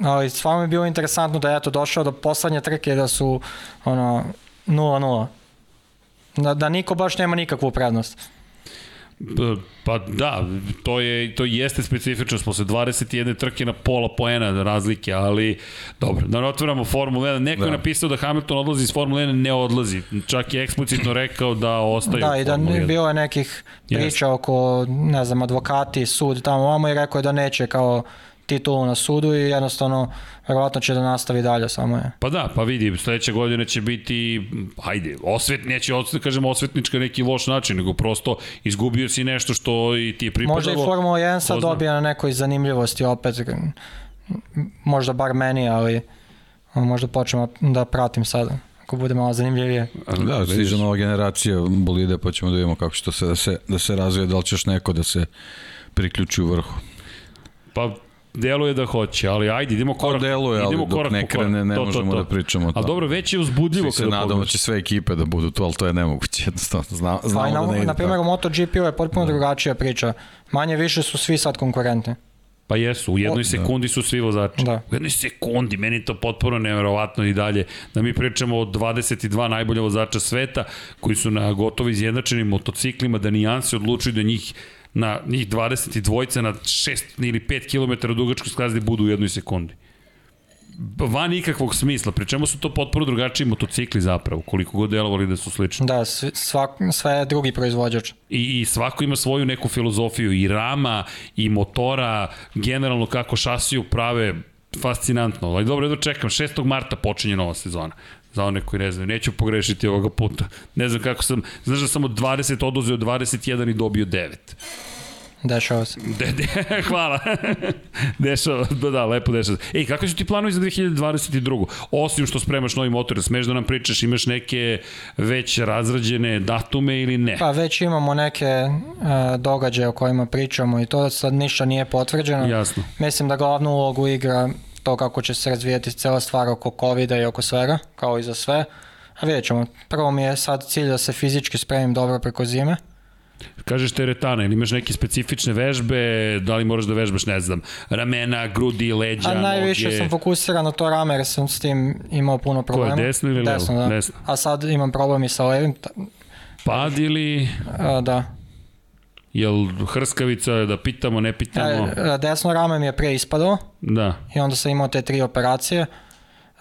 ali stvarno je bilo interesantno da je eto došao do poslednje trke da su ono 0-0. Da, da niko baš nema nikakvu prednost. Pa- Pa da, to je to jeste specifičnost posle 21 trke na pola poena razlike, ali dobro, da ne otvaramo Formulu 1. Neko da. je Da. napisao da Hamilton odlazi iz Formule 1, ne odlazi. Čak je eksplicitno rekao da ostaje Da, u i da Formuli ne, 1. bilo je nekih priča Jeste. oko, ne znam, advokati, sud tamo vamo i rekao je da neće kao titulu na sudu i jednostavno verovatno će da nastavi dalje samo je. Pa da, pa vidi, sledeće godine će biti, hajde, osvet, neće osvet, kažem osvetnička neki loš način, nego prosto izgubio si nešto što i ti je pripadalo. Možda i Formula 1 sad dobija na nekoj zanimljivosti opet, možda bar meni, ali možda počnemo da pratim sad, ako bude malo zanimljivije. Da, stiže nova generacija bolide, pa ćemo da vidimo kako će to sve da se, da se razvije, da li će još neko da se priključi u vrhu. Pa deluje da hoće, ali ajde, idemo korak, deluje, ali idemo dok korak ne po korak. krene, ne možemo da pričamo o A tome. dobro, već je uzbudljivo Svi se kada nadamo da pogledaš. će sve ekipe da budu tu, ali to je nemoguće, jednostavno. Zna, Pa i znamo da ne na, ide na primjer, u MotoGP-u je potpuno drugačija priča. Manje više su svi sad konkurentni. Pa jesu, u jednoj sekundi su svi vozači. Da. U jednoj sekundi, meni je to potpuno neverovatno i dalje. Da mi pričamo o 22 najbolja vozača sveta koji su na gotovo izjednačenim motociklima, da nijanse odlučuju da njih na njih 22 na 6 ili 5 km dugačkoj skazdi budu u jednoj sekundi. Van ikakvog smisla, pri čemu su to potpuno drugačiji motocikli zapravo, koliko god delovali da su slični. Da, svak, sve je drugi proizvođač. I, I svako ima svoju neku filozofiju, i rama, i motora, generalno kako šasiju prave, fascinantno. Ali dobro, jedno čekam, 6. marta počinje nova sezona. Za one koji ne znaju, neću pogrešiti ovoga puta. Ne znam kako sam, znaš da sam od 20 oduzeo 21 i dobio 9. Dešava se. De, de, hvala. dešava, da, da, lepo dešava. Ej, kakvi su ti planovi za 2022. Osim što spremaš novi motor, smeš da nam pričaš, imaš neke već razrađene datume ili ne? Pa već imamo neke uh, događaje o kojima pričamo i to sad ništa nije potvrđeno. Jasno. Mislim da glavnu ulogu igra to kako će se razvijati cela stvar oko covid i oko svega, kao i za sve. A vidjet ćemo. Prvo mi je sad cilj da se fizički spremim dobro preko zime. Kažeš teretana, ili imaš neke specifične vežbe, da li moraš da vežbaš, ne znam, ramena, grudi, leđa, A najviše noge? sam fokusiran na to rame jer sam s tim imao puno problema. desno ili levo? Desno, da. Desno. A sad imam problem i sa levim. Pad ili, a, da. Jel hrskavica, da pitamo, ne pitamo? E, e, desno rame mi je pre ispadalo Da, i onda sam imao te tri operacije.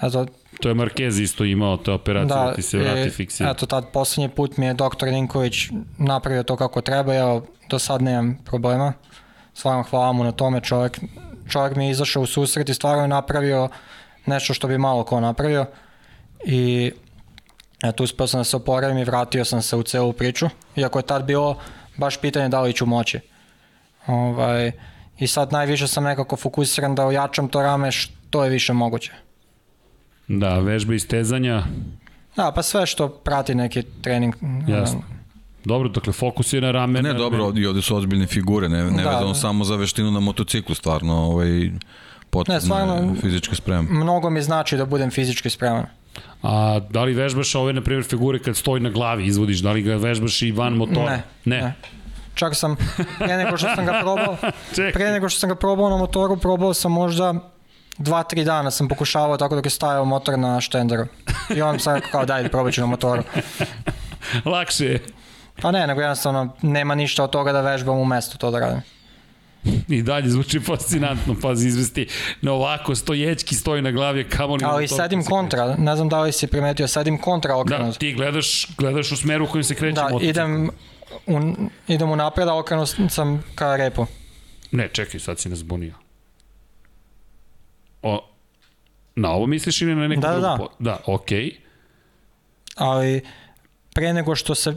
Eto, to je Marquez isto imao te operacije da, ti se vrati fiksira. Eto, tad poslednji put mi je doktor Ninković napravio to kako treba, ja do sad nemam problema. Stvarno hvala mu na tome, čovjek, čovjek mi je izašao u susret i stvarno je napravio nešto što bi malo ko napravio. I Eto, uspeo sam da se oporavim i vratio sam se u celu priču, iako je tad bilo baš pitanje da li ću moći. Ovaj, I sad najviše sam nekako fokusiran da ojačam to rame što je više moguće. Da, vežbe istezanja. Da, pa sve što prati neki trening. Jasno. Dobro, dakle, fokus je na rame. Ne, na, dobro, i ovde su ozbiljne figure, ne, ne Da, vezano da. samo za veštinu na motociklu, stvarno, ovaj, potrebna Ne, stvarno- je fizička sprema. Mnogo mi znači da budem fizički spreman. A da li vežbaš ove, na primjer, figure kad stoji na glavi, izvodiš, da li ga vežbaš i van motora? Ne, Ne. ne. Čak sam, pre nego što sam ga probao, pre nego što sam ga probao na motoru, probao sam možda dva, tri dana sam pokušavao tako dok je stajao motor na štenderu. I on sam rekao kao daj probat ću na motoru. Lakše je. Pa ne, nego jednostavno nema ništa od toga da vežbam u mestu to da radim. I dalje zvuči fascinantno, pazi, izvesti na ovako stojećki stoji na glavi, kamo li Ali sedim se kontra, ne znam da li si primetio, sedim kontra kreće. okrenut. Da, ti gledaš, gledaš u smeru u kojem se kreće Da, motocikl. idem, u, idem u napred, a okrenut sam ka repu. Ne, čekaj, sad si nas zbunio. O, na ovo misliš ili na neku Da, da, drugu da. po- Da, okej. Okay. ali pre nego što se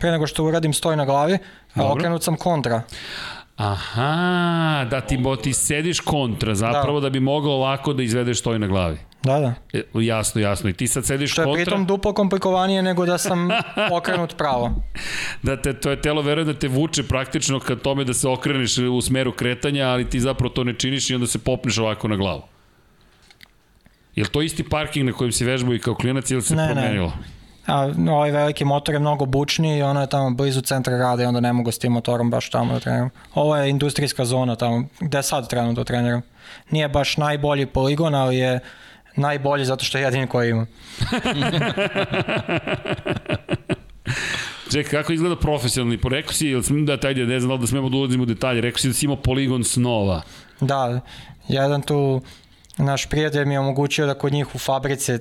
pre nego što uradim stoj na glavi, Dobro. okrenut sam kontra. Aha, da ti, bo, ti sediš kontra zapravo da. da bi mogao ovako da izvedeš stoj na glavi. Da, da. E, jasno, jasno. I ti sad sediš Što je kontra, pritom duplo komplikovanije nego da sam okrenut pravo. da te, to je telo verujem da te vuče praktično ka tome da se okreneš u smeru kretanja, ali ti zapravo to ne činiš i onda se popneš ovako na glavu. Je li to isti parking na kojem si vežbao i kao klinac ili se Ne, ne. A ovaj veliki motor je mnogo bučniji i ono je tamo blizu centra grada i onda ne mogu s tim motorom baš tamo da treniram. Ovo je industrijska zona tamo gde sad trenutno treniram. Nije baš najbolji poligon, ali je najbolji zato što je jedini koji ima. Čekaj, kako izgleda profesionalni? Rekao si, ili da tajde, ne znam da da smemo da ulazimo u detalje, rekao si da si imao poligon snova. Da, jedan tu naš prijatelj mi je omogućio da kod njih u fabrici,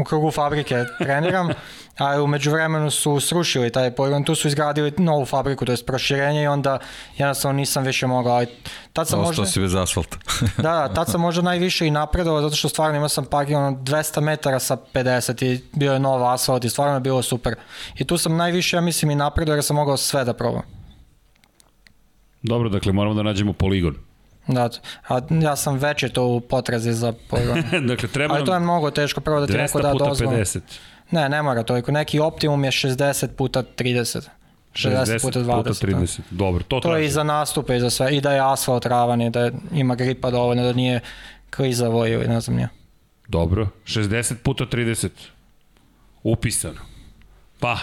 u krugu fabrike treniram, a umeđu vremenu su srušili taj poligon, tu su izgradili novu fabriku, to je proširenje i onda jednostavno nisam više mogao, ali tad sam Ostao možda, si bez asfalta. da, da, tad sam možda najviše i napredovao, zato što stvarno imao sam parking ono 200 metara sa 50 i bio je nov asfalt i stvarno je bilo super. I tu sam najviše, ja mislim, i napredovao jer sam mogao sve da probam. Dobro, dakle, moramo da nađemo poligon. Da, a ja sam veće to u potrazi za poligon. dakle, treba Ali to je mnogo teško, prvo da ti neko 200 da puta dozvolu. 50. Ne, ne mora toliko. Neki optimum je 60 puta 30. 60 puta 20. puta 30. Dobro, to, To je i za nastupe i za sve. I da je asfalt ravan i da ima gripa dovoljno, da nije klizavo ili ne znam nije. Dobro, 60 puta 30. Upisano. Pa,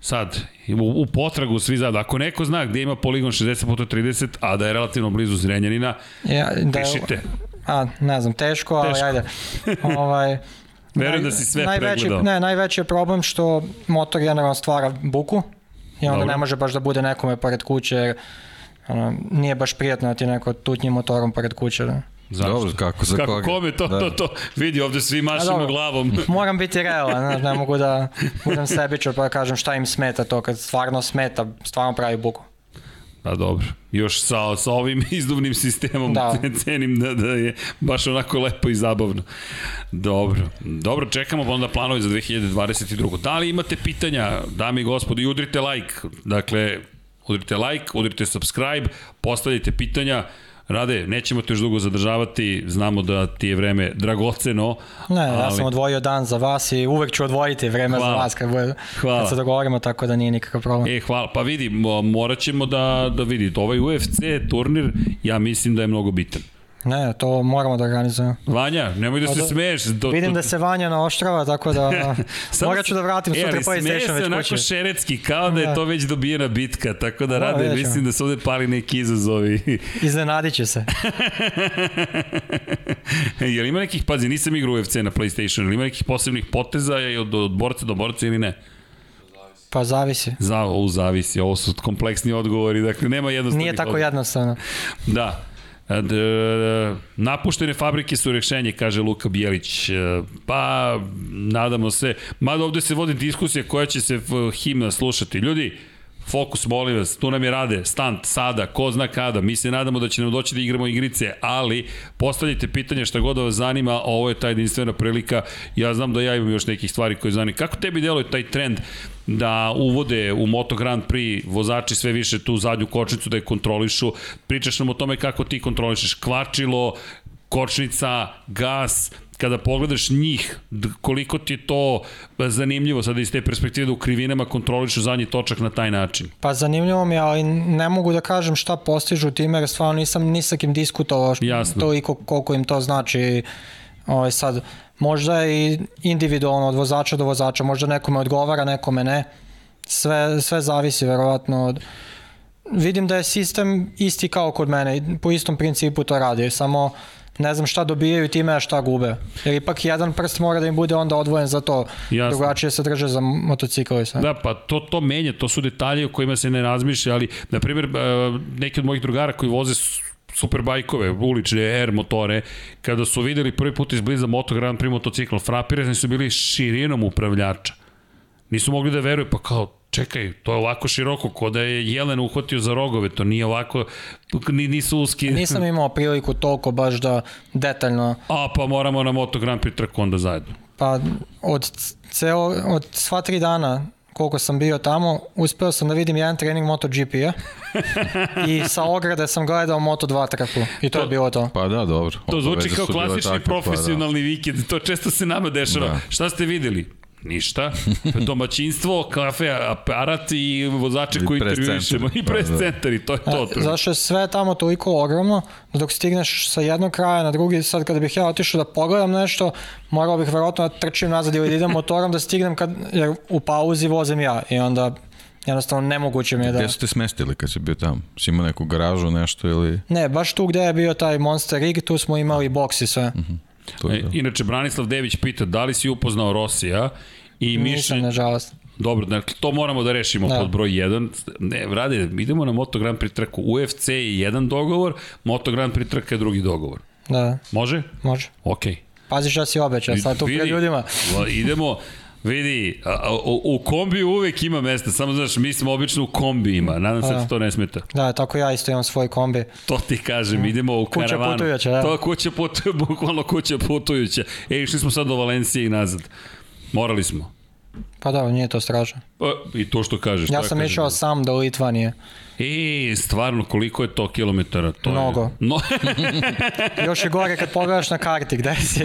sad, u, u potragu svi zada. Ako neko zna gde ima poligon 60 puta 30, a da je relativno blizu Zrenjanina, Ja, da je- pišite. A, ne znam, teško, ali Teško. ajde. ovaj, Verujem da si sve najveći, pregledao. Ne, najveći je problem što motor generalno stvara buku i onda Dobro. ne može baš da bude nekome pored kuće, jer ono, nije baš prijatno da ti neko tutnji motorom pored kuće. Da. Zašto? Dobro, kako, za Kako koga? kome to, Da. to, to, vidi ovde svi mašimo dobro. glavom. Moram biti realan, znaš, ne mogu da budem sebičan pa da kažem šta im smeta to kad stvarno smeta, stvarno pravi buku. Pa dobro, još sa, sa ovim izduvnim sistemom Da. cenim da, da je baš onako lepo i zabavno. Dobro, dobro, čekamo onda planovi za 2022. Da li imate pitanja, dame i gospodi, udrite like, dakle, udrite like, udrite subscribe, postavljajte pitanja, Rade, nećemo te još dugo zadržavati, znamo da ti je vreme dragoceno. Ne, ja ali- sam odvojio dan za vas i uvek ću odvojiti vreme Hvala. za vas kad, bude, Hvala. kad se dogovorimo, tako da nije nikakav problem. E, hvala. Pa vidi, mo- morat ćemo da, da vidite, ovaj UFC turnir, ja mislim da je mnogo bitan. Ne, to moramo da organizujemo. Vanja, nemoj da se da- smeješ. Do, Vidim da se Vanja naoštrava, tako da Samo morat ću da vratim e, sutra ali smeje PlayStation se već onako kući. šeretski, kao da je Da. to već dobijena bitka, tako da Da, rade, ćemo. mislim da se ovde pali neki izazovi. Iznenadit će se. Jel ima nekih, pazi, nisam igrao UFC na PlayStation, ili ima nekih posebnih poteza od, od borca do borca ili ne? Pa zavisi. Za, u zavisi, ovo su kompleksni odgovori, dakle nema jednostavnih Nije tako odgovora. jednostavno. Da. E, napuštene fabrike su rešenje, kaže Luka Bijelić. E, Pa, nadamo se. Mada ovde se vodi diskusija koja će se himna slušati. Ljudi, Fokus, molim vas, tu nam je rade, stant, sada, ko zna kada, mi se nadamo da će nam doći da igramo igrice, ali postavljajte pitanje šta god da vas zanima, ovo je ta jedinstvena prilika, ja znam da ja imam još nekih stvari koje zanima. Kako tebi deluje taj trend da uvode u Moto Grand Prix vozači sve više tu zadnju kočnicu da je kontrolišu, pričaš nam o tome kako ti kontrolišeš? Kvačilo, kočnica, gas, kada pogledaš njih, koliko ti je to zanimljivo sada iz te perspektive da u krivinama kontrolišu zadnji točak na taj način? Pa zanimljivo mi je, ali ne mogu da kažem šta postižu time, jer stvarno nisam ni sa kim diskutovao to i koliko im to znači. Ovaj, sad, možda i individualno od vozača do vozača, možda nekome odgovara, nekome ne. Sve, sve zavisi verovatno od... Vidim da je sistem isti kao kod mene, po istom principu to radi, samo ne znam šta dobijaju time, a šta gube. Jer ipak jedan prst mora da im bude onda odvojen za to. Jasno. Drugačije se drže za motocikl i sve. Da, pa to, to menja, to su detalje o kojima se ne razmišlja, ali, na primjer, e, neki od mojih drugara koji voze superbajkove, ulične R motore, kada su videli prvi put izbliza Moto Grand Prix motocikl, frapirani su bili širinom upravljača. Nisu mogli da veruju, pa kao, čekaj, to je ovako široko, ko da je Jelen uhvatio za rogove, to nije ovako, nisu uski. Nisam imao priliku toliko baš da detaljno... A, pa moramo na Moto Grand Prix trku onda zajedno. Pa, od, ceo, od sva tri dana koliko sam bio tamo, uspeo sam da vidim jedan trening MotoGP-a i sa ograde sam gledao Moto2 trku i to, to je bilo to. Pa da, dobro. To zvuči kao klasični tako, profesionalni pa da. vikend, to često se nama dešava. Da. Šta ste videli? Ništa. Domaćinstvo, kafe, aparat i vozače I koji intervjuišemo. I pres da, da. centar i to je to. A, zašto je sve tamo toliko ogromno, da dok stigneš sa jednog kraja na drugi, sad kada bih ja otišao da pogledam nešto, morao bih verovatno da trčim nazad ili da idem motorom da stignem, kad, jer u pauzi vozim ja i onda jednostavno nemoguće mi je da... Gde su te smestili kad si bio tamo? Si imao neku garažu, nešto ili... Ne, baš tu gde je bio taj Monster Rig, tu smo imali boks i sve. Uh mhm. -huh. To je, e, inače, Branislav Dević pita da li si upoznao Rosija i Nisam, nažalost. Dobro, dakle, to moramo da rešimo da. pod broj 1. Ne, vrade, idemo na Moto Grand Prix trku. UFC je jedan dogovor, Moto Grand Prix trka je drugi dogovor. Da. Može? Može. Okej. Okay. Pazi šta si obećao, sad tu pred ljudima. idemo, Vidi, a, u, u kombi uvek ima mesta, samo znaš, mi smo obično u kombijima, nadam se da, to ne smeta. Da, tako ja isto imam svoj kombi. To ti kažem, idemo u kuća karavanu. Kuća putujuća, da. To kuća putujuća, bukvalno kuća putujuća. E, išli smo sad do Valencije i nazad. Morali smo. Pa da, nije to strašno. Pa, I to što kažeš. Ja sam išao sam do Litvanije. E, stvarno, koliko je to kilometara? To Mnogo. Je... No. Još je gore kad pogledaš na karti, gde si?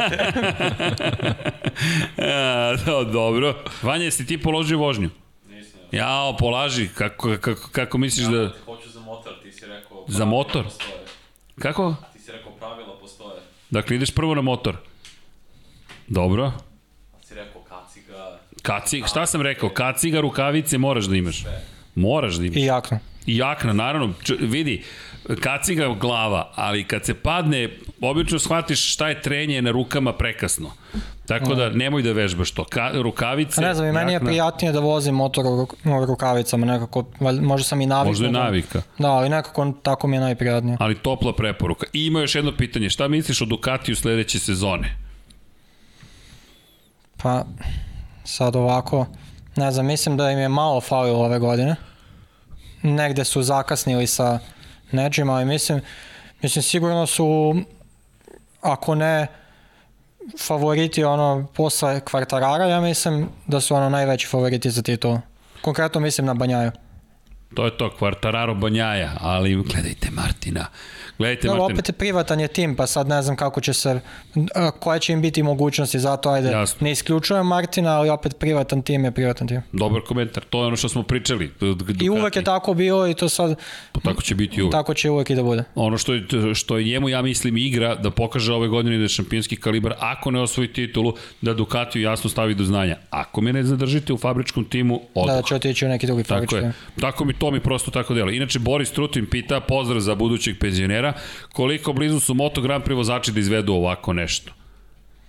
A, da, dobro. Vanja, jesi ti položio vožnju? Nisam. Jao, polaži. Kako, kako, kako misliš ja, da... Hoću za motor, ti si rekao... Za motor? Postoje. Kako? Ti si rekao pravila postoje. Dakle, ideš prvo na motor. Dobro. Kaciga, šta sam rekao? Kaciga, rukavice moraš da imaš. Moraš da imaš. I jakno. I jakna, naravno, č, vidi, kaciga glava, ali kad se padne, obično shvatiš šta je trenje na rukama prekasno. Tako da nemoj da vežbaš to. Ka, rukavice... Ne znam, i meni je prijatnije da vozim motor u rukavicama, nekako, možda sam i navikao. Možda je navika. Da, ali nekako tako mi je najprijatnije. Ali topla preporuka. I ima još jedno pitanje, šta misliš o Ducatiju sledeće sezone? Pa, sad ovako, ne znam, mislim da im je malo falilo ove godine negde su zakasnili sa nečim, ali mislim, mislim sigurno su, ako ne favoriti ono posle kvartarara, ja mislim da su ono najveći favoriti za titul. Konkretno mislim na Banjaju. To je to, Kvartararo Banjaja, ali gledajte Martina. Gledajte, Martin. opet je privatan je tim, pa sad ne znam kako će se, koje će im biti mogućnosti, zato ajde, Jasno. ne isključujem Martina, ali opet privatan tim je privatan tim. Dobar komentar, to je ono što smo pričali. I uvek je tako bilo i to sad... Pa tako će biti uvek. Tako će uvek i da bude. Ono što je, što je njemu, ja mislim, igra da pokaže ove godine da je šampionski kalibar, ako ne osvoji titulu, da Ducatiju jasno stavi do znanja. Ako me ne zadržite u fabričkom timu, odmah. Da, da će otići u neki drugi fabrički. Tako je. Tako mi to mi prosto tako delo. Inače, Boris Trutin pita, pozdrav za budućeg penzionera, koliko blizu su Moto Grand Prix vozači da izvedu ovako nešto?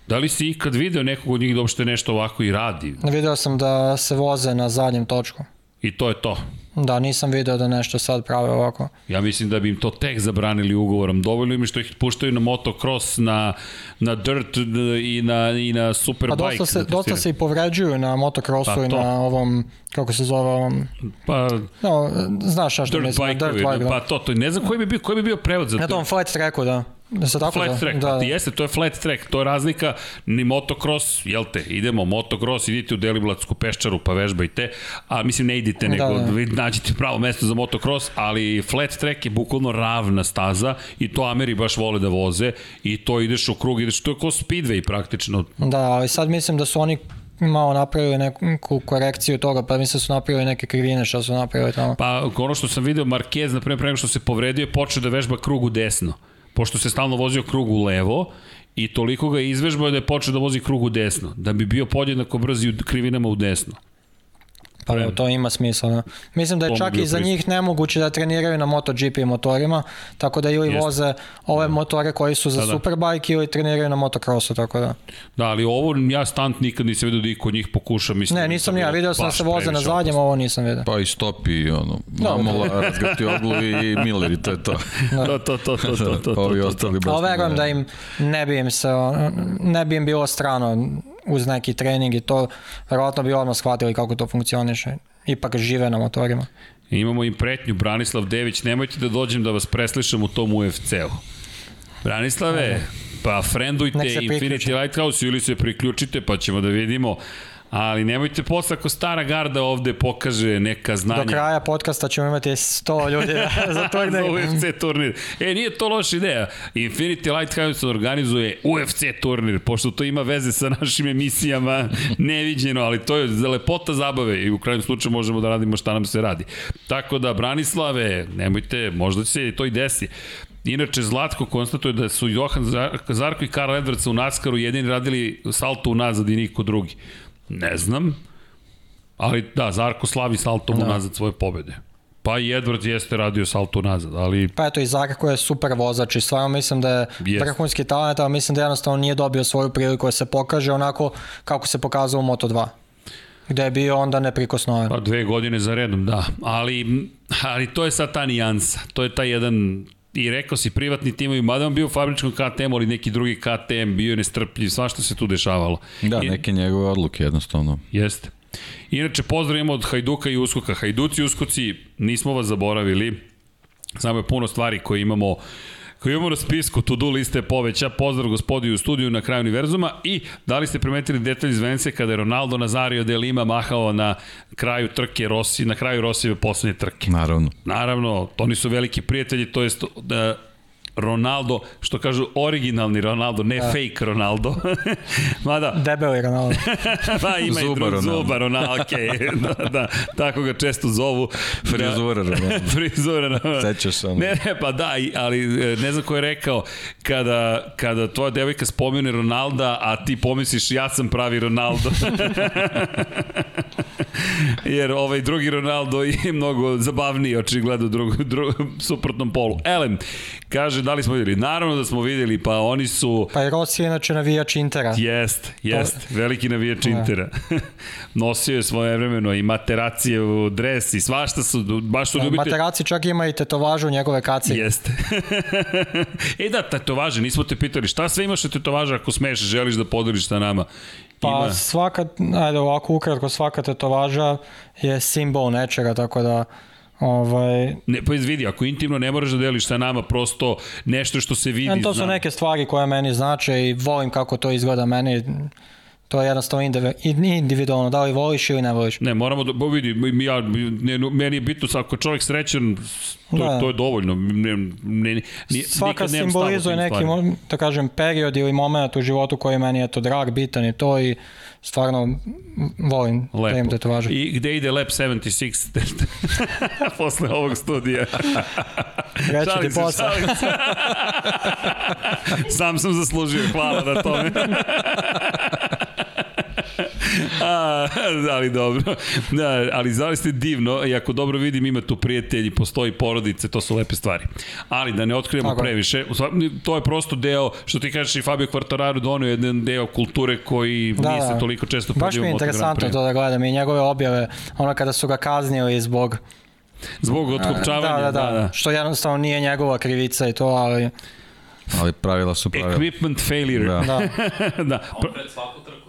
Da li si ikad video nekog od njih da uopšte nešto ovako i radi? Video sam da se voze na zadnjem točku. I to je to. Da, nisam video da nešto sad prave ovako. Ja mislim da bi im to tek zabranili ugovorom. Dovoljno im je što ih puštaju na motocross, na, na dirt i na, i na superbike. Pa dosta se, da dosta se i povređuju na motocrossu Pa i na ovom, kako se zove ovom, Pa, no, znaš šta što mislim, dirt bike, da. pa to, to, ne znam koji bi bio, koji bi bio prevod za Na to. tom flat tracku, da. Da tako Flat zove? track, da, da. jeste, to je flat track, to je razlika, ni motocross, jel te, idemo motocross, idite u Deliblatsku peščaru pa vežbajte, a mislim ne idite, nego Da, da. vi nađete pravo mesto za motocross, ali flat track je bukvalno ravna staza i to Ameri baš vole da voze i to ideš u krug, ideš, to je kao speedway praktično, Da, ali sad mislim da su oni malo napravili neku korekciju toga, pa mislim da su napravili neke krivine što su napravili tamo. Pa ono što sam video, Marquez, na primjer, pre nego što se povredio, je počeo da vežba krug u desno. Pošto se stalno vozio krug u levo, i toliko ga izvežbao da je počeo da vozi krug u desno, da bi bio podjednako brz i u krivinama u desno. Pa evo, to ima smisla. Da. Mislim da To je čak i za pristup. njih nemoguće da treniraju na MotoGP motorima, tako da ili Jeste. voze ove motore koji su za Da, da. Superbike ili treniraju na motocrossu, tako da. Da, ali ovo ja stant nikad nisam vidio da iko od njih pokuša, mislim. Ne, da nisam to ni ja, video sam da se voze na zadnjem, ovo nisam video. Pa i stopi, ono, Mamola, razgati oglu i Miller i to je to. To, to, to, to, to, to, to, Ovi to, ostali baš. Ali verujem da im ne bi im se, ne bi im bilo strano uz neki trening i to, verovatno bi odmah shvatili kako to funkcioniše. Ipak žive na motorima. Imamo im pretnju, Branislav Dević, nemojte da dođem da vas preslišam u tom UFC-u. Branislave, pa frendujte Infinity. Lighthouse ili se priključite pa ćemo da vidimo. Ali nemojte posle ako stara garda ovde pokaže neka znanja. Do kraja podcasta ćemo imati 100 ljudi za za turnir. UFC turnir. E, nije to loša ideja. Infinity Lighthouse organizuje UFC turnir, pošto to ima veze sa našim emisijama, neviđeno, ali to je za lepota zabave i u krajnjem slučaju možemo da radimo šta nam se radi. Tako da, Branislave, nemojte, možda će se to i desi. Inače, Zlatko konstatuje da su Johan Zar- Zarko i Karl Edwards u Naskaru jedini radili salto unazad i niko drugi. Ne znam, ali da, Zarko slavi saltom da. unazad svoje pobede. Pa i Edwards jeste radio salto unazad, ali Pa eto i Zarko je super vozač i stvarno mislim da je Jest. vrhunski talent, ali mislim da jednostavno nije dobio svoju priliku da se pokaže onako kako se pokazao u Moto2 gde je bio onda neprikosnoven. Pa dve godine za redom, da. Ali, ali to je sad ta nijansa. To je taj jedan i rekao si privatni timovi, mada on bio u fabričkom KTM, ali neki drugi KTM, bio je nestrpljiv, svašta se tu dešavalo. Da, I- neke njegove odluke jednostavno. Jeste. Inače, pozdravimo od Hajduka i Uskoka. Hajduci i Uskoci, nismo vas zaboravili. Samo je puno stvari koje imamo koji imamo na spisku, to-do liste poveća, pozdrav gospodi u studiju na kraju univerzuma i da li ste primetili detalj iz Vence kada je Ronaldo Nazario de Lima mahao na kraju trke Rossi, na kraju Rossijeve poslednje trke. Naravno. Naravno, to nisu veliki prijatelji, to jest da Ronaldo, što kažu originalni Ronaldo, ne da. fake Ronaldo. Mada, Debeli Ronaldo. Pa ima Zuba i drug Ronaldo. zuba Ronaldo, okay. da, da, tako ga često zovu. Frizura, Ronaldo. Frizura Ronaldo. Sećaš se ono? Ne, ne, pa da, ali e, ne znam ko je rekao, kada, kada tvoja devojka spomene Ronalda, a ti pomisliš ja sam pravi Ronaldo. Jer ovaj drugi Ronaldo je mnogo zabavniji, očigledno, drug, drug, suprotnom polu. Elem, kaže, da li smo videli? Naravno da smo videli, pa oni su... Pa i Rossi je inače navijač Intera. Jest, jest, veliki navijač Intera. Nosio je svoje vremeno i materacije u dres i svašta su, baš su Da, ljubitelji. Materaci čak ima i tetovažu njegove kacige. Jeste. e da, tetovaže, nismo te pitali, šta sve imaš tetovaža ako smeš, želiš da podeliš sa nama? Pa Ima- svaka, ajde ovako ukratko, svaka tetovaža je simbol nečega, tako da ovaj, Ne, pa vidi, ako intimno ne moraš da deliš sa nama, prosto nešto što se vidi. E, to su znam. neke stvari koje meni znače i volim kako to izgleda meni. To je jednostavno indivi- individualno, da li voliš ili ne voliš. Ne, moramo da, bo vidi, mi- ja, ne, meni je bitno, ako je čovjek srećan, to, Da. to je dovoljno. Ne, ne, ne, Svaka simbolizuje neki, da kažem, period ili moment u životu koji je meni eto drag, bitan i to i stvarno volim da imam Lepo. tetovaže. I gde ide Lab 76 posle ovog studija? Reći ti se. Sam sam zaslužio, hvala na tome. A, ali dobro. Da, ali zaista divno, i ako dobro vidim, ima tu prijatelji, postoji porodice, to su lepe stvari. Ali da ne otkrijemo Tako previše, to je prosto deo, što ti kažeš i Fabio Quartararo donio jedan deo kulture koji Da, nije se da. toliko često Baš mi je interesantno to da gledam i njegove objave, ono kada su ga kaznili zbog... Zbog otkopčavanja, Da, da, da, što jednostavno nije njegova krivica i to, ali Ali pravila su pravila. Equipment failure. Da. da. da. On pred svaku trku, da.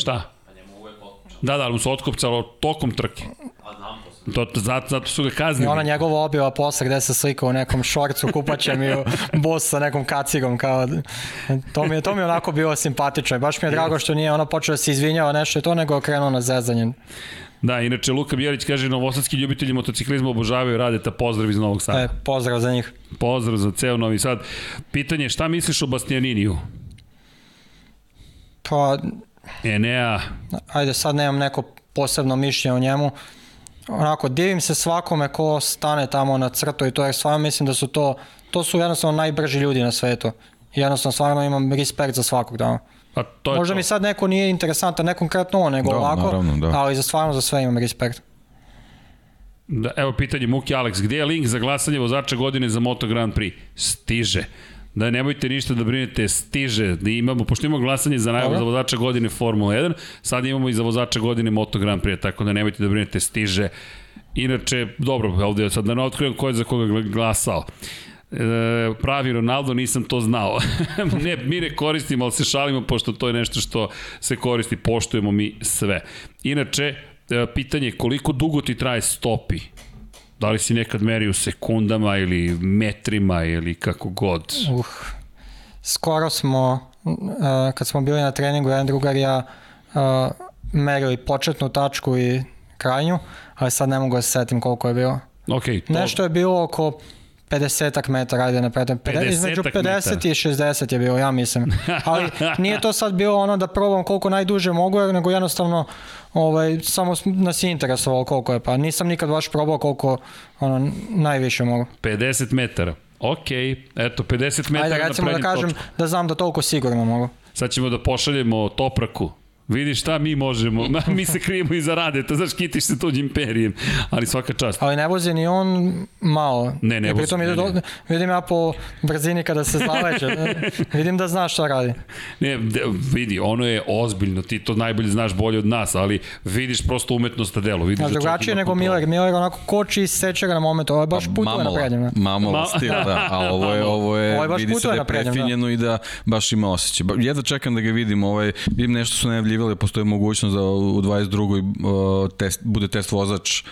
Šta? Pa njemu uvek. Da, da, ali mu se otkopcalo tokom trke. A znam to zato, zato su ga I kaznili. ona njegova objava posle gde se slika u nekom šorcu kupaćem i u bos sa nekom kacigom kao to mi je to mi je onako bilo simpatično i baš mi je drago što nije ona počela da se izvinjava nešto i to nego krenuo na zezanje. Da, inače Luka Bjelić kaže novosadski ljubitelji motociklizma obožavaju Radeta, pozdrav iz Novog Sada. E, pozdrav za njih. Pozdrav za ceo Novi Sad. Pitanje je šta misliš o Bastianiniju? Pa Enea, ajde sad nemam neko posebno mišljenje o njemu. Onako, divim se svakome ko stane tamo na crtu i to jer stvarno mislim da su to, to su jednostavno najbrži ljudi na svetu. Jednostavno stvarno imam respekt za svakog tamo. a to je Možda to. mi sad neko nije interesantan, ne konkretno on, nego Da, ovako, naravno, da. ali za stvarno za sve imam respekt. Da, evo pitanje Muki Alex, gde je link za glasanje vozača godine za Moto Grand Prix? Stiže. Da nemojte ništa da brinete, stiže. Da imamo, pošto imamo glasanje za Dobro. za vozača godine Formula 1, sad imamo i za vozača godine Moto Grand Prix, tako da nemojte da brinete, stiže. Inače, dobro, ovde sad da ne otkrivam ko je za koga gl- glasao. E, pravi Ronaldo, nisam to znao. ne, mi ne koristimo, ali se šalimo, pošto to je nešto što se koristi, poštujemo mi sve. Inače, e, pitanje je koliko dugo ti traje stopi? Da li si nekad merio u sekundama ili metrima ili kako god? Uh, skoro smo, uh, kad smo bili na treningu, jedan drugar i ja uh, merili početnu tačku i krajnju, ali sad ne mogu da se setim koliko je bilo. Ok, to, Nešto je bilo oko 50 metara, ajde ne pretem. 50-ak Između 50 metara. i 60 je bilo, ja mislim. Ali nije to sad bilo ono da probam koliko najduže mogu, nego jednostavno ovaj, samo nas je interesovalo koliko je. Pa nisam nikad baš probao koliko ono, najviše mogu. 50 metara. Ok, eto, 50 metara Ajde recimo da kažem točku. da znam da toliko sigurno mogu. Sad ćemo da pošaljemo Topraku. Vidi šta mi možemo. Mi se krijemo iza Radeta, znaš, kitiš se tuđim imperijem. Ali svaka čast. Ali ne vozi ni on malo. Ne, ne vozi, pritom ne, ne. do, vidim ja po brzini kada se zaleće. vidim da zna šta radi. Ne, vidi, ono je ozbiljno, ti to najbolje znaš bolje od nas, ali vidiš prosto umetnost na delu. Vidiš A da drugačije nego kontrolu. Miller. Miller onako koči i seče ga na momentu. Ovo je baš putuje na prednjem. ne? mamola Ma- stil, da. A ovo je, ovo je, Ovo je baš vidi se da je da. prefinjeno i da baš ima osjećaj. Jedva čekam da ga vidim, ovaj, vidim nešto su najavljivali, postoji mogućnost da u 22. Uh, test, bude test vozač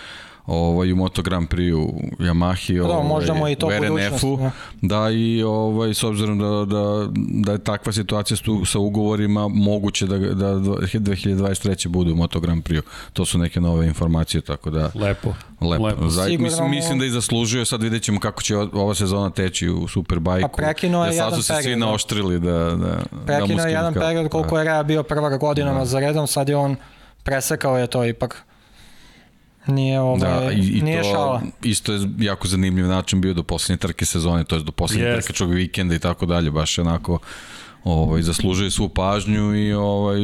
ovaj, u Moto Grand Prix u Yamahi, da, ovaj, možda mu i to u budućnost, RNF-u, da. da i ovaj, s obzirom da, da, da je takva situacija s tu, sa ugovorima, moguće da, da 2023. bude u Moto Grand Prix. To su neke nove informacije, tako da Lepo. Lepo. Lepo. Zaj, Sigurno mislim, mislim da i zaslužuje, sad vidjet ćemo kako će ova sezona teći u Superbajku. Pa prekinuo je sad jedan su se svi period, da. naoštrili da, da, da mu Prekinuo je jedan period koliko je Rea bio prva godinama Da. za redom, sad je on presekao je to ipak. Nije, ovaj, Da, i, i nije to šala. isto je jako zanimljiv način bio do poslednje trke sezone, to je do poslednje Jest. trkačkog vikenda i tako dalje, baš je onako ovaj, zaslužuje svu pažnju i ovaj,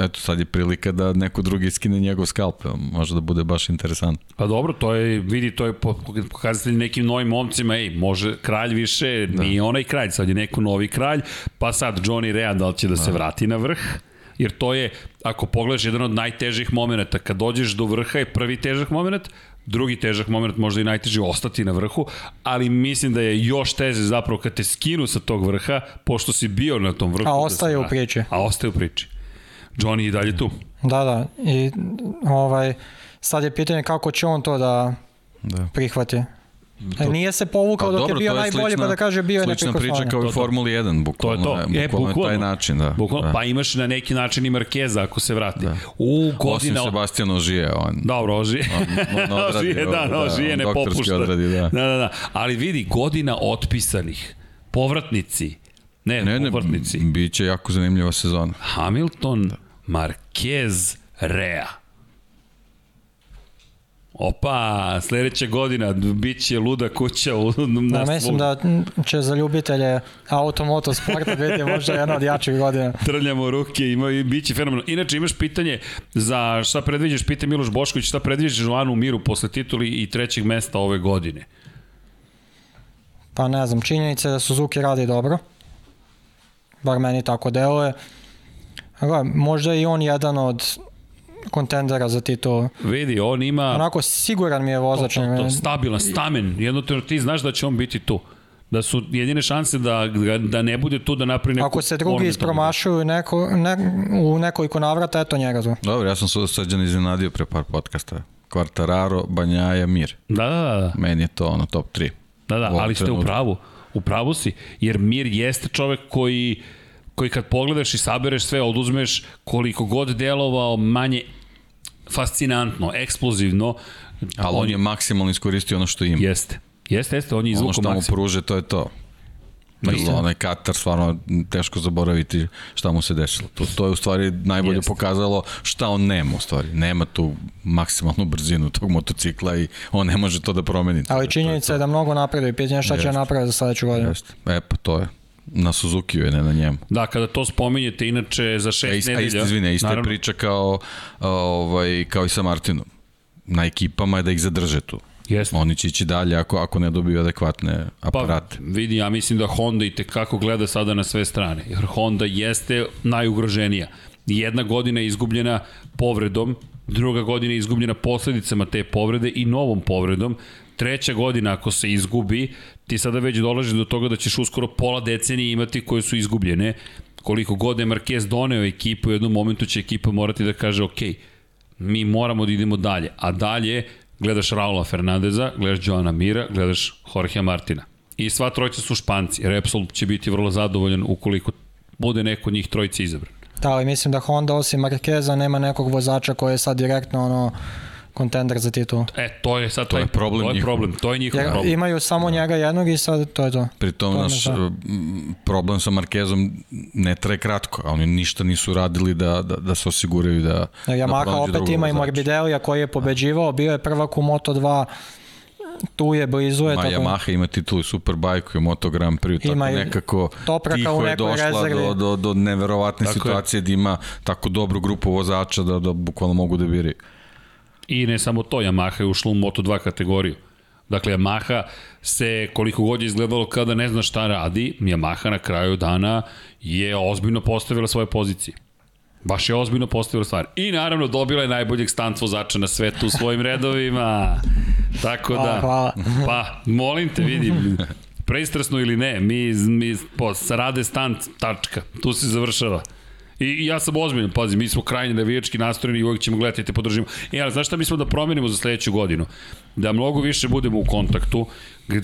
eto sad je prilika da neko drugi skine njegov skalp, može da bude baš interesantno. Pa dobro, to je, vidi, to je po- pokazatelj nekim novim momcima, ej, može kralj više, da. nije onaj kralj, sad je neko novi kralj, pa sad Johnny Rea da li će da se vrati na vrh, jer to je, ako pogledaš, jedan od najtežih momenta, kad dođeš do vrha je prvi težak moment, drugi težak moment, možda i najteži ostati na vrhu, ali mislim da je još teže zapravo kad te skinu sa tog vrha, pošto si bio na tom vrhu. A da ostaje se u priči. A ostaje u priči. Johnny je i dalje tu. Da, da. I ovaj, sad je pitanje kako će on to da Da. prihvati. E, nije se povukao Pa dok dobro, je bio to je najbolji slična- pa da kaže bio je Slična priča kao i To u to. Formuli 1, To je bukvalno, to. je, E, bukvalno, bukvalno. taj način. Da, Bukvalno, da. Pa imaš na neki način i Markeza ako se vrati. Da. U, Osim godina... Sebastian Ožije, on... Dobro, ožije. on odradi ožije, da, da, ožije on ne popušta. odradi, da. da, da, da. Ali vidi, godina otpisanih, povratnici, ne, Ne, ne, povratnici, bit će jako zanimljiva sezona. Hamilton, Marquez, Rea. Opa, sledeća godina, bit će luda kuća u Da, na mislim da će za ljubitelje automoto sporta biti možda jedna od jačih godina. trljamo ruke ima i biće fenomenalno. Inače imaš pitanje za šta predviđaš, pita Miloš Bošković, šta predviđaš Lanu Miru posle tituli i trećeg mesta ove godine? Pa ne znam, činjenica je da Suzuki radi dobro. Bar meni tako deluje. Možda je i on jedan od kontendera za titul. Vidi, on ima Onako siguran mi je vozač. to, to, to, stabilan, stamen, jednostavno ti znaš da će on biti tu. Da su jedine šanse da, da, da ne bude tu da napravi neku... Ako se drugi ispromašuju neko, ne, u nekoliko navrata, eto njega tu. Dobro, ja sam se srđan iznenadio pre par podcasta. Quartararo, Banjaja, Mir. Da, da, da, da. Meni je to ono top 3. Da, da, ali ste u pravu. U pravu si, jer Mir jeste čovek koji koji kad pogledaš i sabereš sve, oduzmeš koliko god delovao manje fascinantno, eksplozivno, Ali on je maksimalno iskoristio ono što ima. Jeste. Jeste, jeste, on je ono izvukao što mu pruže, to je to. Istina. onaj Katar, stvarno teško zaboraviti šta mu se desilo. To, to je u stvari najbolje Jeste. pokazalo šta on nema u stvari. Nema tu maksimalnu brzinu tog motocikla i on ne može to da promeni. Ali činjenica je da mnogo napreduje. Pitanje je šta će Jeste. napraviti za sledeću godinu. Jeste. E pa to je. Na Suzuki je, ne na njemu. Da, kada to spominjete, inače za A šest isto, a nedelja... isto, izvine, isto je naravno, priča kao, a, ovaj, kao i sa Martinom. Na ekipama je da ih zadrže tu. Jeste. Oni će ići dalje ako, ako ne dobiju adekvatne Pa aparate. vidi, ja mislim da Honda i tekako gleda sada na sve strane, jer Honda jeste najugroženija. Jedna godina je izgubljena povredom, druga godina je izgubljena posledicama te povrede i novom povredom, treća godina ako se izgubi, ti sada već dolaziš do toga da ćeš uskoro pola decenije imati koje su izgubljene. Koliko god je Marquez doneo ekipu, u jednom momentu će ekipa morati da kaže ok, mi moramo da idemo dalje. A dalje gledaš Raula Fernandeza, gledaš Joana Mira, gledaš Jorge Martina. I sva trojica su španci. Repsol će biti vrlo zadovoljan ukoliko bude neko od njih trojice izabran. Da, ali mislim da Honda osim Markeza nema nekog vozača koji je sad direktno ono kontender za titul. E, to je sad To je taj, problem to je njihov. problem, to je njihov Jer problem. imaju samo njega jednog i sad to je to. Pri tom To naš da. problem sa Markezom ne traje kratko, a oni ništa nisu radili da, da, da se osiguraju da Jer da Yamaha pronađu opet ima i. Morbidelija koji je pobeđivao, bio je prvak u Moto2, tu je, blizu je. Ma tako- Yamaha ima titulu Superbike i Moto Grand Prix, tako Ima i nekako tiho je došla rezervi. do, do, do neverovatne Tako je. situacije da ima tako dobru grupu vozača da, da bukvalno mogu da biraju. I ne samo to, Yamaha je ušla u Moto2 kategoriju. Dakle, Yamaha se, koliko god je izgledalo kada ne zna šta radi, Yamaha na kraju dana je ozbiljno postavila svoje pozicije. Baš je ozbiljno postavila stvar. I naravno dobila je najboljeg stunt vozača na svetu u svojim redovima. Tako da, Hvala, hvala. pa, molim te, vidim, preistrasno ili ne, mi, mi po, rade stant, tačka, tu se završava. I, I ja sam ozbiljan, pazi, mi smo krajnje navijački nastrojeni i uvijek ćemo gledati i te podržimo. E, ali znaš šta mislimo da promenimo za sledeću godinu? Da mnogo više budemo u kontaktu,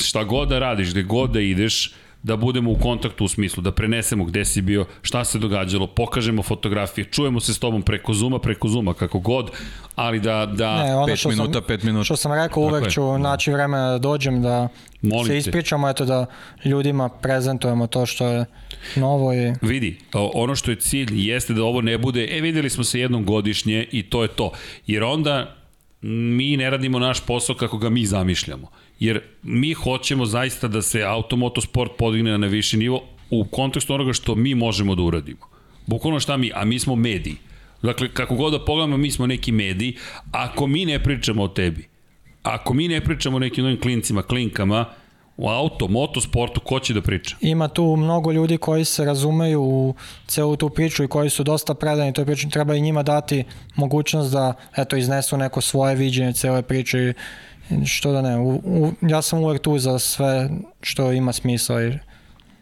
šta god da radiš, gde god da ideš, da budemo u kontaktu u smislu, da prenesemo gde si bio, šta se događalo, pokažemo fotografije, čujemo se s tobom preko Zuma, preko Zuma, kako god, ali da, da Ne, ono Pet što minuta, sam, pet minuta. Što sam rekao, Tako uvek je. ću naći vremena da dođem da Molim se ispričamo, eto da ljudima prezentujemo to što je novo i Vidi, ono što je cilj jeste da ovo ne bude, e videli smo se jednom godišnje i to je to. Jer onda mi ne radimo naš posao kako ga mi zamišljamo. Jer mi hoćemo zaista da se automotosport podigne na viši nivo u kontekstu onoga što mi možemo da uradimo. Bukvalno šta mi, a mi smo mediji. Dakle, kako god da pogledamo, mi smo neki mediji. Ako mi ne pričamo o tebi, ako mi ne pričamo o nekim novim klincima, klinkama, u auto, motosportu, ko će da priča? ima tu mnogo ljudi koji se razumeju u celu tu priču i koji su dosta predani toj priči. Treba i njima dati mogućnost da eto, iznesu neko svoje viđenje cele priče i što da ne. U, u, ja sam uvek tu za sve što ima smisla i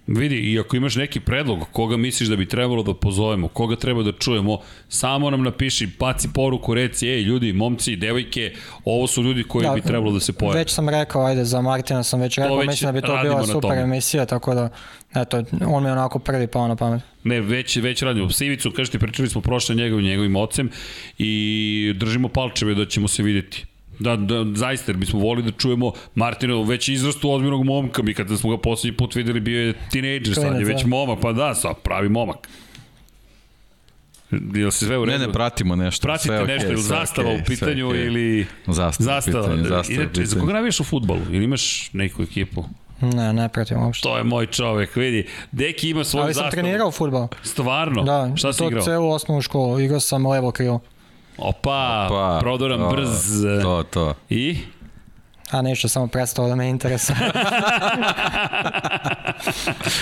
Vidi, i ako imaš neki predlog, koga misliš da bi trebalo da pozovemo, koga treba da čujemo, samo nam napiši, baci poruku, reci, ej, ljudi, momci, devojke, ovo su ljudi koji da, bi trebalo da se pojave. Već sam rekao, ajde, za Martina sam već rekao, već mislim da bi to bila super emisija, tako da, eto, on mi je onako prvi pao na pamet. Ne, već, već radimo. Sivicu, kažete, pričali smo prošle njegovim, njegovim ocem i držimo palčeve da ćemo se videti. Da, da, zaista, jer bismo volili da čujemo Martinov već izrastu ozbiljnog momka. Mi kada smo ga poslednji put videli bio je tinejdžer, sad je već da. momak, pa da, sad pravi momak. Jel se sve u redu? Ne, ne, pratimo nešto. Pratite sve nešto, okay, ili zastava okay, u pitanju okay. ili... Zastava, Zastava. pitanje, zastava Inače, za pitanje. koga navijaš u futbolu? Ili imaš neku ekipu? Ne, ne pratim uopšte. To je moj čovek, vidi. Deki ima svoju Ali sam zastavu. trenirao futbol. Stvarno? Da, Šta si to igrao? celu osnovnu školu. Igrao sam levo krilo. Opa, Pa, prodoran, to, brz. To, to. I? A nešto samo prestao da me interesuje.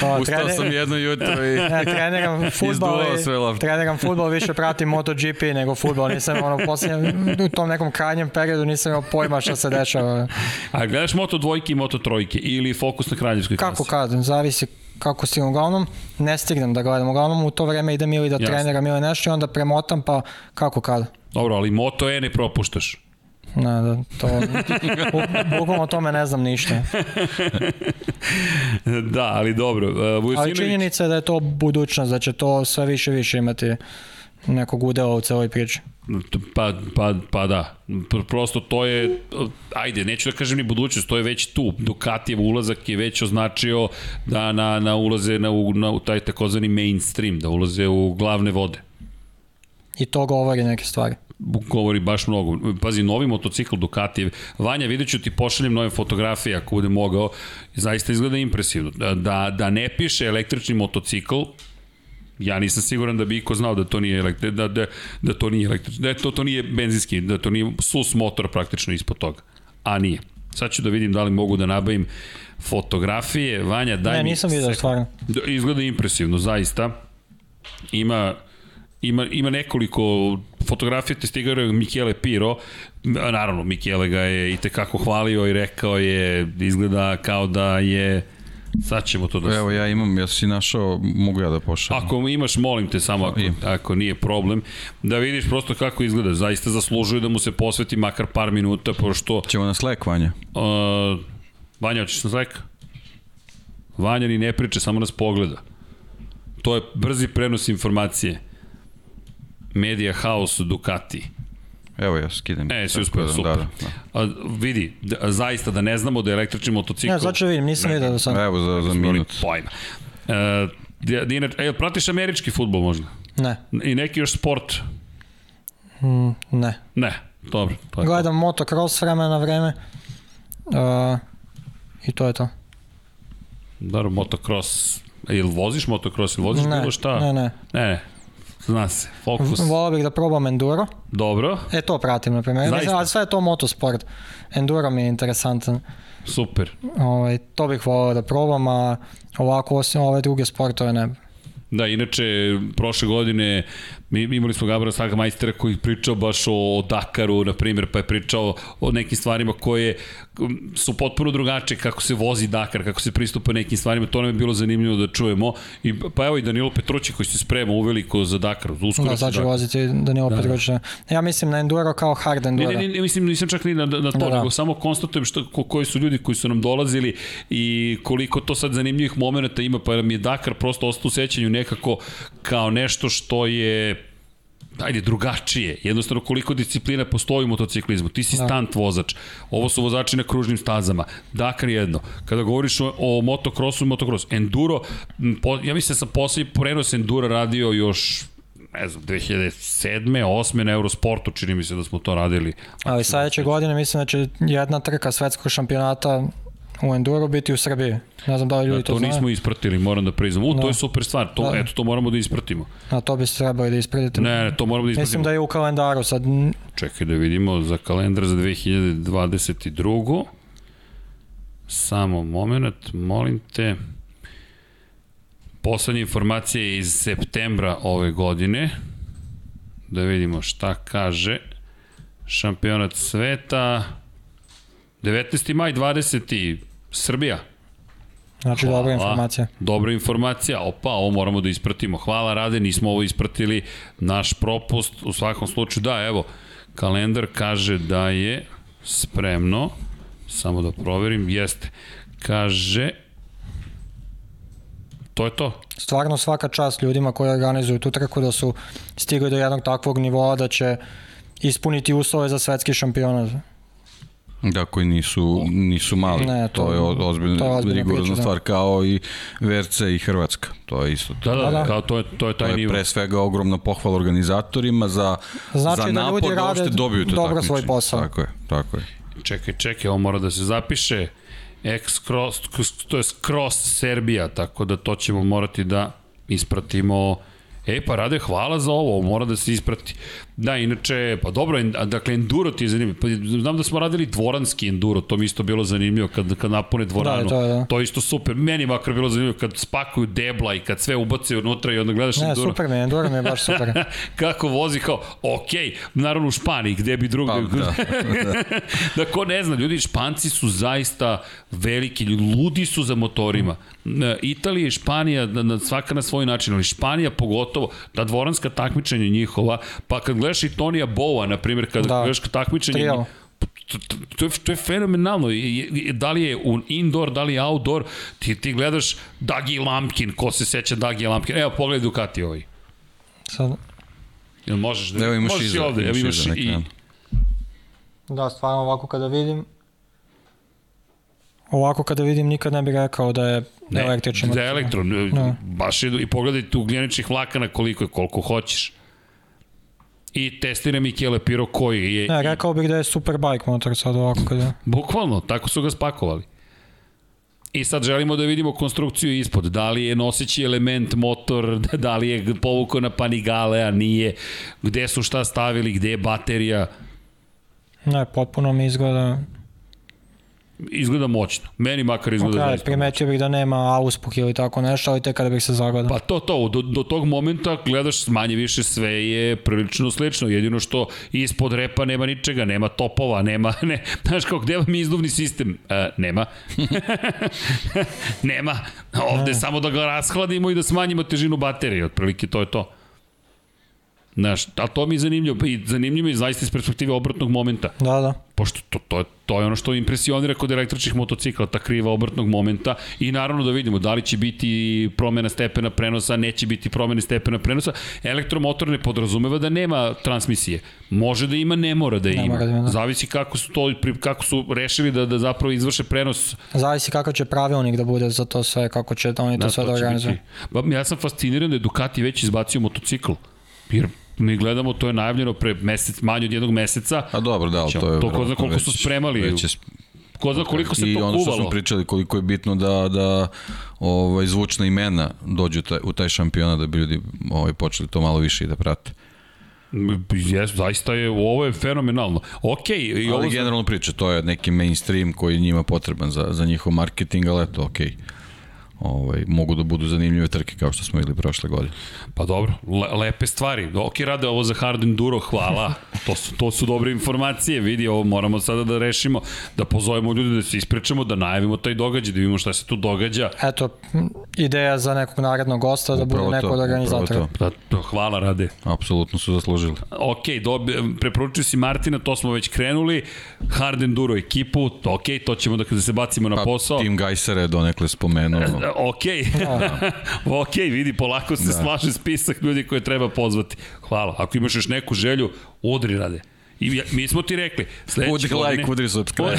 to, Ustao sam jedno jutro i... Ne, treniram futbol i treniram futbol, više pratim MotoGP nego futbol. Nisam ono u posljednjem, u tom nekom krajnjem periodu nisam imao pojma šta se dešava. A gledaš moto dvojke i moto trojke ili fokus na kraljevskoj klasi? Kako kad, zavisi kako si uglavnom, ne stignem da gledam. Uglavnom u to vreme idem ili da Jasno. treniram ili nešto i onda premotam pa kako kad. Dobro, ali moto E ne propuštaš. Ne, da, to, bukvalno o tome ne znam ništa. da, ali dobro. Uh, Ali Vujosinović, činjenica je da je to budućnost, da će to sve više više imati nekog udela u celoj priči. Pa, pa, pa da. Pr- Prosto to je, ajde, neću da kažem ni budućnost, to je već tu. Ducatijev ulazak je već označio da na, na ulaze na, u, na u taj takozvani mainstream, da ulaze u glavne vode. I to govori neke stvari. govori baš mnogo. Pazi, novi motocikl Ducatijev. Vanja, vidjet ću ti pošaljem nove fotografije ako bude mogao. Zaista izgleda impresivno. Da, da, da ne piše električni motocikl, ja nisam siguran da bi iko znao da to nije elektri, da, da, da to nije električni, da to, to nije benzinski, da to nije sus motor praktično ispod toga. A nije. Sad ću da vidim da li mogu da nabavim fotografije. Vanja, daj Ne, mi nisam video sekund. stvarno. Da, Izgleda impresivno, zaista. Ima ima, ima nekoliko fotografija te stigao Michele Piro, naravno Michele ga je i tekako hvalio i rekao je, izgleda kao da je Sad ćemo to da... Evo ja imam, ja si našao, mogu ja da pošaljem. Ako imaš, molim te samo, ako, ako nije problem, da vidiš prosto kako izgleda. Zaista zaslužuje da mu se posveti makar par minuta, pošto... Ćemo na Slack, Vanja. Uh, Vanja, hoćeš na Slack? Vanja ni ne priča, samo nas pogleda. To je brzi prenos informacije. Media House Ducati. Evo ja skidam. E, si uspeo, da, super. Da, da, A, vidi, da, zaista da ne znamo da je električni motocikl... Ne, sad ću vidim, nisam vidio da. Evo za, za minut. Pojma. Uh, Dina, e, pratiš američki futbol možda? Ne, I neki još sport? mm, ne. Ne, dobro. To je to. Gledam motocross vremena na vreme. Uh, I to je to. Dobro, motocross. Ili voziš motocross ili voziš Ne, bilo šta? ne, ne. Ne, ne. Zna se. Fokus. Volao bih da probam enduro. Dobro, E, to pratim, na primjer. Zaista? Ali sve je to motosport. Enduro mi je interesantan. super. Ovaj, to bih volao da probam, a ovako osim ove druge sportove ne. Da, inače, prošle godine mi imali smo Gabra Saga majstera koji je pričao baš o, o Dakaru, na primjer, pa je pričao o nekim stvarima koje su potpuno drugačije, kako se vozi Dakar, kako se pristupa nekim stvarima, to nam je bilo zanimljivo da čujemo. I, pa evo i Danilo Petrući koji se sprema uveliko za Dakar, uskoro Da, će sad Dakar. voziti Danilo da, Petrović. Ja mislim na enduro kao hard Ne, enduro. ne, ne, mislim, nisam čak ni na, na to, Da, da. nego samo konstatujem što, ko, koji su ljudi koji su nam dolazili i koliko to sad zanimljivih momenta ima, pa mi je Dakar prosto ostao u sećanju nekako kao nešto što je ajde, drugačije. Jednostavno, koliko disciplina postoji u motociklizmu. Ti si da. stunt vozač. Ovo su vozači na kružnim stazama. Dakar jedno. Kada govoriš o, o motokrosu motokros. Enduro, po, ja mislim da sam poslednji prenos Endura radio još ne znam, 2007. 8. na Eurosportu, čini mi se da smo to radili. Ali sledeće godine mislim da će jedna trka svetskog šampionata u enduro biti u Srbiji. Ne znam da li ljudi Da, to, to znaju. nismo ispratili, moram da priznam. U, to Da. je super stvar, to, Da. eto, to moramo da ispratimo. A to biste trebali da ispratite. Ne, ne, to moramo da ispratimo. Mislim da je u kalendaru sad. Čekaj da vidimo za kalendar za 2022. Samo moment, molim te. Poslednja informacija je iz septembra ove godine. Da vidimo šta kaže. Šampionat sveta. 19. maj 20. Srbija. Znači dobra informacija. Dobra informacija. Opa, ovo moramo da ispratimo. Hvala Rade, nismo ovo ispratili. Naš propust, u svakom slučaju, da, evo, kalendar kaže da je spremno. Samo da proverim, jeste. Kaže, to je to. Stvarno svaka čast ljudima koji organizuju tu trku da su stigli do jednog takvog nivoa da će ispuniti uslove za svetski šampionat. Da, koji nisu, nisu mali. Ne, to, to- je ozbiljna, to je ozbiljna rigorozna priča, da. stvar, kao i VRC i Hrvatska. To je isto. Da, da, Da, da. kao to je, to je To taj je nivo. pre svega ogromna pohvala organizatorima za, Znači za da napor ljudi da uopšte dobiju to dobro takmičenje. svoj posao. Tako je, tako je. Čekaj, čekaj, ovo mora da se zapiše. X cross, to je cross Serbija, tako da to ćemo morati da ispratimo. E, pa Rade, hvala za ovo, mora da se isprati. Da, inače, pa dobro, en- a, dakle, enduro ti je zanimljivo. Pa, znam da smo radili dvoranski enduro, to mi isto bilo zanimljivo kad, kad napune dvoranu. Da, to da. to je isto super. Meni je makar bilo zanimljivo kad spakuju debla i kad sve ubace unutra i onda gledaš Ne, enduro. super mi je, Enduro mi je baš super. kako vozi kao, ok, naravno u Španiji, gde bi drugde. Pa, da, da ko ne zna, ljudi, Španci su zaista veliki, ludi su za motorima. Italija i Španija, svaka na svoj način, ali Španija pogotovo, ta dvoranska takmičenja njihova, pa kad gledaš i Tonija Bowa, na primjer, kad da. Da. gledaš takmičenje, to, je, to je fenomenalno. Da li je u indoor, da li je outdoor, ti, ti gledaš Dagi Lampkin, ko se seća Dagi Lampkin. Evo, pogledaj Ducati ovaj. Sad, Jel možeš da Evo imaš možeš i iza, ovde, imaš imaš iza i da, stvarno ovako kada vidim, ovako kada vidim nikad ne bih rekao da je ne, električni da je elektron, Da. baš je, i pogledaj tu ugljeničnih vlakana koliko je, koliko hoćeš. I testira Michele Piro koji je, Ne, rekao bih da je superbike motor sad ovako kada... bukvalno, tako su ga spakovali. I sad želimo da vidimo konstrukciju ispod. Da li je noseći element motor, da li je povukao na panigale, a nije. Gde su šta stavili, gde je baterija. Ne, potpuno mi izgleda... Izgleda moćno. Meni makar izgleda Ok, zaista primetio bih da nema auspuh ili tako nešto, ali tek kada bih se zagledao. Pa to, to, do, do tog momenta gledaš manje više sve je prilično slično, jedino što ispod repa nema ničega, nema topova, nema, ne, znaš kao, gde vam je izduvni sistem? E, nema. nema. Ovde samo da ga rashladimo i da smanjimo težinu baterije, otprilike to je to. Znaš, a to mi je zanimljivo, i zanimljivo je zaista iz perspektive obratnog momenta Da, da. pošto to, to, je, to je ono što impresionira kod električnih motocikla, ta kriva obrtnog momenta i naravno da vidimo da li će biti promena stepena prenosa, neće biti promene stepena prenosa. Elektromotor ne podrazumeva da nema transmisije. Može da ima, ne mora da Ne ima. mora da ima, da. Zavisi kako su to kako su rešili da da zapravo izvrše prenos Zavisi kakav će pravilnik da bude za to sve, kako će da oni to sve da će organizuju. Ba, ja sam fasciniran da je Ducati već izbacio motocikl. Jer mi gledamo, to je najavljeno pre mesec, manje od jednog meseca, A dobro, da, ali to je... To ko zna koliko već- su spremali. Već je ko zna koliko se I to ono što kuvalo. smo pričali, koliko je bitno da, da ovaj, zvučna imena dođu taj, u taj šampionat, da bi ljudi ovaj, počeli to malo više i da prate. Jes, zaista je, ovo je fenomenalno. Ok, i I ovo Ali generalno priča, to je neki mainstream koji njima potreban za, za njihov marketing, ali eto, okej. Ovaj, mogu da budu zanimljive trke kao što smo videli prošle godine. Pa dobro, le, lepe stvari. Ok, rade ovo za hard enduro, hvala. To su, to su dobre informacije, vidi, ovo moramo sada da rešimo, da pozovemo ljude, da se ispričamo, da najavimo taj događaj, da vidimo šta se tu događa. Eto, ideja za nekog narednog gosta da bude Upravo neko to, od organizatora. Da, to, hvala, rade. Apsolutno su zaslužili. Ok, dobi, preporučio si Martina, to smo već krenuli. Hard enduro ekipu, ok, to ćemo da kada se bacimo na Pa, posao. Tim Gajsera je donekle spomenuo. Ok, ok, vidi, polako se da. slaže spisak ljudi koje treba pozvati. Hvala. Ako imaš još neku želju, udri rade. I ja- mi smo ti rekli, sledeće Udri godine... like, udri subscribe.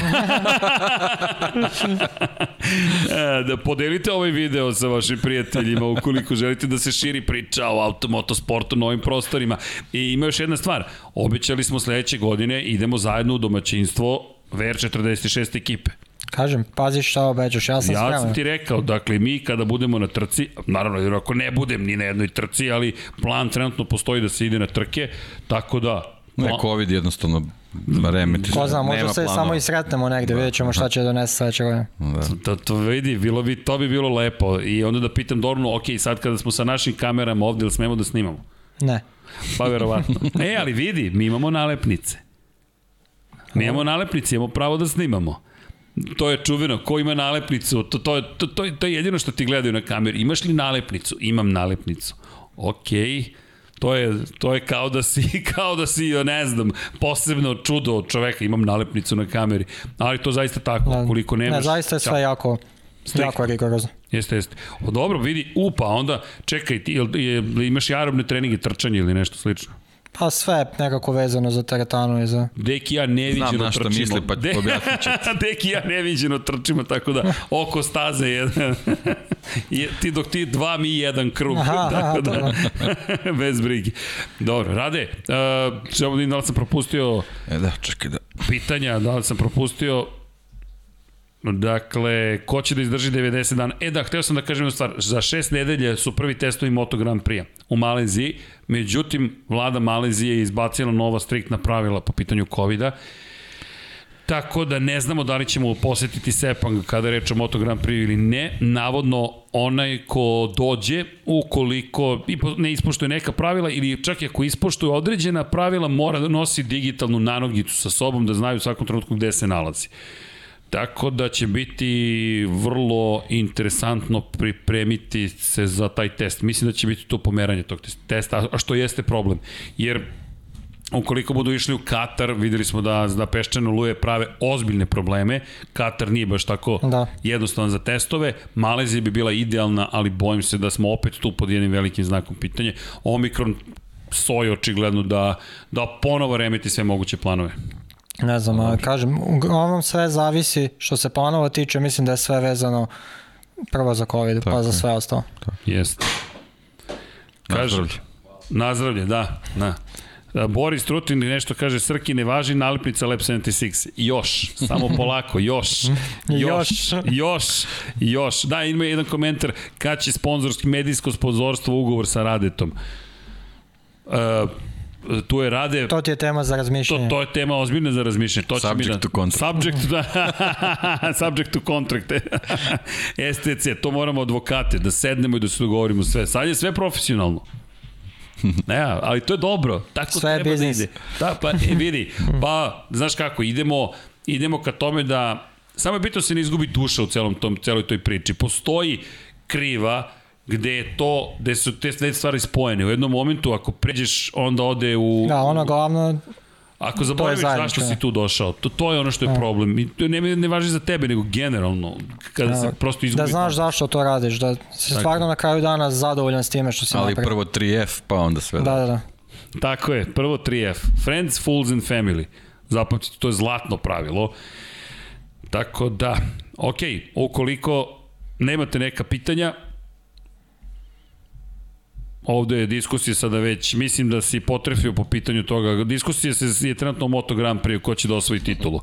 E, da podelite ovaj video sa vašim prijateljima ukoliko želite da se širi priča o automotosportu na ovim prostorima. I ima još jedna stvar, obećali smo sledeće godine idemo zajedno u domaćinstvo VR46 ekipe. Kažem, pazi šta obećaš, ja sam Ja spreman. sam ti rekao, dakle, mi kada budemo na trci, naravno, jer ako ne budem ni na jednoj trci, ali plan trenutno postoji da se ide na trke, tako da... Ne, COVID jednostavno remeti. Ko zna, možda se planova. samo i sretnemo negde, vidjet ćemo šta će donese sledeće godine. Da. To, to vidi, bilo bi, to bi bilo lepo. I onda da pitam Dornu, ok, sad kada smo sa našim kamerama ovde, ili smemo da snimamo? Ne. Pa verovatno. E, ali vidi, mi imamo nalepnice. Mi imamo nalepnice, imamo pravo da snimamo. To je čuveno, ko ima nalepnicu, to, to, to, to, to je jedino što ti gledaju na kameri. Imaš li nalepnicu? Imam nalepnicu. Okej, to je, to je kao da si, kao da si, ne znam, posebno čudo od čoveka, imam nalepnicu na kameri. Ali to zaista tako, Da. koliko nemaš... Ne, zaista je sve jako, jako rigorozno. Jeste, jeste. O, dobro, vidi, u, pa onda, čekaj, ti, jel, je, imaš i aerobne treninge, trčanje ili nešto slično? Pa sve nekako vezano za teretanu i za... Deki ja neviđeno Znam na trčimo. misli, pa De- objasnit ću Deki ja neviđeno trčimo, tako da oko staze jedan. Je- ti dok ti dva, mi jedan krug. Aha, tako aha, da, bez brige. Dobro, Rade, uh, samo da da li sam propustio E da, čekaj da... pitanja, da li sam propustio Dakle, ko će da izdrži 90 dana? E da, hteo sam da kažem jednu stvar. Za šest nedelje su prvi testovi Moto Grand Prix u Maleziji. Međutim, vlada Malezije je izbacila nova striktna pravila po pitanju COVID-a. Tako da ne znamo da li ćemo posetiti Sepang kada je reč o Moto Grand Prix ili ne. Navodno, onaj ko dođe, ukoliko ne ispoštuje neka pravila ili čak i ako ispoštuje određena pravila, mora da nosi digitalnu nanogicu sa sobom da znaju u svakom trenutku gde se nalazi. Tako da će biti vrlo interesantno pripremiti se za taj test. Mislim da će biti to pomeranje tog testa, a što jeste problem. Jer ukoliko budu išli u Katar, videli smo da, da peščane oluje prave ozbiljne probleme. Katar nije baš tako Da. jednostavan za testove. Malezija bi bila idealna, ali bojim se da smo opet tu pod jednim velikim znakom pitanja. Omikron soje očigledno da, da ponovo remeti sve moguće planove. Ne znam, a, kažem, uglavnom sve zavisi što se planova tiče, mislim da je sve vezano prvo za COVID, pa Tako za je. sve ostalo. Jeste. Kaže, Nazdravlje. Nazdravlje, da, da. A, Boris Trutin nešto kaže, Srki ne važi nalepnica Lab 76. Još, samo polako, još, još, još, još. Da, ima jedan komentar, kad će sponzorski, medijsko sponzorstvo ugovor sa Radetom. Uh, tu je Rade, To ti je tema za To, razmišljanje. to je tema ozbiljna za razmišljanje. To će mi Subject da, to contract. Subject, da, subject to contract. STC, to moramo advokate, da sednemo i da se dogovorimo sve. Sad je sve profesionalno. Ne, ali to je dobro. Tako Sve je treba biznis. Da ide. Da, pa e, vidi, pa znaš kako, idemo, idemo ka tome da samo je bitno da se ne izgubi duša u celom tom, celoj toj priči. Postoji kriva gde je to, gde su te sve stvari spojene. U jednom momentu, ako pređeš, onda ode u... Da, ono glavno, Ako zaboraviš zašto da. si tu došao, to, to je ono što je problem. I to ne, ne važi za tebe, nego generalno, kada se prosto izgubi. da znaš zašto to radiš, da si stvarno na kraju dana zadovoljan s time što si Ali napravio. prvo 3F, pa onda sve. Da, da, da. Tako je, prvo 3F. Friends, Fools and Family. Zapamtite, to je zlatno pravilo. Tako da, ok, ukoliko nemate neka pitanja, ovde je diskusija sada već, mislim da si potrefio po pitanju toga. Diskusija se je trenutno o Moto Grand Prix ko će da osvoji titulu. Uh,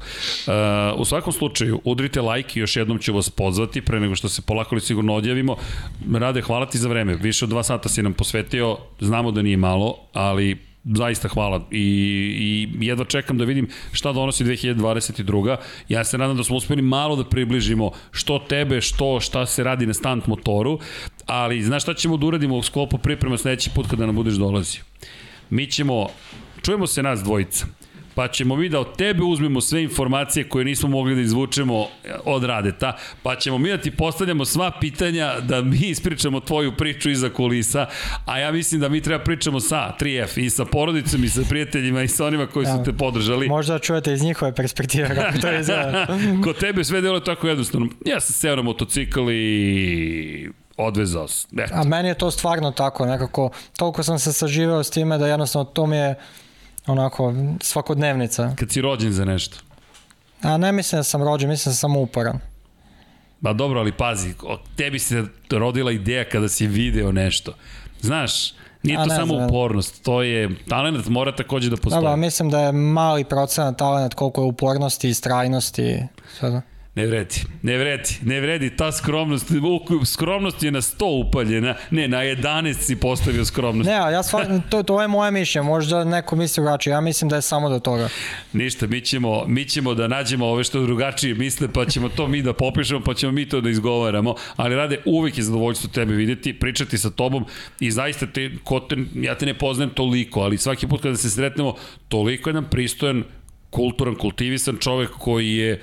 u svakom slučaju, udrite like i još jednom ću vas pozvati pre nego što se polako li sigurno odjavimo. Rade, hvala ti za vreme. Više od dva sata si nam posvetio, znamo da nije malo, ali zaista hvala i, i jedva čekam da vidim šta donosi 2022. Ja se nadam da smo uspeli malo da približimo što tebe, što šta se radi na stunt motoru, ali znaš šta ćemo da uradimo u sklopu priprema sledeći put kada nam budeš dolazio? Mi ćemo, čujemo se nas dvojica, pa ćemo mi da od tebe uzmemo sve informacije koje nismo mogli da izvučemo od Radeta, pa ćemo mi da ti postavljamo sva pitanja da mi ispričamo tvoju priču iza kulisa, a ja mislim da mi treba pričamo sa 3F i sa porodicom i sa prijateljima i sa onima koji su Da. te podržali. Možda čujete iz njihove perspektive kako to izgleda. Kod tebe sve delo tako jednostavno. Ja sam seo na motocikl i odvezao se. Eto. A meni je to stvarno tako, nekako, toliko sam se saživao s time da jednostavno to mi je onako svakodnevnica. Kad si rođen za nešto. A ne mislim da sam rođen, mislim da sam samo uporan. Ba dobro, ali pazi, tebi se rodila ideja kada si video nešto. Znaš, nije to samo znam. upornost, to je, talent mora takođe da postoji. Dobro, mislim da je mali procenat talent koliko je upornosti i strajnosti. Sve da. Ne vredi, ne vredi, ne vredi, ta skromnost, skromnost je na 100 upaljena, ne, na 11 si postavio skromnost. Ne, ja stvarno, to, to je moje mišljenje, možda neko misli drugačije, ja mislim da je samo do toga. Ništa, mi ćemo, mi ćemo da nađemo ove što drugačije misle, pa ćemo to mi da popišemo, pa ćemo mi to da izgovaramo. Ali rade, uvek je zadovoljstvo tebe videti, pričati sa tobom i zaista te, ko te, ja te ne poznajem toliko, ali svaki put kada se sretnemo, toliko jedan pristojan, kulturan, kultivisan čovek koji je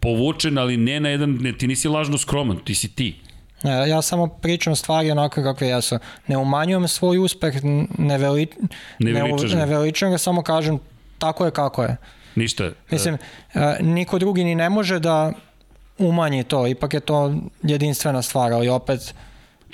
povučen, ali ne na jedan, ne, ti nisi lažno skroman, ti si ti. Ne, ja samo pričam stvari onako kakve jesu. Ne umanjujem svoj uspeh, ne, veli, Ne ga. ne veličam ga, samo kažem tako je kako je. Ništa. Mislim, e, niko drugi ni ne može da umanji to, ipak je to jedinstvena stvar, ali opet,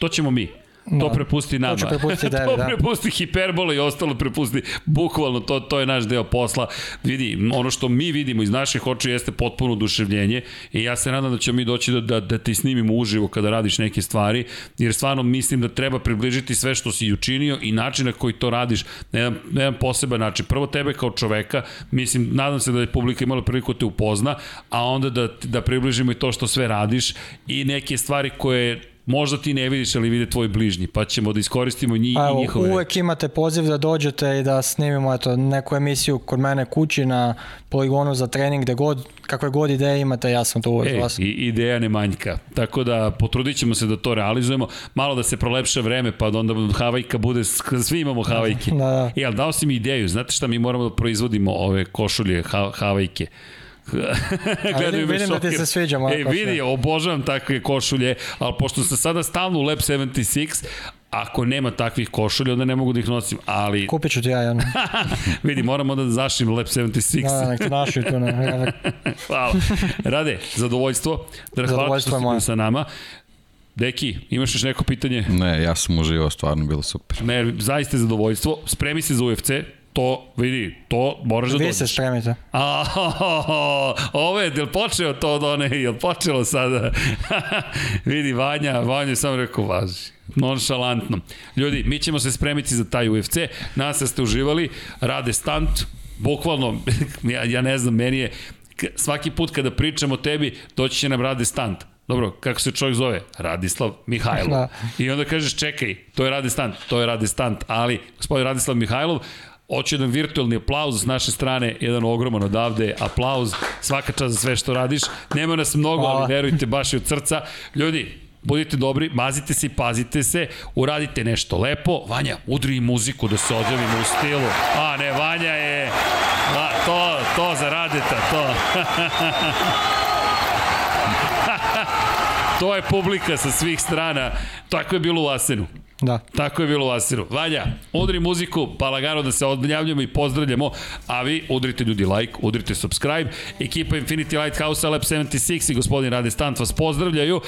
To ćemo mi. To Da. prepusti nama. ću prepustiti tebi, to da. prepusti hiperbole i ostalo prepusti. Bukvalno, to, to je naš deo posla. Vidi, ono što mi vidimo iz naših očiju jeste potpuno oduševljenje i ja se nadam da ćemo mi doći da, da, da ti snimimo uživo kada radiš neke stvari, jer stvarno mislim da treba približiti sve što si učinio i način na koji to radiš na jedan, na jedan poseban način. Prvo tebe kao čoveka, mislim, nadam se da je publika imala priliku da te upozna, a onda da, da približimo i to što sve radiš i neke stvari koje možda ti ne vidiš, ali vide tvoji bližnji, pa ćemo da iskoristimo njih i njihove. uvek imate poziv da dođete i da snimimo eto, neku emisiju kod mene kući na poligonu za trening, gde god, kakve god ideje imate, ja sam to uvek E, vas. i ideja ne manjka. Tako da potrudit ćemo se da to realizujemo. Malo da se prolepša vreme, pa da onda Havajka bude, svi imamo Havajke. Da, da. E, ali dao si mi ideju, znate šta mi moramo da proizvodimo ove košulje ha, Havajke? vidim- me vidim da ti šokir. se sviđa moja e, košulja. vidi, obožavam takve košulje, ali pošto sam sada stalno u Lab 76, ako nema takvih košulja, onda ne mogu da ih nosim, ali Kupit ću ti ja jednu. vidi, moram onda da zašim Lab 76. Da, da, nek te našu i tu. Ne, Hvala. Rade, zadovoljstvo. Da hvala što je ste moje. sa nama. Deki, imaš još neko pitanje? Ne, ja sam uživao, stvarno bilo super. Ne, zaista je zadovoljstvo. Spremi se za UFC. To, vidi, to moraš da Vi dođeš. se spremite. A, ovo je, jel počeo to od one, jel počelo sada? Vidi, Vanja, Vanja je samo rekao, važi. Nonšalantno. Ljudi, mi ćemo se spremiti za taj UFC. Nas da ste uživali, rade stunt, bukvalno, ja, ja ne znam, meni je, svaki put kada pričam o tebi, doći će nam rade stunt. Dobro, kako se čovjek zove? Radislav Mihajlov. Da. I onda kažeš, čekaj, to je Rade Stant, to je Rade Stant, ali gospodin Radislav Mihajlov, Hoće jedan virtualni aplauz s naše strane, jedan ogroman odavde aplauz, svaka čast za sve što radiš. Nema nas mnogo, Hvala. ali verujte baš i od srca. Ljudi, budite dobri, mazite se i pazite se, uradite nešto lepo. Vanja, udri muziku da se odjavimo u stilu. A ne, Vanja je... A, to, to za Radeta, to. to je publika sa svih strana. Tako je bilo u Asenu. Da. Tako je bilo u Asiru. Vanja, udri muziku, pa lagano da se odjavljamo i pozdravljamo, a vi udrite ljudi like, udrite subscribe. Ekipa Infinity Lighthouse, Lab 76 i gospodin Rade Stant vas pozdravljaju.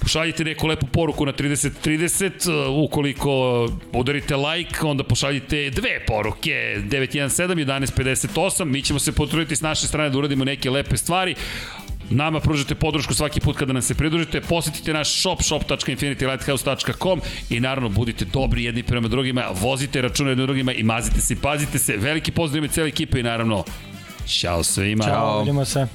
Pošaljite neku lepu poruku na 3030, uh, ukoliko udarite like, onda pošaljite dve poruke, 917 1158, mi ćemo se potruditi s naše strane da uradimo neke lepe stvari. Nama pružite podršku svaki put kada nas se pridružite. Posetite naš shop shop.infinitylighthouse.com i naravno budite dobri jedni prema drugima, vozite računa jedni drugima i mazite se, pazite se. Veliki pozdrav ime cele ekipa i naravno Ćao svima. Ćao, vidimo se.